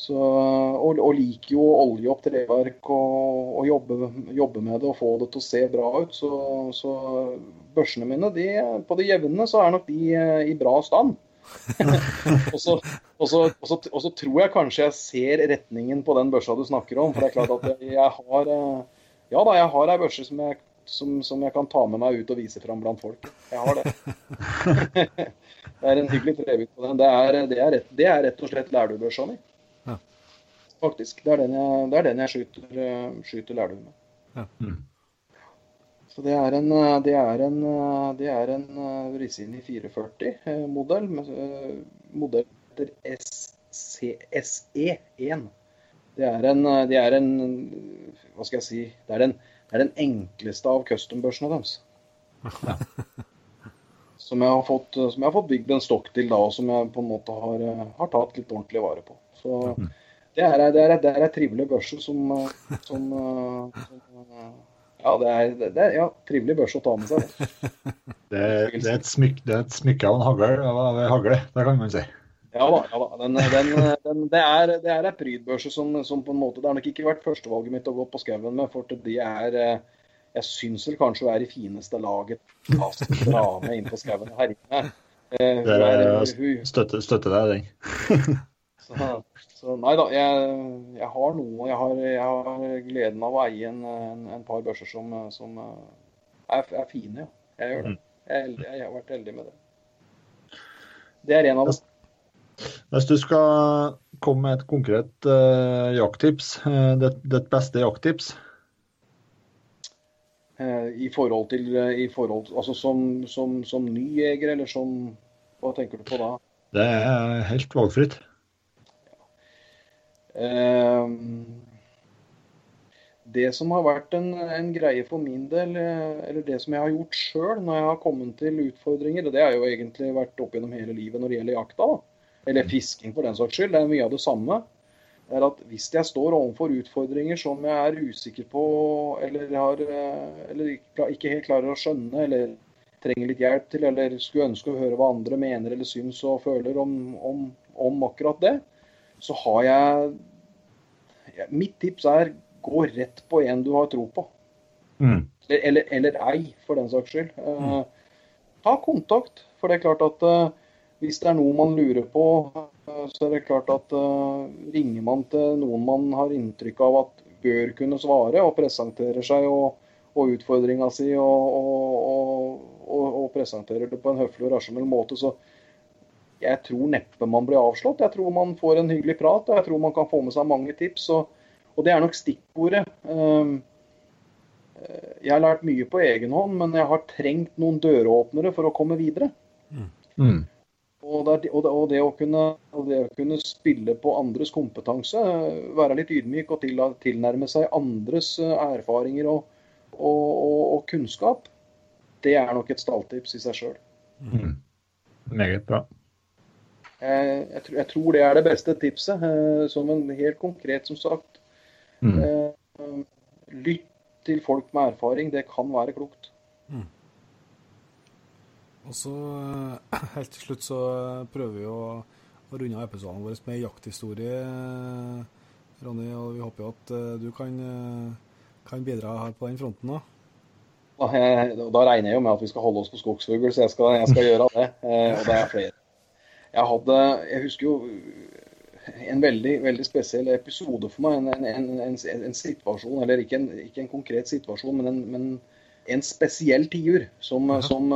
S3: så, og, og, liker jo olje opp treverk og, og jobbe, jobbe, med det og få det til å se bra ut. Så, så børsene mine, de, på det jevne, så er nok de i bra stand. <laughs> og, så, tror jeg kanskje jeg ser retningen på den børsa du snakker om. For det er klart at jeg, jeg har eh, Ja da, jeg har ei børse som jeg, som, som jeg kan ta med meg ut og vise fram blant folk. Jeg har det. <laughs> <laughs> det er en hyggelig trebit på den. Det er, det er, rett, det er rett og slett lærdubørsa mi faktisk. Det er den jeg, er den jeg skyter, eh, skyter lærdom med. Ja. Mm. Så det er en, eh, det er en, eh, det er en Risini 440-modell. Modell etter SE1. Det er en, det er en Hva skal jeg si Det er den, det er den enkleste av custom-børsene deres. Ja. <laughs> Som jeg, har fått, som jeg har fått bygd en stokk til da, og som jeg på en måte har, har tatt litt ordentlig vare på. Så Det er, det er, det er ei trivelig børse som, som, <laughs> som Ja, det er, det er ja, trivelig børse å ta med seg. <laughs>
S2: Det, det, er et smykke, det er et smykke av en hagle, av hagle, det kan man si.
S3: Ja da. ja da. Den, den, den, det er, det er ei prydbørse som, som, på en måte Det har nok ikke vært førstevalget mitt å gå på skauen med, for de er Jeg syns vel kanskje hun er i fineste laget. Dra med inn på skauen og herje med.
S2: Støtter støtte deg den. <laughs>
S3: så, så nei da, jeg, jeg har noe. Jeg har, jeg har, gleden av å eie en, en, en par børser som, som er, er, fine. Ja. Jeg gjør det. Jeg, jeg, har vært heldig med det. Det er en av dem.
S2: Hvis du skal komme med et konkret uh, jakttips, uh, ditt, ditt beste jakttips?
S3: Uh, I forhold til, i forhold, altså som, som, som ny jeger, eller som Hva tenker du på da?
S2: Det er helt valgfritt.
S3: Ehm, det som har vært en, en, greie for min del, eh, eller det som jeg har gjort sjøl når jeg har kommet til utfordringer, og det har jo egentlig vært opp gjennom hele livet når det gjelder jakta, eller fisking for den saks skyld, det er mye av det samme, er at hvis jeg står overfor utfordringer som jeg er usikker på, eller, har, eh, eller ikke helt klarer å skjønne, eller trenger litt hjelp til, eller skulle ønske å høre hva andre mener eller syns og føler om, om, om akkurat det, så har jeg Mitt tips er gå rett på en du har tro på. Mm. Eller, eller, ei, for den saks skyld. Uh, ta kontakt. For det er klart at uh, hvis det er noe man lurer på, uh, så er det klart at ringer man til noen man har inntrykk av at bør kunne svare, og presenterer seg og, og utfordringa si og, og, og, presenterer det på en høflig og rasjonell måte, så jeg tror neppe man blir avslått. Jeg tror man får en hyggelig prat, og jeg tror man kan få med seg mange tips. Og, og det er nok stikkordet. Um, jeg har lært mye på egen hånd, men jeg har trengt noen døråpnere for å komme videre.
S2: Mm.
S3: Og det, og, det, og, det kunne, og, det, å kunne, spille på andres kompetanse, være litt ydmyk og til, tilnærme seg andres erfaringer og, og, kunnskap, det er nok et stalltips i seg sjøl.
S2: Mm. Meget bra.
S3: Jeg, jeg, jeg, tror det er det beste tipset. Eh, som en helt konkret, som sagt. Mm. Eh, lytt til folk med erfaring. Det kan være klokt. Mm.
S1: Og så eh, <clears throat> Helt til slutt så prøver vi å, å runde av episoden vår med jakthistorie, Ronny. Og vi håper jo at du kan, kan bidra her på den fronten. da.
S3: Da, da, regner jeg jo med at vi skal holde oss på skogsfugl, så jeg skal, jeg skal <laughs> gjøre det. og det er flere. Jeg hadde Jeg husker jo en veldig, veldig spesiell episode for meg. En, en, en, en situasjon, eller ikke, ikke en, konkret situasjon, men, men en, spesiell tiur som, ja. som,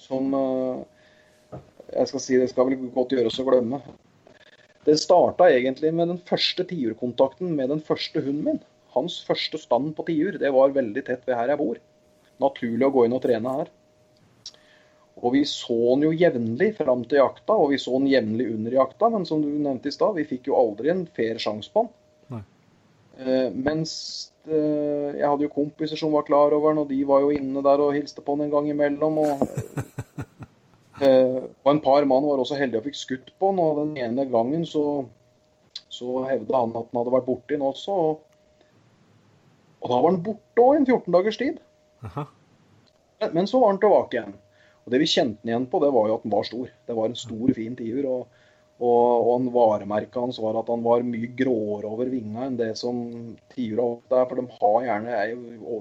S3: som, Jeg skal si det skal vel godt gjøres å glemme. Det starta egentlig med den første tiurkontakten med den første hunden min. Hans første stand på tiur. Det var veldig tett ved her jeg bor. Naturlig å gå inn og trene her. Og vi så den jo jevnlig fram til jakta, og vi så den jevnlig under jakta. Men som du nevnte i stad, vi fikk jo aldri en fair sjanse på den. Uh, mens uh, jeg hadde jo kompiser som var klar over den, og de var jo inne der og hilste på den en gang imellom. Og, uh, <laughs> og en par mann var også heldige og fikk skutt på den, og den ene gangen så, så hevda han at den hadde vært borti den også. Og, og da var den borte òg i en 14 dagers tid. Men, men så var den tilbake igjen. Og Det vi kjente den igjen på, det var jo at den var stor. Det var en stor, fin tiur. Og, og, og varemerket hans var at han var mye gråere over vinga enn det som tiura ofte er. For de har gjerne,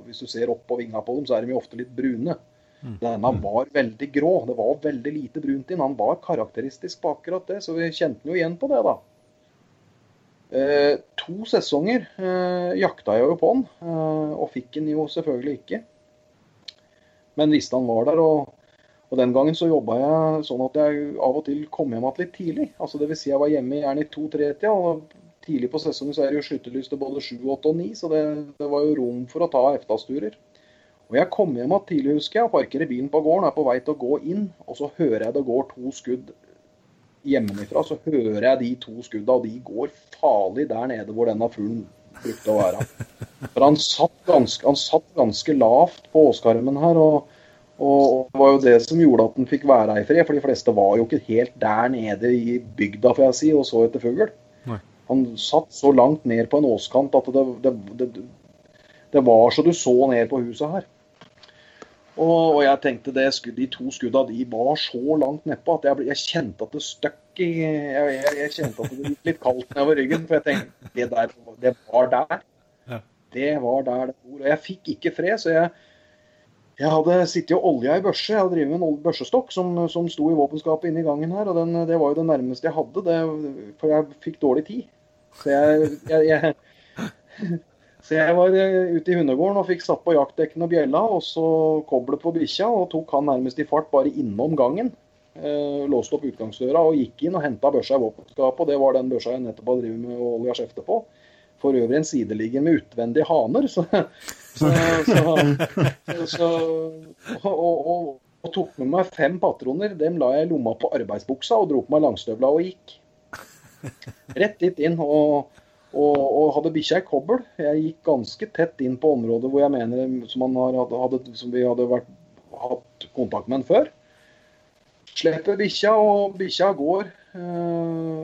S3: hvis du ser opp på vinga på dem, så er de jo ofte litt brune. Mm. Denne var veldig grå. Det var veldig lite brunt i den. Han var karakteristisk på akkurat det, så vi kjente den jo igjen på det, da. Eh, to sesonger eh, jakta jeg jo på den, eh, og fikk den jo selvfølgelig ikke. Men visste han var der. og og Den gangen så jobba jeg sånn at jeg av og til kom hjem igjen litt tidlig. Altså Dvs. Si jeg var hjemme gjerne i to-tre-tida. og Tidlig på sesongen så er det jo sluttelyst til både sju, åtte og ni, så det, det, var jo rom for å ta eftasturer. Og Jeg kom hjem igjen tidlig, husker jeg, og parkerer bilen på gården. Er på vei til å gå inn, og så hører jeg det går to skudd hjemmefra. Så hører jeg de to skudda, og de går farlig der nede hvor denne fuglen brukte å være. For han satt ganske, han satt ganske lavt på åskarmen her. og og det var jo det som gjorde at den fikk være her i fred, for de fleste var jo ikke helt der nede i bygda får jeg si, og så etter fugl. Han satt så langt ned på en åskant at det, det, det, det, var så du så ned på huset her. Og, og jeg tenkte det, de to skudda de var så langt nedpå at jeg, jeg, kjente at det støkk i jeg, jeg, jeg, kjente at det gikk litt kaldt nedover ryggen. For jeg tenkte det, der, det var der. Det var der det bor. Og jeg fikk ikke fred, så jeg jeg hadde sittet og olja i børse. Jeg hadde drevet med en børsestokk som, som sto i våpenskapet inne i gangen her. og den, Det var jo det nærmeste jeg hadde, det, for jeg fikk dårlig tid. Så jeg, jeg, jeg, <laughs> så jeg var ute i hundegården og fikk satt på jaktdekken og bjella, og så koblet på bikkja og tok han nærmest i fart bare innom gangen. Eh, låste opp utgangsdøra og gikk inn og henta børsa i våpenskapet. Og det var den børsa jeg nettopp hadde drevet med å olja skjeftet på for øvrig en sideligger med utvendige haner. Så, så, så, og, og, og, tok med meg fem patroner. Dem la jeg i lomma på arbeidsbuksa og dro på meg langstøvla og gikk. Rett dit inn. Og, og hadde bikkja i kobbel. Jeg gikk ganske tett inn på området hvor jeg mener som, har, hadde, som vi hadde vært, hatt kontakt med en før. Slipper bikkja, og bikkja går. Eh,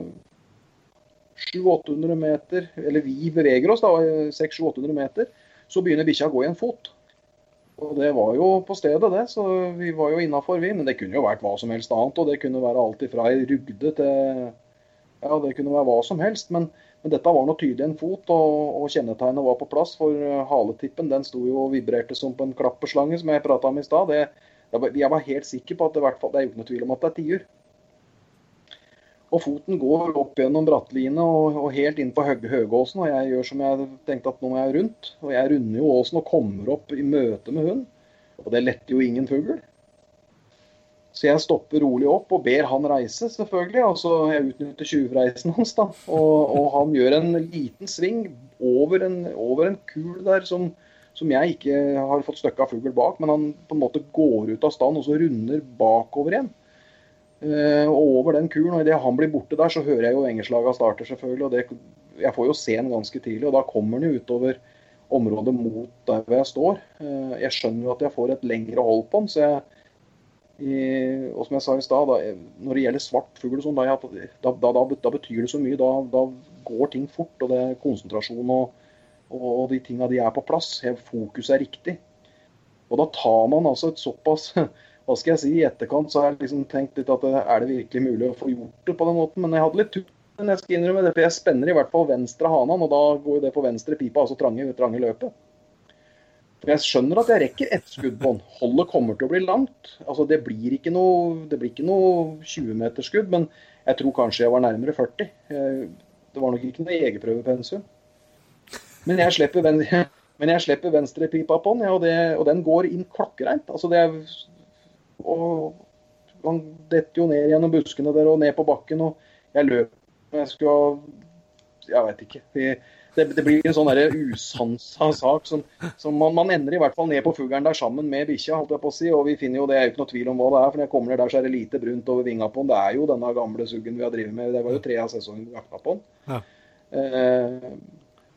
S3: 700-800 meter, eller vi beveger oss da, 600-800 meter, så begynner bikkja å gå i en fot. Og Det var jo på stedet, det, så vi var jo innafor, vi. Men det kunne jo vært hva som helst annet. og Det kunne være alt ifra ei rugde til Ja, det kunne være hva som helst. Men, men dette var nå tydelig en fot, og, og, kjennetegnet var på plass. For haletippen den sto jo og vibrerte som på en klapperslange, som jeg prata om i stad. Jeg var helt sikker på at det, det er jo noe tvil om at det er tiur. Og foten går opp gjennom brattline og, og, helt inn på Høg Høgåsen. Og jeg gjør som jeg tenkte at nå må jeg rundt. Og jeg runder jo åsen og kommer opp i møte med hund. Og det letter jo ingen fugl. Så jeg stopper rolig opp og ber han reise, selvfølgelig. Og så jeg utnytter tjuvreisen hans, da. Og, og, han gjør en liten sving over en, over en kul der som, som, jeg ikke har fått støkka fugl bak. Men han på en måte går ut av stand og så runder bakover igjen. Uh, og over den kulen. Og idet han blir borte der, så hører jeg jo engelslaga starter, selvfølgelig. Og det, jeg får jo se den ganske tidlig, og da kommer den jo utover området mot der hvor jeg står. Uh, jeg skjønner jo at jeg får et lengre hold på den, så jeg og som jeg sa i stad, når det gjelder svart fugl, sånn, da, da, da, da, betyr det så mye. Da, går ting fort, og det er konsentrasjon og, og de tinga de er på plass. Fokuset er riktig. Og da tar man altså et såpass <laughs> Hva skal jeg si, i etterkant så har jeg liksom tenkt litt at er det virkelig mulig å få gjort det på den måten? Men jeg hadde litt tur. Men jeg skal innrømme det, for jeg spenner i hvert fall venstre hanen, og da går det på venstre pipa, altså trange, trange løpet. For jeg skjønner at jeg rekker ett skudd på den. Holdet kommer til å bli langt. Altså, det blir ikke noe, det blir ikke noe 20-meterskudd, men jeg tror kanskje jeg var nærmere 40. Det var nok ikke noe jegerprøvepensum. Men jeg slipper, ven, <laughs> men jeg slipper venstrepipa på den, ja, og, det, og, den går inn klokkereint. Altså, det er, og Han detter jo ned gjennom buskene der og ned på bakken, og jeg løper Jeg skulle Jeg vet ikke. Det, det, blir en sånn usansa sak. Som, som man, man, ender i hvert fall ned på fuglen der sammen med bikkja, holdt jeg på å si. Og vi finner jo, det er jo ikke noe tvil om hva det er, for når jeg kommer ned der, så er det lite brunt over vinga på den. Det er jo denne gamle suggen vi har drevet med. Det var jo tre av sesongen vi jakta på den. Ja. Eh,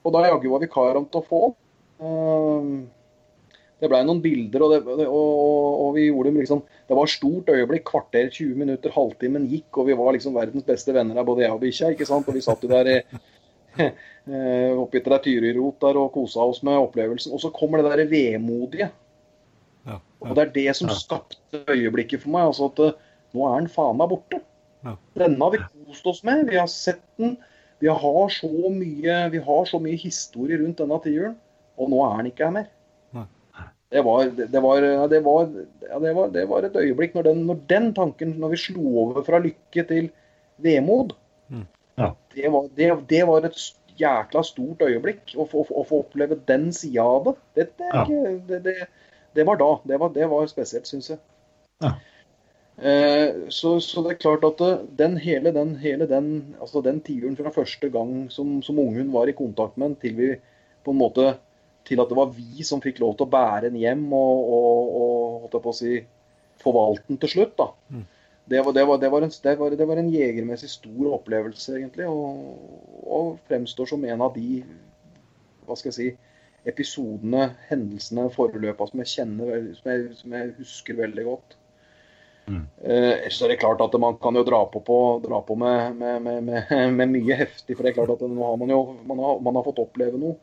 S3: og da jaggu var om til å få den. Eh, det blei noen bilder, og, det, og, og, vi gjorde dem liksom Det var stort øyeblikk. Kvarter, 20 minutter, halvtimen gikk, og vi var liksom verdens beste venner av både jeg og bikkja. ikke sant? Og vi satt jo der Eh, <laughs> oppi der Tyrirot der og kosa oss med opplevelsen. Og så kommer det derre vemodige. Ja, ja. Og det er det som ja. skapte øyeblikket for meg. altså at eh, Nå er den faen meg borte. Denne har vi kost oss med. Vi har sett den. Vi har så mye, vi har så mye historie rundt denne tiuren, og nå er den ikke her mer. Det var, det, var, det, var, det, var, det var, et øyeblikk når den, når den, tanken, når vi slo over fra lykke til vemod, ja. Det, var, det, det, var, et jækla stort øyeblikk å få, å få oppleve den sida av det. Det, ja. det, var da. Det var, var spesielt, syns jeg. Ja. Eh, så, så, det er klart at den hele den, hele den, altså den tiuren fra første gang som, som ungen var i kontakt med den, til vi på en måte til at det var vi som fikk lov til å bære den hjem og, og, og holdt jeg på å si, forvalte den til slutt. da. Mm det var, det, var, det, var en, det, var, en, jegermessig stor opplevelse, egentlig. Og, og, fremstår som en av de hva skal jeg si, episodene, hendelsene, forløpa som jeg kjenner, som jeg, som jeg husker veldig godt. Mm. Eh, så er det klart at man kan jo dra på, på, dra på med, med, med, <laughs> med, mye heftig. For det er klart at nå har man jo man har, man har fått oppleve noe.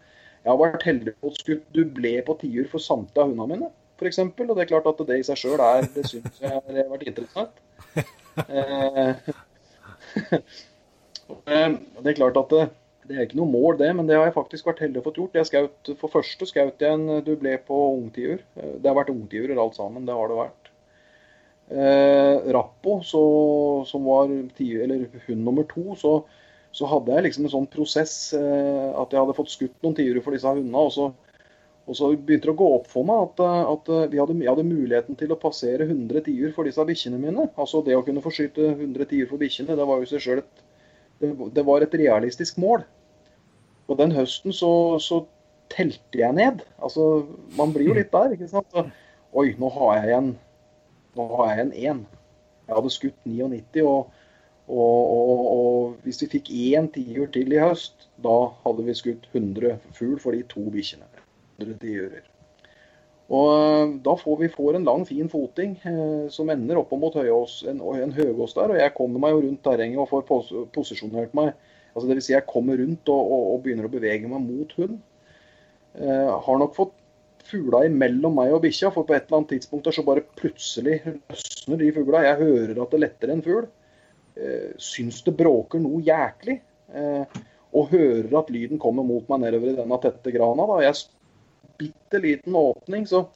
S3: Jeg har vært heldig og skutt dublé på tiur for samtlige av hundene mine, f.eks. Og det er klart at det i seg sjøl er Det syns jeg har vært interessant. Eh, <laughs> eh, det er klart at det, det, er ikke noe mål, det, men det har jeg faktisk vært heldig å få gjort. Jeg skaut, for første skjøt jeg en dublé på ungtiur. Eh, det har vært ungtiurer alt sammen, det har det vært. Eh, Rappo, så, som var tiur, eller hund nummer to, så, så, hadde jeg liksom en sånn prosess eh, at jeg hadde fått skutt noen tiurer for disse hundene. og så og så begynte det å gå opp for meg at, eh, at eh, hadde, jeg hadde muligheten til å passere 100 tiur for disse bikkjene mine. Altså det å kunne få skyte 100 tiur for bikkjene, det var jo seg selv et, det, det, var et realistisk mål. Og den høsten så, så, telte jeg ned. Altså, man blir jo litt der, ikke sant. Så, Oi, nå har jeg en nå har jeg en én. Jeg hadde skutt 99, og, og, og, og hvis vi fikk én tiur til i høst, da hadde vi skutt 100 fugl for de to bikkjene tiurer. Og eh, Da får vi får en lang, fin foting eh, som ender opp mot Høyås, en, en høgås der. og Jeg kommer meg jo rundt terrenget og får pos posisjonert meg. altså Dvs. Si jeg kommer rundt og, og, og, begynner å bevege meg mot hund. Eh, har nok fått fugla imellom meg og bikkja, for på et eller annet tidspunkt der så bare plutselig løsner de fugla. Jeg hører at det letter en fugl. Eh, syns det bråker noe jæklig. Eh, og hører at lyden kommer mot meg nedover i denne tette grana. da. Jeg bitte liten åpning. Så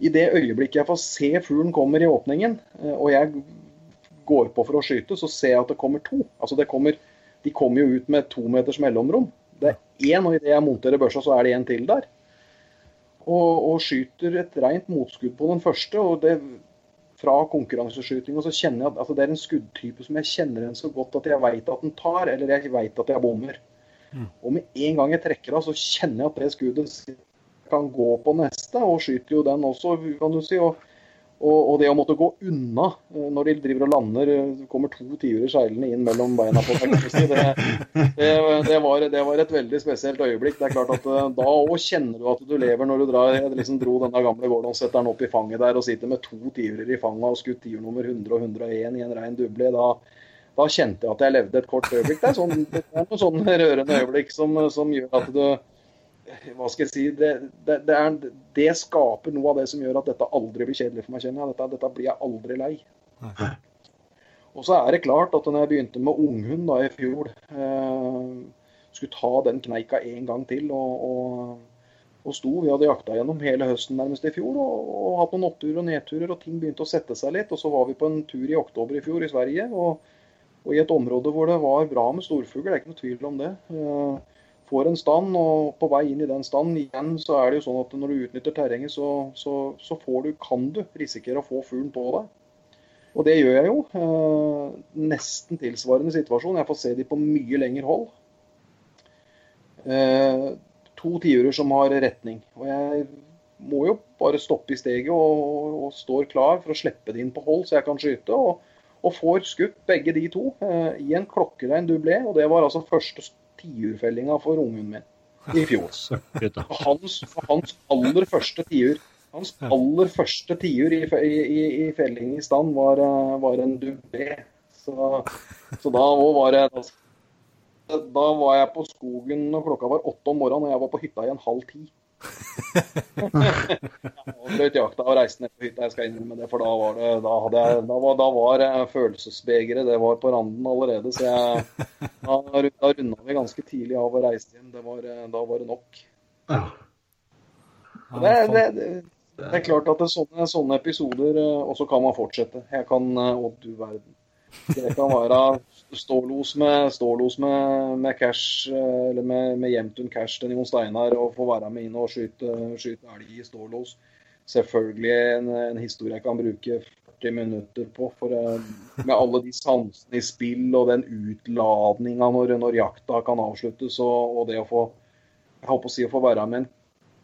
S3: i det øyeblikket jeg får se fuglen kommer i åpningen, eh, og jeg går på for å skyte, så ser jeg at det kommer to. Altså det kommer, De kommer jo ut med to meters mellomrom. Det er én, og idet jeg monterer børsa, så er det en til der. Og, og, skyter et rent motskudd på den første. og det fra konkurranseskyting, og så kjenner jeg at altså, det er en skuddtype som jeg kjenner den så godt at jeg veit at den tar, eller jeg veit at jeg bommer. Mm. Og med en gang jeg trekker av, så kjenner jeg at det skuddet kan gå på neste, og skyter jo den også, kan du si. og og, det å måtte gå unna eh, når de driver og lander, eh, kommer to tiurer seilende inn mellom beina på deg. Det, det, det, var, det, var, et veldig spesielt øyeblikk. Det er klart at eh, Da òg kjenner du at du lever når du drar, liksom dro denne gamle gården og setter den opp i fanget der og sitter med to tiurer i fanget og skutt tiur nummer 100 og 101 i en rein duble. Da, da, kjente jeg at jeg levde et kort øyeblikk. Det er, sånn, det er noen sånne rørende øyeblikk som, som gjør at du <laughs> hva skal jeg si, det, det, det, er, det, skaper noe av det som gjør at dette aldri blir kjedelig for meg. kjenner jeg. Dette, dette blir jeg aldri lei. Nei. Og så er det klart at når jeg begynte med unghund da i fjor, eh, skulle ta den kneika en gang til og, og, og sto Vi hadde jakta gjennom hele høsten nærmest i fjor og, og, hatt noen oppturer og nedturer, og ting begynte å sette seg litt. Og så var vi på en tur i oktober i fjor i Sverige, og, og i et område hvor det var bra med storfugl, det er ikke noe tvil om det. Eh, får en stand, og på vei inn i den standen igjen, så er det jo sånn at når du utnytter terrenget, så, så, så du, kan du risikere å få fuglen på deg. Og det gjør jeg jo. Eh, nesten tilsvarende situasjon. Jeg får se de på mye lengre hold. Eh, to tiurer som har retning. Og jeg må jo bare stoppe i steget og, og står klar for å slippe det inn på hold, så jeg kan skyte. Og, og får skutt begge de to eh, i en klokkerein dublé. Og det var altså første tiurfellinga for ungen min i fjor. <laughs> Hans, hans aller første tiur hans aller første tiur i, i, i, felling i stand var, eh, var en dubé. Så, så, da var det Da var jeg på skogen når klokka var åtte om morgenen, og jeg var på hytta i en halv ti brøt jakta og reiste ned på hytta, jeg skal innrømme det. For da var det Da, hadde jeg, da var, da var følelsesbegeret det var på randen allerede. Så jeg, da, da runda vi ganske tidlig av og reiste hjem. Det var, da var det nok. Ja. Det, det, det, det, er klart at sånne, sånne episoder Og også kan man fortsette. Jeg kan eh, Å, du verden. Det kan være stålos med, stålos med, med cash, eh, eller med, med Jemtun cash til Jon Steinar og få være med inn og skyte, skyte elg i stålos. Selvfølgelig en, en, historie jeg kan bruke 40 minutter på. For eh, med alle de sansene i spill og den utladninga når, når, jakta kan avsluttes, og, og, det å få jeg håper å si å få være med en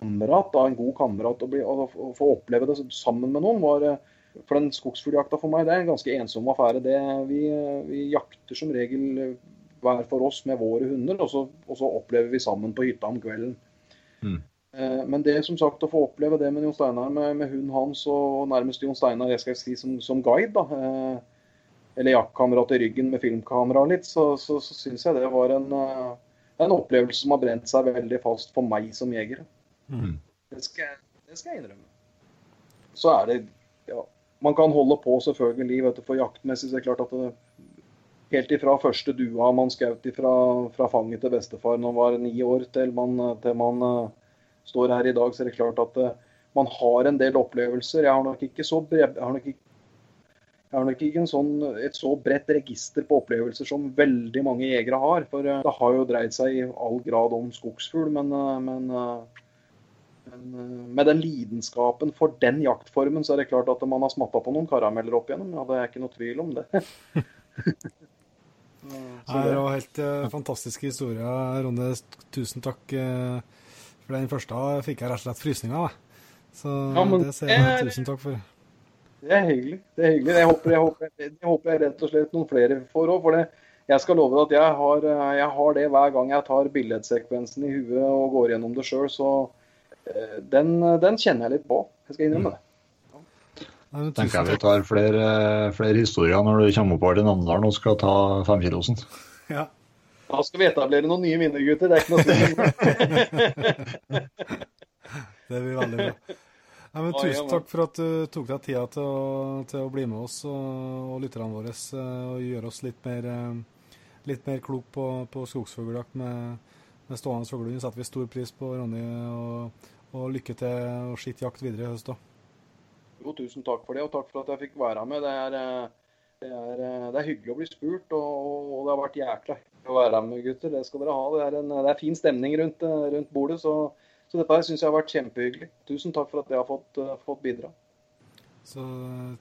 S3: kamerat, en god kamerat, og, og, og få oppleve det sammen med noen, var eh, for den skogsfugljakta for meg det er en ganske ensom affære. Det, vi, vi, jakter som regel hver for oss med våre hunder, og så, og så opplever vi sammen på hytta om kvelden. Mm. Eh, men det som sagt å få oppleve det med Jon Steinar, med, med hunden hans og nærmest Jon Steinar jeg skal si som, som guide, da, eh, eller jaktkamera til ryggen med filmkamera litt, så, så, så syns jeg det var en, eh, en, opplevelse som har brent seg veldig fast for meg som jeger. Mm. Det, skal, det skal jeg innrømme. Så er det man kan holde på selvfølgelig, vet du, for jaktmessig så er det klart at det, helt ifra første dua man skjøt fra, fra, fanget til bestefar når man var ni år, til man, til man uh, står her i dag, så er det klart at uh, man har en del opplevelser. Jeg har nok ikke så jeg har nok ikke, har nok ikke sånn, et så bredt register på opplevelser som veldig mange jegere har. For uh, det har jo dreid seg i all grad om skogsfugl, men, men eh, med den lidenskapen for den jaktformen, så er det klart at man har smatta på noen karameller opp igjennom. Ja, det er ikke noe tvil om det. <laughs> <laughs>
S1: det er jo helt uh, fantastisk historie, Ronne. Tusen takk. Uh, for den første fikk jeg rett og slett frysninger. Så ja, men, det sier jeg tusen takk for.
S3: Det er hyggelig. Det er hyggelig. Jeg håper jeg, håper, jeg, håper jeg rett og slett noen flere får òg. For det, jeg skal love at jeg har, jeg har, det hver gang jeg tar billedsekvensen i huet og går gjennom det sjøl. Så Eh, den, den, kjenner jeg litt på. Jeg skal innrømme det.
S2: Jeg tenker jeg vi tar flere, flere, historier når du kommer oppover til Namdalen og skal ta femkilosen.
S3: Ja. Da skal vi etablere noen nye minner, gutter. Det er ikke noe <laughs>
S1: det blir veldig bra. Nei, men tusen takk for at du tok deg tida til å, til å bli med oss og, og lytterne våre eh, og gjøre oss litt mer, eh, litt mer klok på, på skogsfugljakt med, med stående fuglehund. setter vi stor pris på, Ronny. og og lykke til og skitt jakt videre i høst òg.
S3: Jo, tusen takk for det, og takk for at jeg fikk være med. Det er, eh, det er, eh, det er hyggelig å bli spurt, og, og, det har vært jækla hyggelig å være med, gutter. Det skal dere ha. Det er, en, det er fin stemning rundt, eh, rundt bordet, så, så dette syns jeg har vært kjempehyggelig. Tusen takk for at jeg har fått, fått bidra.
S1: så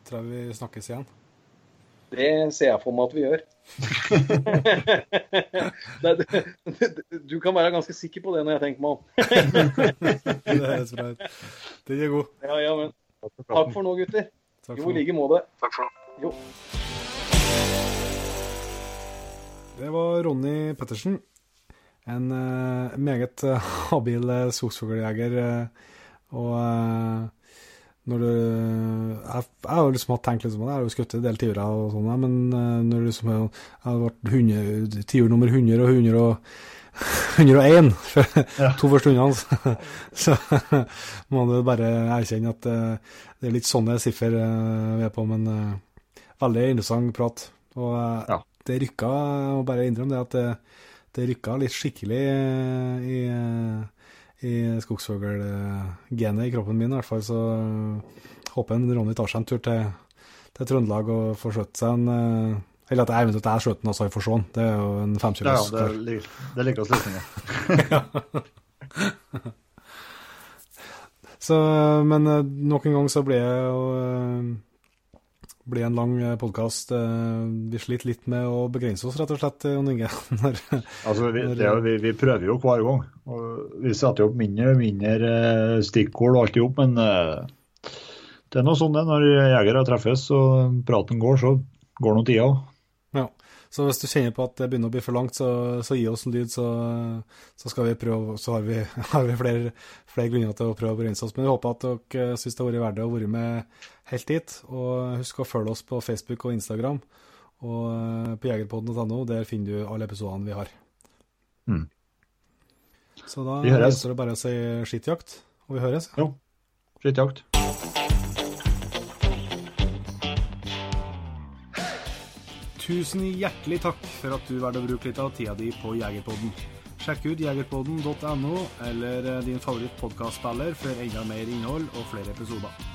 S1: tror jeg vi snakkes igjen.
S3: Det ser jeg for meg at vi gjør. <laughs> du kan være ganske sikker på det når jeg tenker meg om. <laughs>
S1: det høres bra ut. Den er god.
S3: Ja, ja, men takk for nå, gutter.
S1: Takk
S3: jo, i like måte.
S4: Takk for nå.
S3: Jo.
S1: Det var Ronny Pettersen. En uh, meget uh, habil uh, skogsfugljeger. og når du Jeg, jeg har liksom hatt tenkt liksom, Jeg har jo skutt en del tiurer og sånn, men når du liksom Jeg har vært tiur nummer 100 og 100 og <laughs> 101 <laughs> for ja. to første hundene, <laughs> så må du bare erkjenne at det er litt sånne siffer vi er på, men veldig interessant prat. Og ja. det rykka, jeg må bare innrømme det, at det, det rykka litt skikkelig i i skogsfuglgenet i kroppen min, i hvert fall. Så håper jeg Ronny tar seg en tur til, til Trøndelag og får skjøtt seg en eh, Eller at jeg eventuelt er skjøt den altså i Forsån. Det er jo en femkilos.
S2: Ja, det, det liker oss <laughs> løsninger.
S1: så, men eh, nok en gang så blir jeg jo eh, blir en lang podkast. Vi sliter litt med å begrense oss, rett og slett, Jon Inge. <laughs>
S2: altså, vi, det, vi, vi, prøver jo hver gang. Vi setter opp mindre og mindre stikkord og alt i hop, men det er noe sånn det. Når jegere treffes og praten går, så går nå tida òg.
S1: Ja. Så hvis du kjenner på at det begynner å bli for langt, så, så gi oss en lyd, så, så, skal vi prøve. Så har vi, <laughs> har vi flere, flere, grunner til å prøve å begrense oss. Men vi håper at dere syns det har vært verdt det å være med helt dit. Og husk å følge oss på Facebook og Instagram og eh, på jegerpodden.no. Der finner du alle episodene vi har.
S2: Mm.
S1: Så da gjenstår det bare å si skittjakt, og vi høres.
S2: Jo, skittjakt.
S1: Tusen hjertelig takk for at du valgte å bruke litt av tida di på Jegerpodden. Sjekk ut jegerpodden.no eller eh, din favoritt favorittpodkastspiller for enda mer innhold og flere episoder.